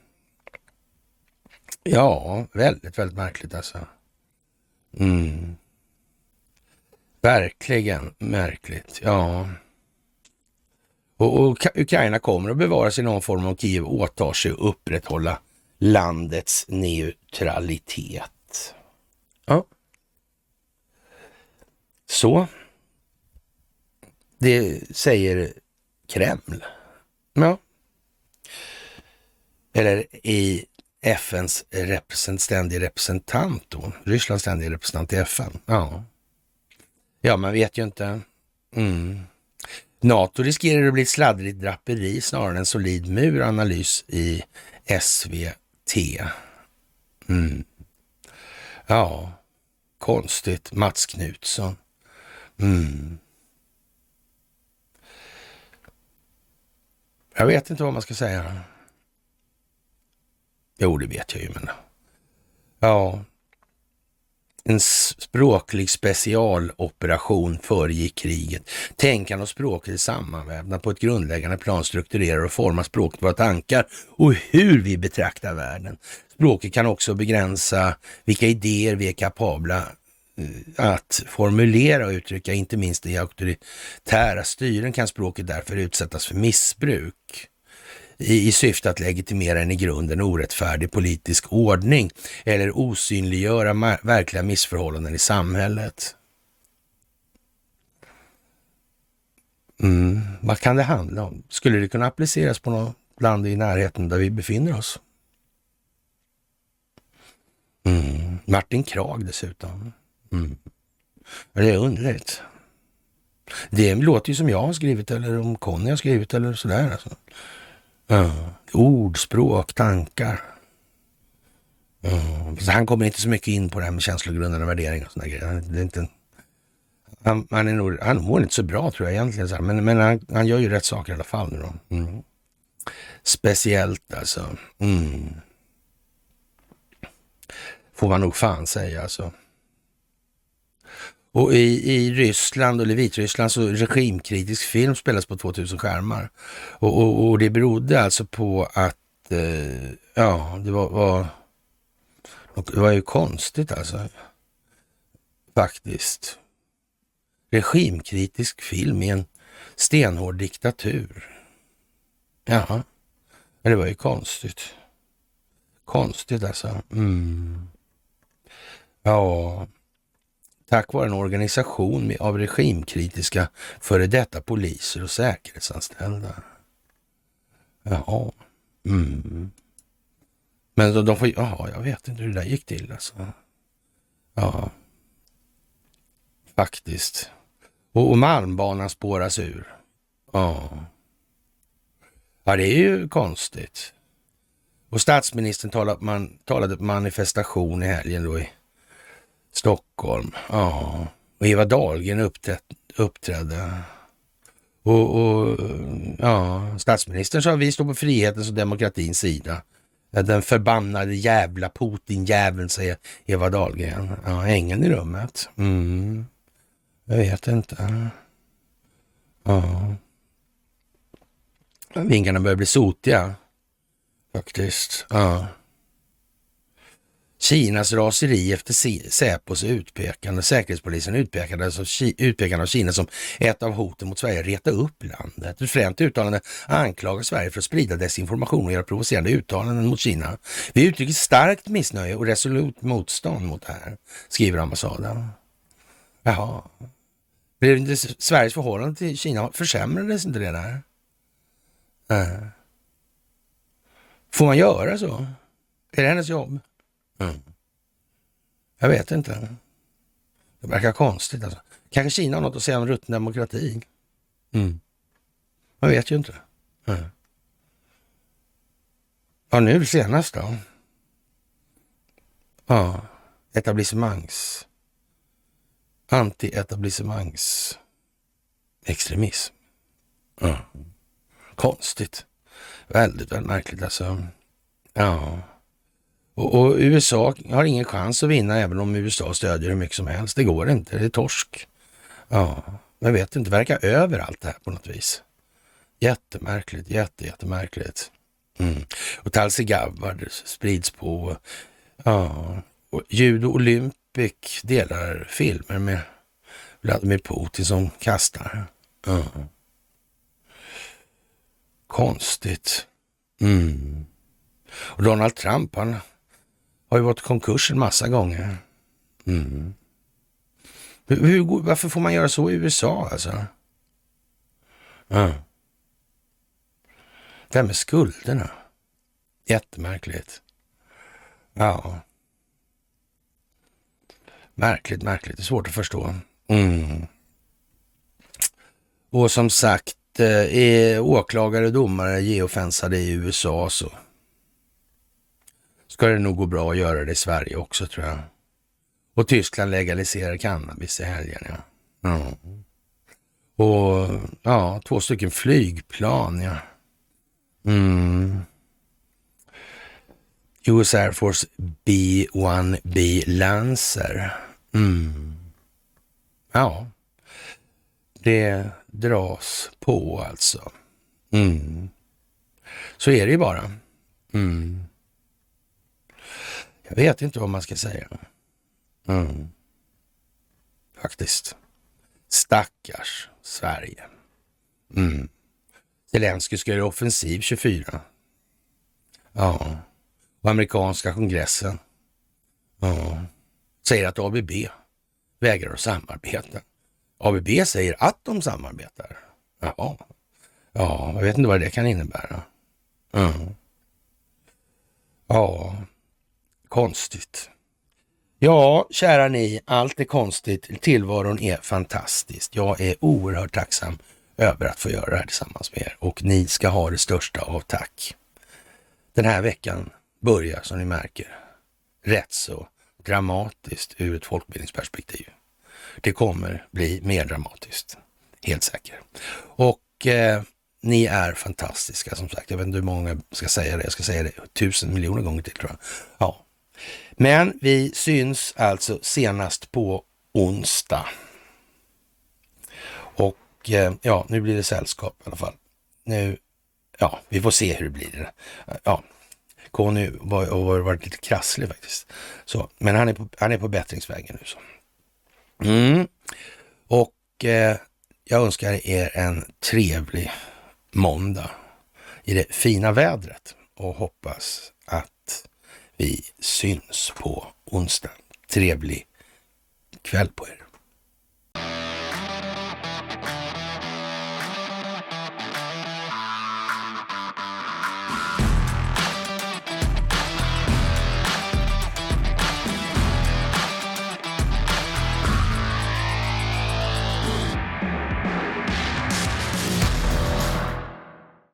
Ja, väldigt, väldigt märkligt alltså. Mm. Verkligen märkligt, ja. Och, och Ukraina kommer att bevara sig i någon form av Kiev åtar sig att upprätthålla landets neutralitet. Ja. Så. Det säger Kreml. Ja. Eller i FNs represent, ständig representant då. Rysslands ständiga representant i FN. Ja. Ja, man vet ju inte. Mm. NATO riskerar att bli ett sladdrigt draperi snarare än en solid mur, analys i SVT. Mm. Ja, konstigt. Mats Knutsson. Mm. Jag vet inte vad man ska säga. Jo, det vet jag ju, men... Ja. En språklig specialoperation föregick kriget. Tänkande och språket är sammanvävda på ett grundläggande plan strukturerar och formar språket våra tankar och hur vi betraktar världen. Språket kan också begränsa vilka idéer vi är kapabla eh, att formulera och uttrycka, inte minst i auktoritära styren kan språket därför utsättas för missbruk i, i syfte att legitimera en i grunden orättfärdig politisk ordning eller osynliggöra verkliga missförhållanden i samhället. Mm. Vad kan det handla om? Skulle det kunna appliceras på något land i närheten där vi befinner oss? Mm. Martin Krag dessutom. Mm. Det är underligt. Det låter ju som jag har skrivit eller om Conny har skrivit eller sådär. Alltså. Ja. Ord, språk, tankar. Ja. Så han kommer inte så mycket in på det här med känslogrundande värderingar och sådana grejer. Det är inte, han, han, är nog, han mår inte så bra tror jag egentligen, så men, men han, han, gör ju rätt saker i alla fall. Nu då. Mm. Speciellt alltså. Mm. Får man nog fan säga alltså. Och i, i Ryssland, eller Vitryssland, så regimkritisk film spelas på 2000 skärmar. Och, och, och det berodde alltså på att, eh, ja, det var, var, det var ju konstigt alltså. Faktiskt. Regimkritisk film i en stenhård diktatur. Jaha, men det var ju konstigt. Konstigt alltså. Mm. Ja, tack vare en organisation av regimkritiska före detta poliser och säkerhetsanställda. Jaha. Mm. Men de, de får, ja, jag vet inte hur det där gick till alltså. Ja, faktiskt. Och, och Malmbanan spåras ur. Ja. Ja, det är ju konstigt. Och statsministern talade, man, talade på manifestation i helgen då i Stockholm. Ja, och Eva Dahlgren uppträd, uppträdde. Och, och, ja, statsministern sa vi står på frihetens och demokratins sida. Den förbannade jävla Putin-jäveln, säger Eva Dahlgren. Ja, ängeln i rummet. Mm. Jag vet inte. Ja. Vingarna börjar bli sotiga. Faktiskt. Ja. Kinas raseri efter Säpos utpekande, Säkerhetspolisen utpekade, alltså, utpekande av Kina som ett av hoten mot Sverige, reta upp landet. Ett främt uttalande anklagar Sverige för att sprida desinformation och göra provocerande uttalanden mot Kina. Vi uttrycker starkt missnöje och resolut motstånd mot det här, skriver ambassaden. Jaha. Blev inte Sveriges förhållande till Kina, försämrades inte det där? Äh. Får man göra så? Är det hennes jobb? Mm. Jag vet inte. Det verkar konstigt. Alltså. Kanske Kina har något att säga om rutten demokrati. Mm. Man vet ju inte. Mm. Ja, nu senast då. Ja, etablissemangs... Anti-etablissemangs extremism. Ja. Konstigt. Väldigt, väldigt märkligt alltså. Ja. Och, och, USA har ingen chans att vinna även om USA stödjer hur mycket som helst. Det går inte, det är torsk. Ja, men vet inte, verkar verkar överallt det här på något vis. Jättemärkligt, jätte, jättemärkligt. Mm. Och Talsi Gabbard sprids på. Ja, och Judo Olympic delar filmer med Vladimir Putin som kastar. Ja. Konstigt. Mm. Och Donald Trump, han har ju i konkurs en massa gånger. Mm. Hur, hur, varför får man göra så i USA alltså? Ja. Det här med skulderna. Jättemärkligt. Ja. Märkligt, märkligt. Det är svårt att förstå. Mm. Och som sagt, eh, är åklagare och domare geofensade i USA så ska det nog gå bra att göra det i Sverige också tror jag. Och Tyskland legaliserar cannabis i helgen, ja. Mm. Och ja, två stycken flygplan, ja. Mm. US Air Force B-1B Lancer. Mm. Ja, det dras på alltså. Mm. Så är det ju bara. Mm. Jag vet inte vad man ska säga. Mm. Faktiskt. Stackars Sverige. Mm. Zelenskyj ska göra offensiv 24. Ja. Och amerikanska kongressen ja. säger att ABB vägrar att samarbeta. ABB säger att de samarbetar. Ja, ja jag vet inte vad det kan innebära. Mm. Ja, konstigt. Ja, kära ni, allt är konstigt. Tillvaron är fantastisk. Jag är oerhört tacksam över att få göra det här tillsammans med er och ni ska ha det största av tack. Den här veckan börjar, som ni märker, rätt så dramatiskt ur ett folkbildningsperspektiv. Det kommer bli mer dramatiskt, helt säkert. Och eh, ni är fantastiska som sagt. Jag vet inte hur många ska säga det. Jag ska säga det tusen miljoner gånger till tror jag. Ja, men vi syns alltså senast på onsdag. Och eh, ja, nu blir det sällskap i alla fall. Nu, ja, vi får se hur det blir. Eh, ja, Conny har var, varit lite krasslig faktiskt. Så, men han är på, han är på bättringsvägen nu. Så. Mm. Och eh, jag önskar er en trevlig måndag i det fina vädret och hoppas vi syns på onsdag. Trevlig kväll på er.